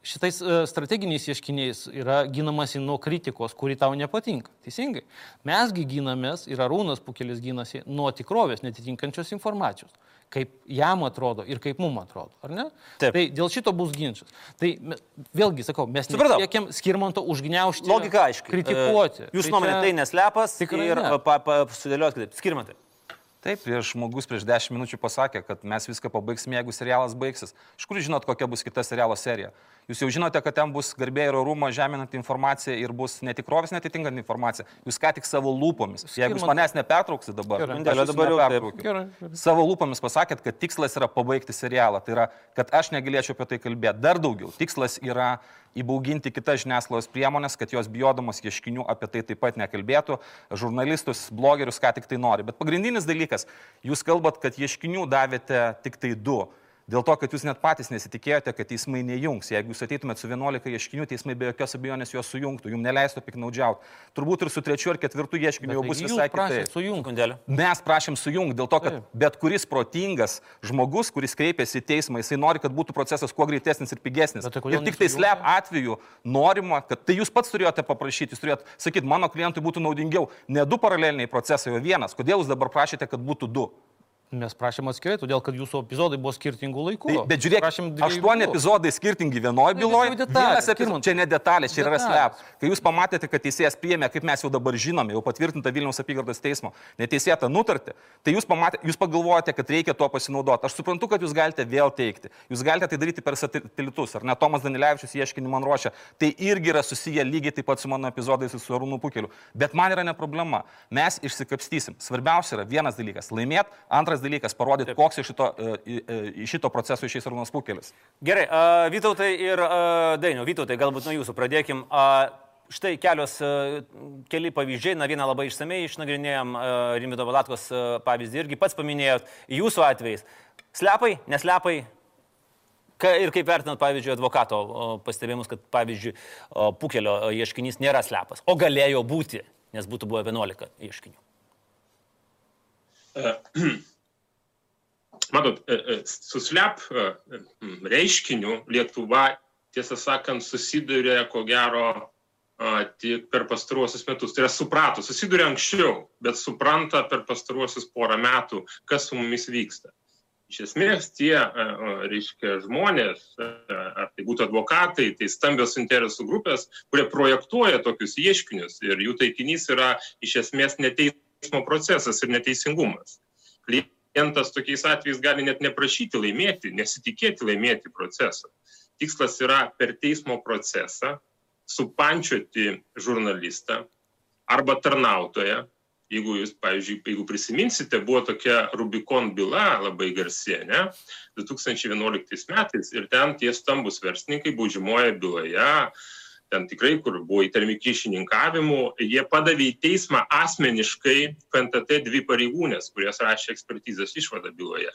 Šitais strateginiais ieškiniais yra ginamasi nuo kritikos, kuri tau nepatinka. Teisingai. Mesgi ginamės ir Arūnas Pukelis ginasi nuo tikrovės netitinkančios informacijos kaip jam atrodo ir kaip mum atrodo, ar ne? Taip. Tai dėl šito bus ginčas. Tai vėlgi sakau, mes nesiekiam skirmanto užgneušti. Logika aiškiai. Kritikuoti. E, Jūsų tai nuomonė tai neslepas ir ne. pa, pa, sudėliot kitaip. Skirmantai. Taip, prieš žmogus prieš 10 minučių pasakė, kad mes viską pabaigsime, jeigu serialas baigsis. Iš kur žinot, kokia bus kita serialo serija? Jūs jau žinote, kad ten bus garbė ir orumo žeminanti informacija ir bus netikrovės netitinkanti informacija. Jūs ką tik savo lūpomis, jeigu jūs manęs nepertrauksit dabar, Gerai, dabar jau gerai. savo lūpomis pasakėt, kad tikslas yra pabaigti serialą. Tai yra, kad aš negalėčiau apie tai kalbėti. Dar daugiau. Tikslas yra įbauginti kitas žiniasklaidos priemonės, kad jos bijodamos ieškinių apie tai taip pat nekalbėtų, žurnalistus, blogerius, ką tik tai nori. Bet pagrindinis dalykas, jūs kalbat, kad ieškinių davėte tik tai du. Dėl to, kad jūs net patys nesitikėjote, kad teismai nejungs. Jeigu jūs ateitumėt su 11 ieškinių, teismai be jokios abejonės juos sujungtų, jums neleistų piknaudžiauti. Turbūt ir su trečiu ar ketvirtu ieškiniu jau bus visai kitaip. Sujungti, Mes prašym sujungti, dėl to, kad Taip. bet kuris protingas žmogus, kuris kreipiasi į teismą, jisai nori, kad būtų procesas kuo greitesnis ir pigesnis. Tai ir tik tai slep atveju norima, kad tai jūs pats turėjote paprašyti, jūs turėjote sakyti, mano klientui būtų naudingiau ne du paraleliniai procesai, o vienas. Kodėl jūs dabar prašėte, kad būtų du? Mes prašėm atskirai, todėl kad jūsų epizodai buvo skirtingų laikų. Tai, bet žiūrėk, aštuoni epizodai skirtingi vienoje byloje. Vienas epizodas, čia ne detalė, čia yra slep. Kai jūs pamatėte, kad teisėjas priėmė, kaip mes jau dabar žinome, jau patvirtinta Vilniaus apygardos teismo, neteisėtą nutartį, tai jūs, pamatė, jūs pagalvojate, kad reikia tuo pasinaudoti. Aš suprantu, kad jūs galite vėl teikti. Jūs galite tai daryti per satelitus, ar ne Tomas Danilevičius ieškinį man ruošia. Tai irgi yra susiję lygiai taip pat su mano epizodais su Arūnu Pukeliu. Bet man yra ne problema. Mes išsikapstysim. Svarbiausia yra vienas dalykas - laimėti, antras Antras dalykas - parodyti, koks iš šito, e, e, iš šito proceso išeis Arūnas Pukelis. Gerai, uh, Vytautai ir uh, Dainiau, Vytautai, galbūt nuo jūsų pradėkim. Uh, štai kelios, uh, keli pavyzdžiai, na vieną labai išsamei išnagrinėjom, Rimvido Valatkos pavyzdį irgi pats paminėjot, jūsų atvejais. Slepai, neslepai, Ka, ir kaip vertinat, pavyzdžiui, advokato pastebėjimus, kad, pavyzdžiui, Pukelio ieškinys nėra slepas, o galėjo būti, nes būtų buvę 11 ieškinių. Matot, e, e, su SLEP e, reiškiniu Lietuva, tiesą sakant, susiduria ko gero tik per pastaruosius metus. Tai yra suprato, susiduria anksčiau, bet supranta per pastaruosius porą metų, kas su mumis vyksta. Iš esmės tie, reiškia, žmonės, ar tai būtų advokatai, tai stambios interesų grupės, kurie projektuoja tokius ieškinius ir jų taikinys yra iš esmės neteismo procesas ir neteisingumas klientas tokiais atvejais gali net neprašyti laimėti, nesitikėti laimėti procesą. Tikslas yra per teismo procesą supančioti žurnalistą arba tarnautoją. Jeigu jūs, pavyzdžiui, jeigu prisiminsite, buvo tokia Rubikon byla labai garsi, ne, 2011 metais ir ten tie stambus verslininkai baudžiamoje byloje ten tikrai, kur buvo įtarmi kyšininkavimu, jie padavė į teismą asmeniškai FNTT dvi pareigūnės, kurios rašė ekspertizės išvadą byloje.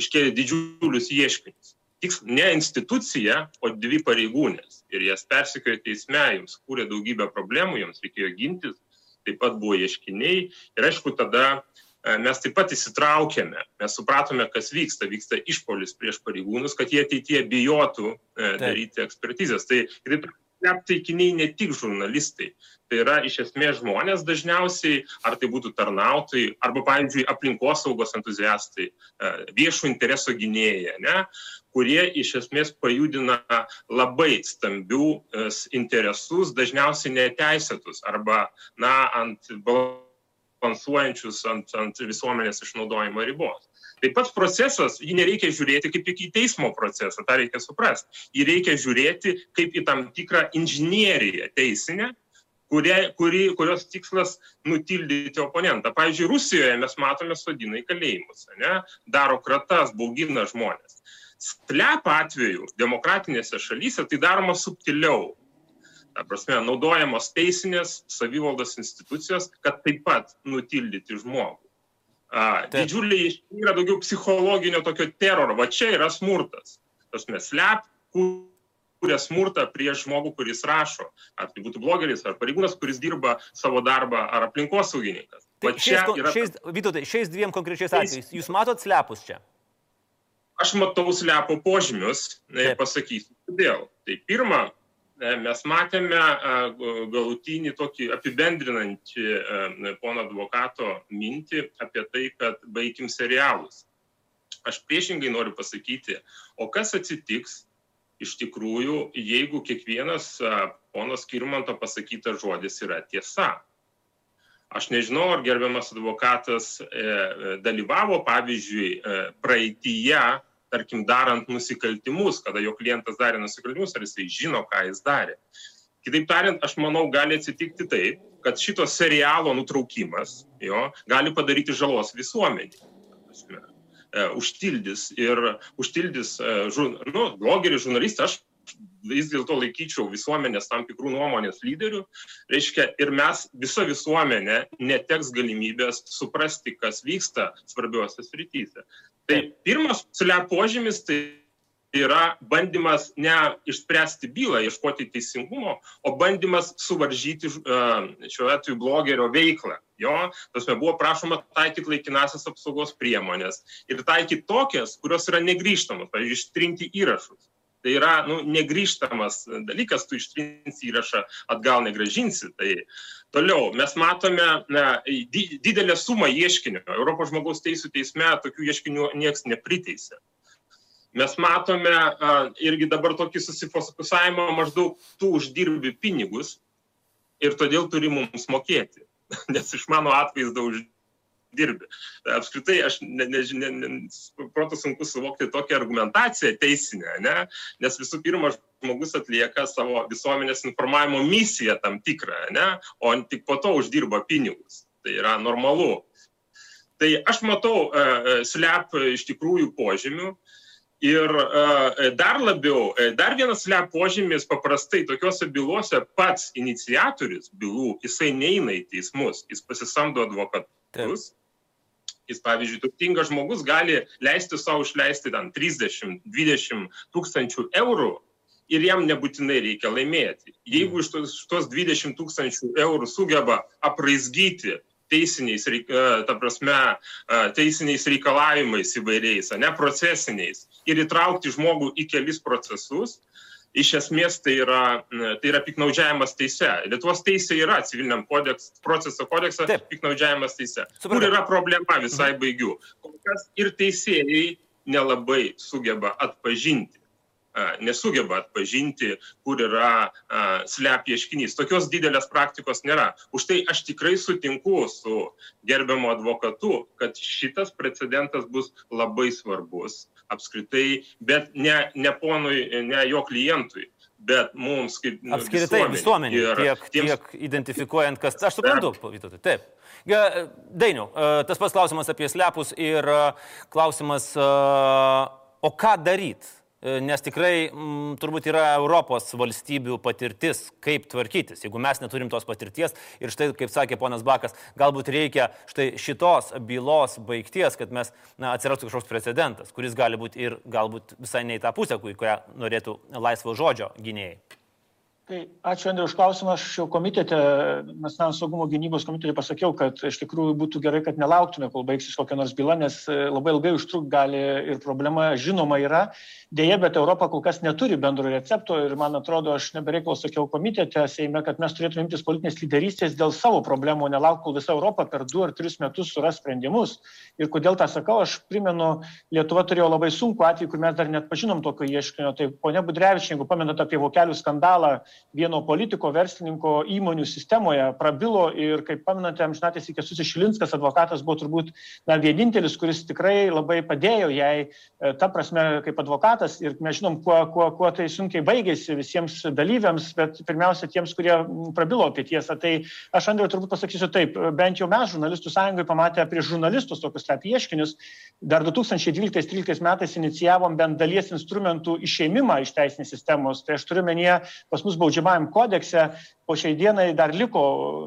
Iškėlė didžiulius ieškinius. Tik ne institucija, o dvi pareigūnės. Ir jas persikėjo teisme, jums kūrė daugybę problemų, jums reikėjo gintis, taip pat buvo ieškiniai. Ir aišku, tada e, mes taip pat įsitraukėme, mes supratome, kas vyksta, vyksta išpolis prieš pareigūnus, kad jie ateitie bijotų e, daryti ekspertizės. Tai net taikiniai ne tik žurnalistai. Tai yra iš esmės žmonės dažniausiai, ar tai būtų tarnautojai, arba, pavyzdžiui, aplinkosaugos entuziastai, e, viešo intereso gynėjai, ne, kurie iš esmės pajudina labai stambių e, interesus, dažniausiai neteisėtus, arba, na, ant balansuojančius ant, ant visuomenės išnaudojimo ribos. Tai pats procesas, jį nereikia žiūrėti kaip į teismo procesą, tą reikia suprasti. Jį reikia žiūrėti kaip į tam tikrą inžinieriją teisinę, kurie, kuri, kurios tikslas nutildyti oponentą. Pavyzdžiui, Rusijoje mes matome sodina į kalėjimus, ne? daro kratas, baugina žmonės. Slep atveju demokratinėse šalyse tai daroma subtiliau. Ta prasme, naudojamos teisinės savivaldos institucijos, kad taip pat nutildyti žmogų. A, didžiuliai yra daugiau psichologinio tokio teroro, va čia yra smurtas. Tas mes slep, kuria smurtą prieš žmogų, kuris rašo. Ar tai būtų blogeris, ar pareigūnas, kuris dirba savo darbą, ar aplinkosaugininkas. Čia šiais, yra... Šiais, Vytautai, šiais dviem konkrečiais atvejais, jūs matot slepus čia? Aš matau slepo požymius, pasakysiu, kodėl. Tai pirma, mes matėme e, galutinį tokį apibendrinantį e, pono advokato mintį apie tai, kad baigim serialus. Aš priešingai noriu pasakyti, o kas atsitiks iš tikrųjų, jeigu kiekvienas pono Skirmanto pasakytas žodis yra tiesa. Aš nežinau, ar gerbiamas advokatas dalyvavo, pavyzdžiui, praeitįje tarkim, darant nusikaltimus, kada jo klientas darė nusikaltimus, ar jisai žino, ką jis darė. Kitaip tariant, aš manau, gali atsitikti taip, kad šito serialo nutraukimas jo, gali padaryti žalos visuomeniai. E, užtildys ir užtildys, e, nu, blogerį žurnalistą, aš vis dėlto laikyčiau visuomenės tam tikrų nuomonės lyderių, reiškia, ir mes, visa visuomenė, neteks galimybės suprasti, kas vyksta svarbiuose srityse. Tai pirmas SLEP požymis tai yra bandymas ne išspręsti bylą, ieškoti teisingumo, o bandymas suvaržyti šiuo atveju blogerio veiklą. Jo, tasme buvo prašoma taikyti laikinasias apsaugos priemonės ir taikyti tokias, kurios yra negryžtamos, pavyzdžiui, ištrinti įrašus. Tai yra nu, negryžtamas dalykas, tu ištrinsi įrašą, atgal negražinsi. Tai toliau mes matome na, didelę sumą ieškinių. Europos žmogaus teisų teisme tokių ieškinių niekas nepriteisė. Mes matome a, irgi dabar tokį susifokusavimą, maždaug tu uždirbi pinigus ir todėl turi mums mokėti. Nes iš mano atvaizdo už, dirbi. Tai apskritai, aš nežinau, ne, ne, ne, proto sunku suvokti tokią argumentaciją teisinę, ne? nes visų pirma, žmogus atlieka savo visuomenės informavimo misiją tam tikrą, ne? o tik po to uždirba pinigus. Tai yra normalu. Tai aš matau uh, e, e, slep iš tikrųjų požymių. Ir uh, dar labiau, dar vienas slep požymis paprastai tokiuose bylose pats iniciatorius bylų, jisai neina į teismus, jis pasisamdo advokatus. Taip jis pavyzdžiui turtingas žmogus gali leisti savo išleisti ten 30-20 tūkstančių eurų ir jam nebūtinai reikia laimėti. Jeigu iš tos, tos 20 tūkstančių eurų sugeba apraizgyti teisiniais, e, ta prasme, e, teisiniais reikalavimais įvairiais, ne procesiniais ir įtraukti žmogų į kelis procesus, iš esmės tai yra, tai yra piknaudžiavimas teise. Lietuvos teisė yra civiliniam kodeks, proceso kodekse piknaudžiavimas teise. Supratau. Kur yra problema visai mhm. baigiu. Kol kas ir teisėjai nelabai sugeba atpažinti nesugeba atpažinti, kur yra slep ieškinys. Tokios didelės praktikos nėra. Už tai aš tikrai sutinku su gerbiamu advokatu, kad šitas precedentas bus labai svarbus apskritai, bet ne, ne ponui, ne jo klientui bet mums kaip apskritai visuomenė, tiek, tiems... tiek identifikuojant, kas. Aš suprantu, Vytautai, taip. Dainiau, e, tas pats klausimas apie slepus ir e, klausimas, e, o ką daryti? E, nes tikrai m, mm, turbūt yra Europos valstybių patirtis, kaip tvarkytis. Jeigu mes neturim tos patirties ir štai, kaip sakė ponas Bakas, galbūt reikia štai šitos bylos baigties, kad mes na, atsirastų kažkoks precedentas, kuris gali būti ir galbūt visai ne į tą pusę, kurią norėtų laisvo žodžio gynėjai. Tai ačiū, Andriu, už klausimą. Aš jau komitete, nacionalinio saugumo gynybos komitete pasakiau, kad iš tikrųjų būtų gerai, kad nelauktume, kol baigsis kokia nors byla, nes labai ilgai užtruk gali ir problema žinoma yra. Deja, bet Europa kol kas neturi bendro recepto ir man atrodo, aš nebereikalo sakiau komitete, Seime, kad mes turėtume imtis politinės lyderystės dėl savo problemų, nelauk, kol visa Europa per du ar tris metus suras sprendimus. Ir kodėl tą sakau, aš primenu, Lietuva turėjo labai sunku atvejį, kur mes dar net pažinom tokio ieškinio. Tai ponia Budrevičia, jeigu pamenate apie vokelių skandalą vieno politiko, verslininko įmonių sistemoje, prabilo ir, kaip pamenate, amžinatės iki Susišilinskas advokatas buvo turbūt na, vienintelis, kuris tikrai labai padėjo jai, e, ta prasme, kaip advokatas ir mes žinom, kuo, kuo, kuo tai sunkiai baigėsi visiems dalyviams, bet pirmiausia tiems, kurie prabilo apie tiesą. Tai aš, Andriu, turbūt pasakysiu taip, bent jau mes, žurnalistų sąjungai, pamatę prieš žurnalistus tokius tarp ieškinius, dar 2012-2013 metais inicijavom bent dalies instrumentų išeimimą iš teisinės sistemos. Tai aš turiu menyje, pas mus baudžiamajam kodekse po šiai dienai dar liko,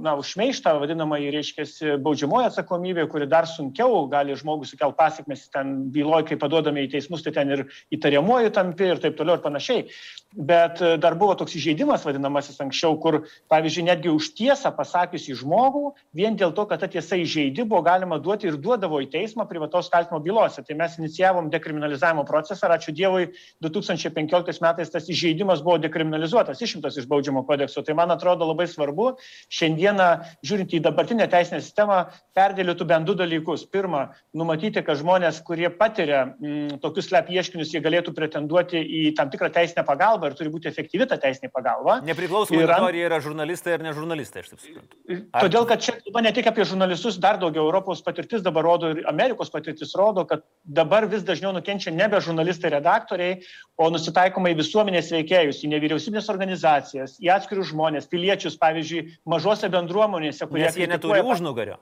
na, užmeištą, vadinamą, reiškia, baudžiamoji atsakomybė, kuri dar sunkiau gali žmogus sukelti pasiekmes ten byloj, kai paduodame į teismus, tai ten ir įtariamuoju tampi ir taip toliau ir panašiai. Bet e, dar buvo toks įžeidimas vadinamasis anksčiau, kur, pavyzdžiui, netgi už tiesą pasakius į žmogų, vien dėl to, kad ta tiesa įžeidi, buvo galima duoti ir duodavo į teismą privataus kaltimo bylose. Tai mes inicijavom dekriminalizavimo procesą ir ačiū Dievui, 2015 metais tas įžeidimas buvo dekriminalizuotas, išimtas iš baudžiamo kodekso. Tai man atrodo, atrodo labai svarbu šiandieną, žiūrint į dabartinę teisinę sistemą, perdėlėtų bent du dalykus. Pirma, numatyti, kad žmonės, kurie patiria m, mm, tokius slep ieškinius, jie galėtų pretenduoti į tam tikrą teisinę pagalbą ir turi būti efektyvi ta teisinė pagalba. Nepriklausomai nuo to, ar jie yra žurnalistai ar ne žurnalistai, aš taip suprantu. Ar... Todėl, kad čia kalba ne tik apie žurnalistus, dar daugiau Europos patirtis dabar rodo ir Amerikos patirtis rodo, kad dabar vis dažniau nukenčia nebe žurnalistai, redaktoriai, o nusitaikoma į visuomenės veikėjus, į nevyriausybinės organizacijas, į atskirius žmonės, piliečius, pavyzdžiui, mažose bendruomenėse, kurie... Nes jie neturi užnugario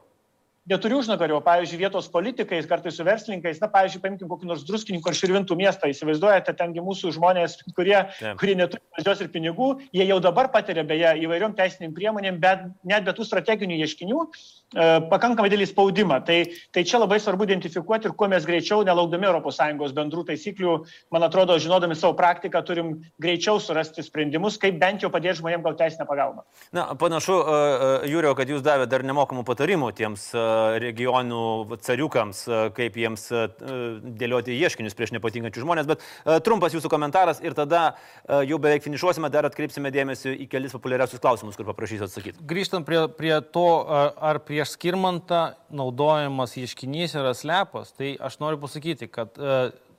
neturi užnugario, pavyzdžiui, vietos politikais, kartais su verslininkais, na, pavyzdžiui, paimkim kokį nors druskininkų ar širvintų miestą, įsivaizduojate, tengi mūsų žmonės, kurie, Taip. kurie neturi valdžios ir pinigų, jie jau dabar patiria beje įvairiom teisiniam priemonėm, bet net be tų strateginių ieškinių, pakankamai didelį spaudimą. Tai, tai čia labai svarbu identifikuoti ir kuo mes greičiau, nelaukdami ES bendrų taisyklių, man atrodo, žinodami savo praktiką, turim greičiau surasti sprendimus, kaip bent jau padėti žmonėms gauti teisinę pagalbą. Na, panašu, uh, Jūrio, kad jūs davėte dar nemokamų patarimų tiems regionų cariukams, e, kaip jiems e, dėlioti ieškinius prieš nepatinkančius žmonės, bet trumpas jūsų komentaras ir tada jau beveik finišuosime, dar atkreipsime dėmesį į kelis populiariausius klausimus, kur paprašysiu atsakyti. Grįžtant prie, prie to, ar prieš skirmantą naudojamas ieškinys yra slepas, tai aš noriu pasakyti, kad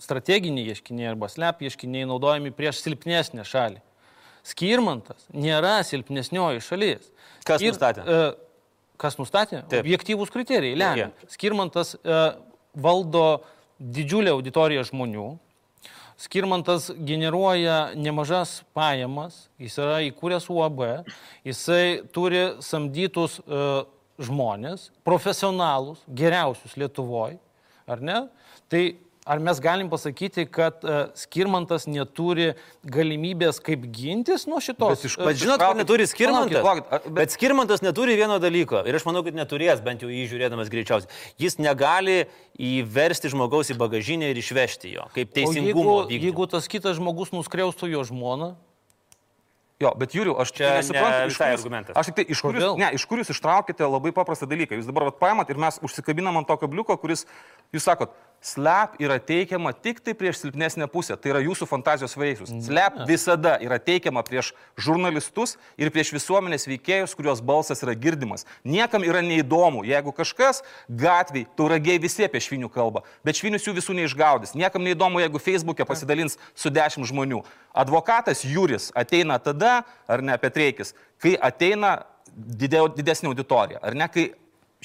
strateginiai ieškiniai arba slep ieškiniai naudojami prieš silpnesnę šalį. Skirmantas nėra silpnesnioji šalis. Kas Ir, nustatė? E, kas nustatė? Taip. Objektyvūs kriterijai lemia. Yeah. Skirmantas e, valdo didžiulę auditoriją žmonių. Skirmantas generuoja nemažas pajamas, jis yra įkūręs UAB, jisai turi samdytus uh, žmonės, profesionalus, geriausius Lietuvoje, ar ne? Tai Ar mes galim pasakyti, kad uh, Skirmantas neturi galimybės kaip gintis nuo šitos? Bet, iš, bet žinot, kad neturi Skirmantas. Palaukit, palaukit, bet... bet Skirmantas neturi vieno dalyko ir aš manau, kad neturės, bent jau jį žiūrėdamas greičiausiai. Jis negali įversti žmogaus į bagažinę ir išvežti jo, kaip teisingumo. Jeigu, vykdymo. jeigu tas kitas žmogus nuskriaustų jo žmoną, Jo, bet Jūriu, aš čia nesuprantu, iš kur jūs, argumentas. Aš tik tai, iš kur, jūs, ne, iš kur jūs ištraukite labai paprastą dalyką. Jūs dabar vat, paimat ir mes užsikabinam ant to kabliuko, kuris, jūs sakot, Slap yra teikiama tik tai prieš silpnesnę pusę. Tai yra jūsų fantazijos vaisius. Slap visada yra teikiama prieš žurnalistus ir prieš visuomenės veikėjus, kurios balsas yra girdimas. Niekam yra neįdomu, jeigu kažkas gatviai, tauragiai visi apie švinių kalba, bet švinius jų visų neišgaudys. Niekam neįdomu, jeigu Facebook'e pasidalins su dešimt žmonių. Advokatas Juris ateina tada, ar ne Petreikis, kai ateina didesnė auditorija, ar ne, kai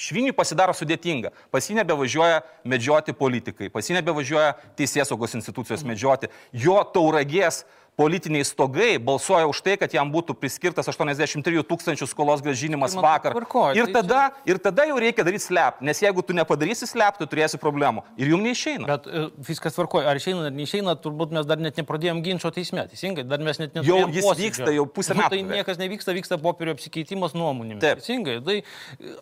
Šviniui pasidaro sudėtinga. Pas jį nebevažiuoja medžioti politikai, pas jį nebevažiuoja teisės saugos institucijos medžioti. Jo tauragės politiniai stogai balsuoja už tai, kad jam būtų priskirtas 83 tūkstančių skolos gražinimas tai, vakar. Tvarkoj, ir, tai tada, čia... ir tada jau reikia daryti slep, nes jeigu tu nepadarysi slep, tu turėsi problemų. Ir jums neišeina. Bet uh, viskas tvarkoja, ar išeina ar neišeina, turbūt mes dar net nepradėjom ginčio teisme, teisingai, dar mes net neturėjome. Jau jis posėdžio. vyksta, jau pusę nu, metų. Tai niekas nevyksta, vyksta popierių apsikeitimas nuomonėmis. Taip. Teisingai. Tai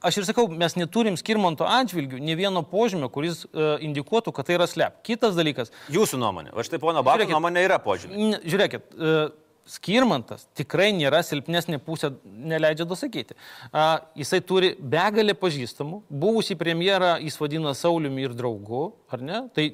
aš ir sakau, mes neturim skirmanto atžvilgių ne vieno požymio, kuris uh, indikuotų, kad tai yra slep. Kitas dalykas. Jūsų nuomonė. Aš tai pono Bako nuomonė yra požymė. Žiūrėk, žiūrėkit, e, Skirmantas tikrai nėra silpnesnė pusė, neleidžia dosakyti. Jisai turi begalę pažįstamų, buvusi premjerą jis vadina Sauliumi ir draugu, ar ne? Tai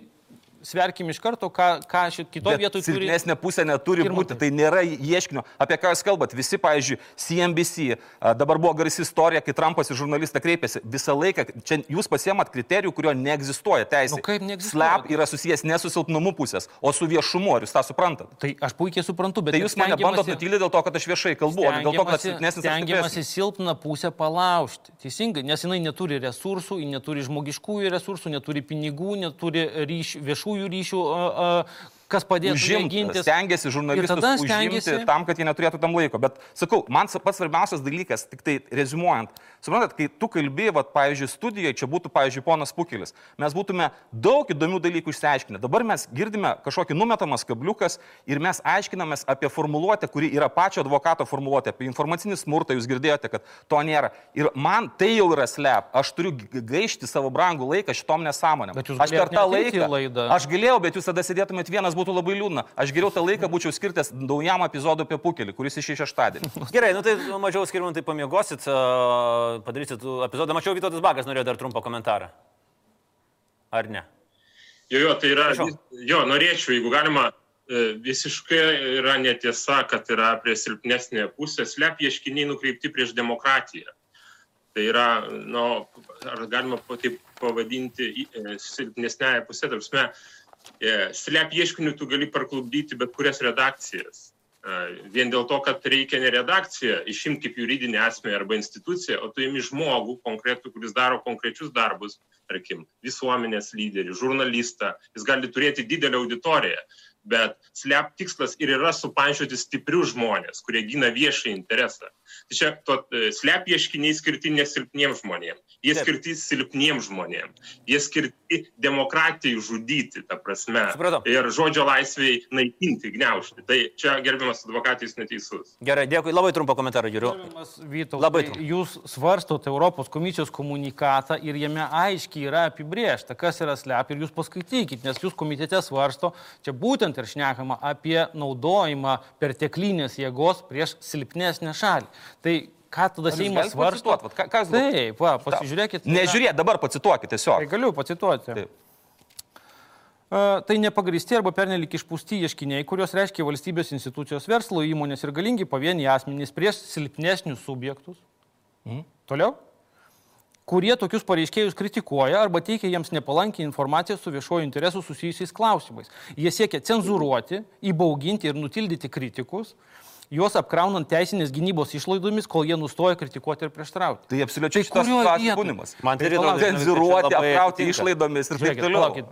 sverkim iš karto, ką, ką kitoje vietoje turi. Silpnesnė pusė neturi būti, tai nėra ieškinio. Apie ką jūs kalbat? Visi, pavyzdžiui, CNBC, dabar buvo garsi istorija, kai Trumpas į žurnalistą kreipėsi. Visą laiką, čia jūs pasiemat kriterijų, kurio neegzistuoja teisė. Nu, kaip neegzistuoja? Slap yra susijęs ne su silpnumu pusės, o su viešumu. Ar jūs tą suprantat? Tai aš puikiai suprantu, bet... Tai jūs mane bandot nutylyti dėl to, kad aš viešai kalbu, o ne dėl to, kad silpnesnis. Stengiamasi silpną pusę palaužti. Teisingai, nes jinai neturi resursų, neturi žmogiškųjų resursų, neturi pinigų, neturi ryš, Юрій, що а, а, kas padėtų užimti, gintis. Stengiasi žurnalistus užimti stengiasi... tam, kad jie neturėtų tam laiko. Bet sakau, man pats svarbiausias dalykas, tik tai rezumuojant, suprantat, kai tu kalbėjai, pavyzdžiui, studijoje, čia būtų, pavyzdžiui, ponas Pukelis, mes būtume daug įdomių dalykų išsiaiškinę. Dabar mes girdime kažkokį numetamas kabliukas ir mes aiškinamės apie formuluotę, kuri yra pačio advokato formuluotė, apie informacinį smurtą, jūs girdėjote, kad to nėra. Ir man tai jau yra slep, aš turiu gaišti savo brangų laiką šitom nesąmonėm. Aš per tą laiką, laidą. aš galėjau, bet jūs tada sėdėtumėt vienas būtų labai liūdna. Aš geriau tą laiką būčiau skirtas naujam epizodui apie pukelį, kuris išėjo šeštadienį. Gerai, nu tai mažiau skirmantai pamiegosit, padarysit epizodą. Mačiau, Vytautas Bakas norėjo dar trumpą komentarą. Ar ne? Jo, jo, tai yra, Prašau. jo, norėčiau, jeigu galima, e, visiškai yra netiesa, kad yra prie silpnesnė pusė, slep ieškiniai nukreipti prieš demokratiją. Tai yra, nu, ar galima taip pavadinti e, silpnesnėje pusė, tarpsme, slep ieškiniu tu gali parklubdyti bet kurias redakcijas. E, vien dėl to, kad reikia ne redakciją išimti kaip juridinį asmenį arba instituciją, o tu imi žmogų konkretų, kuris daro konkrečius darbus, tarkim, visuomenės lyderį, žurnalistą, jis gali turėti didelę auditoriją, bet slep tikslas ir yra supančioti stiprius žmonės, kurie gina viešą interesą. Tai čia to, e, slep ieškiniai skirti nesilpniems žmonėms, jie Taip. skirti silpniems žmonėms, jie skirti demokratijai žudyti, ta prasme, Supratau. ir žodžio laisviai naikinti, gniaužti. Tai čia gerbiamas advokatais neteisus. Gerai, dėkui, labai trumpą komentarą, Jūriu. Labai trumpai. Jūs svarstote Europos komisijos komunikatą ir jame aiškiai yra apibriešta, kas yra slep ir jūs paskaitykite, nes jūs komitete svarsto, čia būtent būtent ir šnekama apie naudojimą perteklinės jėgos prieš silpnesnę šalį. Tai ką tada Seimas svarsto. Vat ką- ką? Taip, va, pasižiūrėkit. Nežiūrėk, dabar pacituokit Tai tiesiog. galiu pacituoti. Taip. E, Tai nepagristi arba pernelik išpūsti ieškiniai, kurios reiškia valstybės institucijos, verslo įmonės ir galingi pavieniai asmenys prieš silpnesnius subjektus. Mhm. Toliau. Kurie tokius pareiškėjus kritikuoja arba teikia jiems nepalankiai informaciją su viešojo interesu susijusiais klausimais. Jie siekia cenzuruoti, įbauginti ir nutildyti kritikus, juos apkraunant teisinės gynybos išlaidomis, kol jie nustoja kritikuoti ir prieštrauti. Tai absoliučiai Tai šitas būnimas. Man tai Tai atrodo, cenzuruoti, apkrauti išlaidomis ir taip toliau.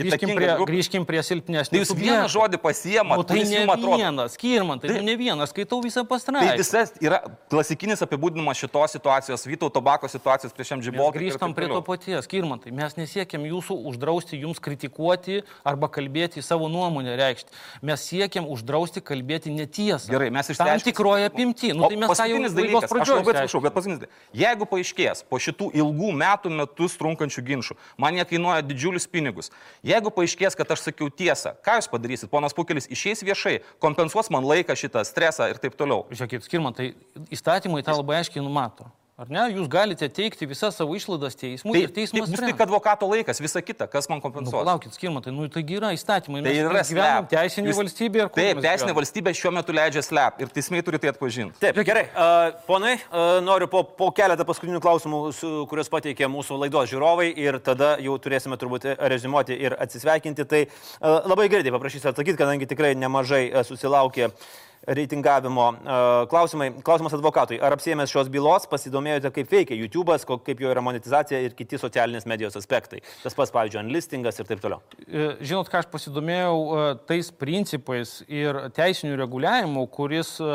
grįžkim prie, grįžkim prie silpnesnių. Tai jūs vieną žodį pasiemate, Nu, tai ne vienas, skirman, tai nu, ne vienas, skaitau visą Tai pastraipą. visas yra klasikinis apibūdinimas šitos situacijos, Vytauto bako situacijos prieš džibotą. grįžtam prie to paties, Skirmantai. Mes nesiekėm jūsų uždrausti jums kritikuoti arba kalbėti savo nuomonę reikšti. Mes siekiam uždrausti kalbėti netiesą. Gerai, mes Tam išsiaiškinsim. tikroje apimti. Nu, tai mes tą jau laidos pradžioje. labai atsiprašau, bet paskutinis dalykas. Jeigu paaiškės po šitų ilgų metų metus trunkančių ginčių, man jie kainuoja didžiulius pinigus. Jeigu paaiškės, kad aš sakiau tiesą, ką jūs padarysit? Ponas Pukelis išeis viešai, kompensuos man laiką šitą stresą ir taip toliau. Žiūrėkit, Skirmantai, įstatymai tą labai aiškiai numato. Ar ne? Jūs galite teikti visas savo išlaidas teismui Tai, ir tai teismas bus tik advokato laikas, visa kita, kas man Nu, kompensuos. palaukit, skirmantai, nu tai yra įstatymai. Tai yra slep. teisinė Jūs- valstybė Taip, teisinė valstybė šiuo metu leidžia slep ir teismai turi tai atpažinti. Taip, gerai. Uh, ponai, uh, noriu po, po keletą paskutinių klausimų, su, kuriuos pateikė mūsų laidos žiūrovai ir tada jau turėsime turbūt rezimuoti ir atsisveikinti. Tai uh, labai greitai paprašysiu atsakyti, kadangi tikrai nemažai uh, susilaukė reitingavimo uh, klausimai. Klausimas advokatui. Ar apsėmęs šios bylos pasidomėjote, kaip veikia YouTube'as, kaip jo yra monetizacija ir kiti socialinės medijos aspektai? Tas pats, pavyzdžiui, unlistingas ir taip toliau. E, Žinot, ką aš pasidomėjau e, tais principais ir teisinių reguliavimų, kuris e,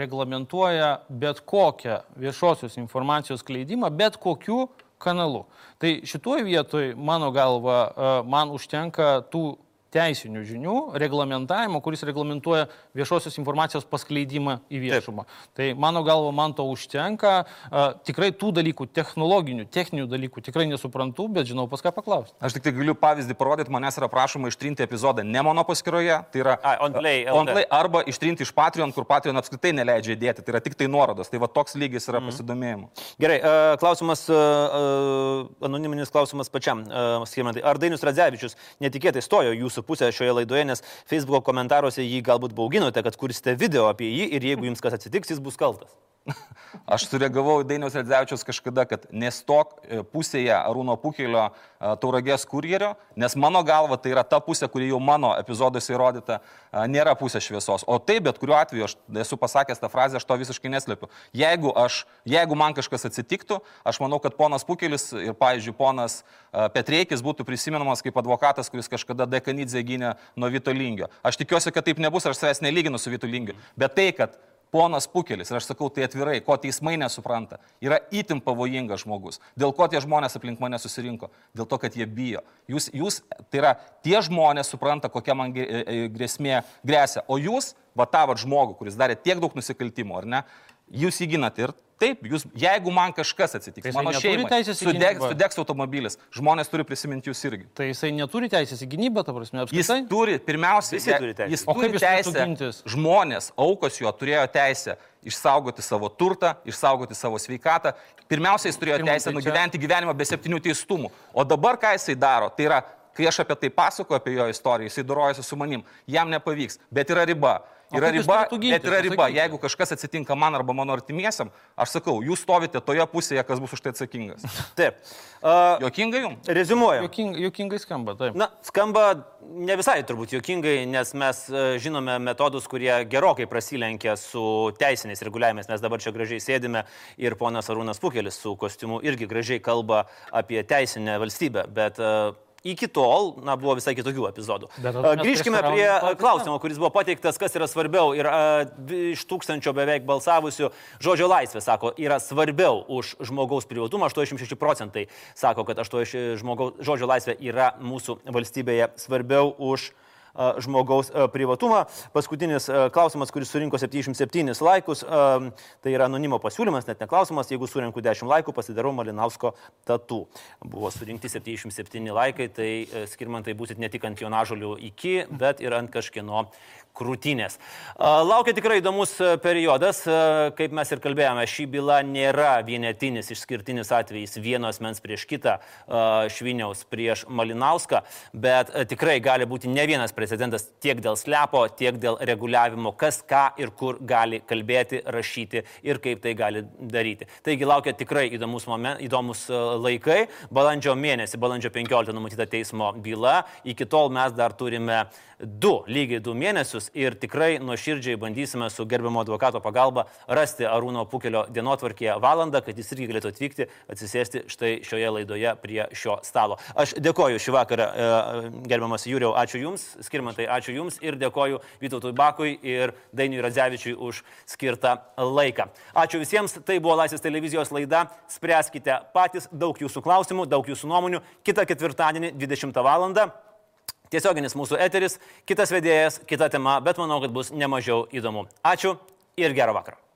reglamentuoja bet kokią viešosios informacijos kleidimą, bet kokiu kanalu. Tai šituoje vietoje, mano galva, e, man užtenka tų teisinių žinių, reglamentavimo, kuris reglamentuoja viešosios informacijos paskleidimą į viešumą. Taip. Tai mano galva, man to užtenka. A, tikrai tų dalykų, technologinių, techninių dalykų tikrai nesuprantu, bet žinau pas ką paklausti. Aš tik tai galiu pavyzdį parodyti, manęs yra prašoma ištrinti epizodą ne mano paskyroje, tai yra Ai, on play, on LT. play arba ištrinti iš Patreon, kur Patreon apskritai neleidžia įdėti, tai yra tik tai nuorodos. Tai va toks lygis yra mm. pasidomėjimo. Gerai, klausimas, anoniminis klausimas pačiam, Skirmantai. Ar Dainius Radzevičius netikėtai stojo jūsų pusę šioje laidoje, nes Facebook komentaruose jį galbūt bauginote, kad kursite video apie jį ir jeigu jums kas atsitiks, jis bus kaltas. Aš sureagavau Dainiaus Redzevičius kažkada, kad nestok e, pusėje Arūno Pukelio e, tauragės kurjerio, nes mano galva tai yra ta pusė, kuri jau mano epizoduose įrodyta, e, nėra pusė šviesos. O taip, bet kuriuo atveju aš esu pasakęs tą frazę, aš to visiškai neslėpiu. Jeigu, aš, jeigu man kažkas atsitiktų, aš manau, kad ponas Pukelis ir, pavyzdžiui, ponas Petreikis būtų prisimenamas kaip advokatas, kuris kažkada Dekanidze gynė nuo Vito Lingio. Aš tikiuosi, kad taip nebus, aš savęs nelyginu su Vito Lingiu. Bet tai, kad Ponas Pukelis, ir aš sakau tai atvirai, ko teismai nesupranta, yra itin pavojingas žmogus. Dėl ko tie žmonės aplink mane susirinko? Dėl to, kad jie bijo. Jūs, jūs tai yra, tie žmonės supranta, kokia man e, e, grėsmė grėsia. O jūs, va tavot žmogų, kuris darė tiek daug nusikaltimų, ar ne? Jūs jį ginate ir taip, jūs, jeigu man kažkas atsitiks, Tai mano neturi šeima, teisės į sudegs, sudegs automobilis, žmonės turi prisiminti jūs irgi. Tai jisai neturi teisės į gynybą, ta prasme, Jis apskritai. turi, pirmiausia, Visi je- turi teisę. jis turi jis turėtų teisę, gintis? žmonės, aukos jo turėjo teisę išsaugoti savo turtą, išsaugoti savo sveikatą. Pirmiausia, jis turėjo Skirmantai, teisę čia- nugyventi gyvenimą be septynių teistumų. O dabar ką jisai daro? Tai yra, kai aš apie tai pasakoju, apie jo istoriją, jisai dorojasi su manim, jam nepavyks, bet yra riba. Yra riba, bet yra riba. Pasakykit. Jeigu kažkas atsitinka man arba mano artimiesiam, aš sakau, jūs stovite toje pusėje, kas bus už tai atsakingas. Taip. Uh, Jokinga jums? Rezumuoju. Joking, jokingai skamba, taip. Na, skamba ne visai turbūt juokingai, nes mes e, žinome metodus, kurie gerokai prasilenkia su teisiniais reguliavimais. Mes dabar čia gražiai sėdime ir ponas Arūnas Pukelis su kostiumu irgi gražiai kalba apie teisinę valstybę, bet e, iki tol, na, buvo visai kitokių epizodų. Grįžkime prie klausimo, kuris buvo pateiktas, kas yra svarbiau. Ir dvi iš tūkstančio beveik balsavusių žodžio laisvė, sako, yra svarbiau už žmogaus privatumą. 86 procentai sako, kad 8 žmogaus, žodžio laisvė yra mūsų valstybėje svarbiau už a, žmogaus privatumą. Paskutinis klausimas, kuris surinko 77 laikus, tai yra anonimo pasiūlymas, net ne klausimas, jeigu surinku 10 laikų, pasidarau Malinausko tatų. Buvo surinkti 77 laikai, tai e, skirmantai būsit ne tik ant jonažolių iki, bet ir ant kažkieno krūtinės. Laukia tikrai įdomus periodas, kaip mes ir kalbėjome, ši byla nėra vienetinis išskirtinis atvejis vienos mens prieš kitą Šviniaus prieš Malinauską, bet tikrai gali būti ne vienas precedentas tiek dėl slepo, tiek dėl reguliavimo, kas ką ir kur gali kalbėti, rašyti ir kaip tai gali daryti. Taigi laukia tikrai įdomus, moment, įdomus laikai. Balandžio mėnesį, balandžio 15 numatyta teismo byla. Iki tol mes dar turime du, lygiai du mėnesius ir tikrai nuoširdžiai bandysime su gerbiamo advokato pagalba rasti Arūno Pukelio dienotvarkėje valandą, kad jis irgi galėtų atvykti, atsisėsti štai šioje laidoje prie šio stalo. Aš dėkoju šį vakarą, e, gerbiamas Jūriau, ačiū Jums, skirmantai, ačiū Jums ir dėkoju Vytautui Bakui ir Dainiui Radzevičiui už skirtą laiką. Ačiū visiems, tai buvo Laisvės televizijos laida, spręskite patys, daug jūsų klausimų, daug jūsų nuomonių. Kita ketvirtadienį 20 val. Tiesioginis mūsų eteris, kitas vedėjas, kita tema, bet manau, kad bus nemažiau įdomu. Ačiū ir gerą vakarą.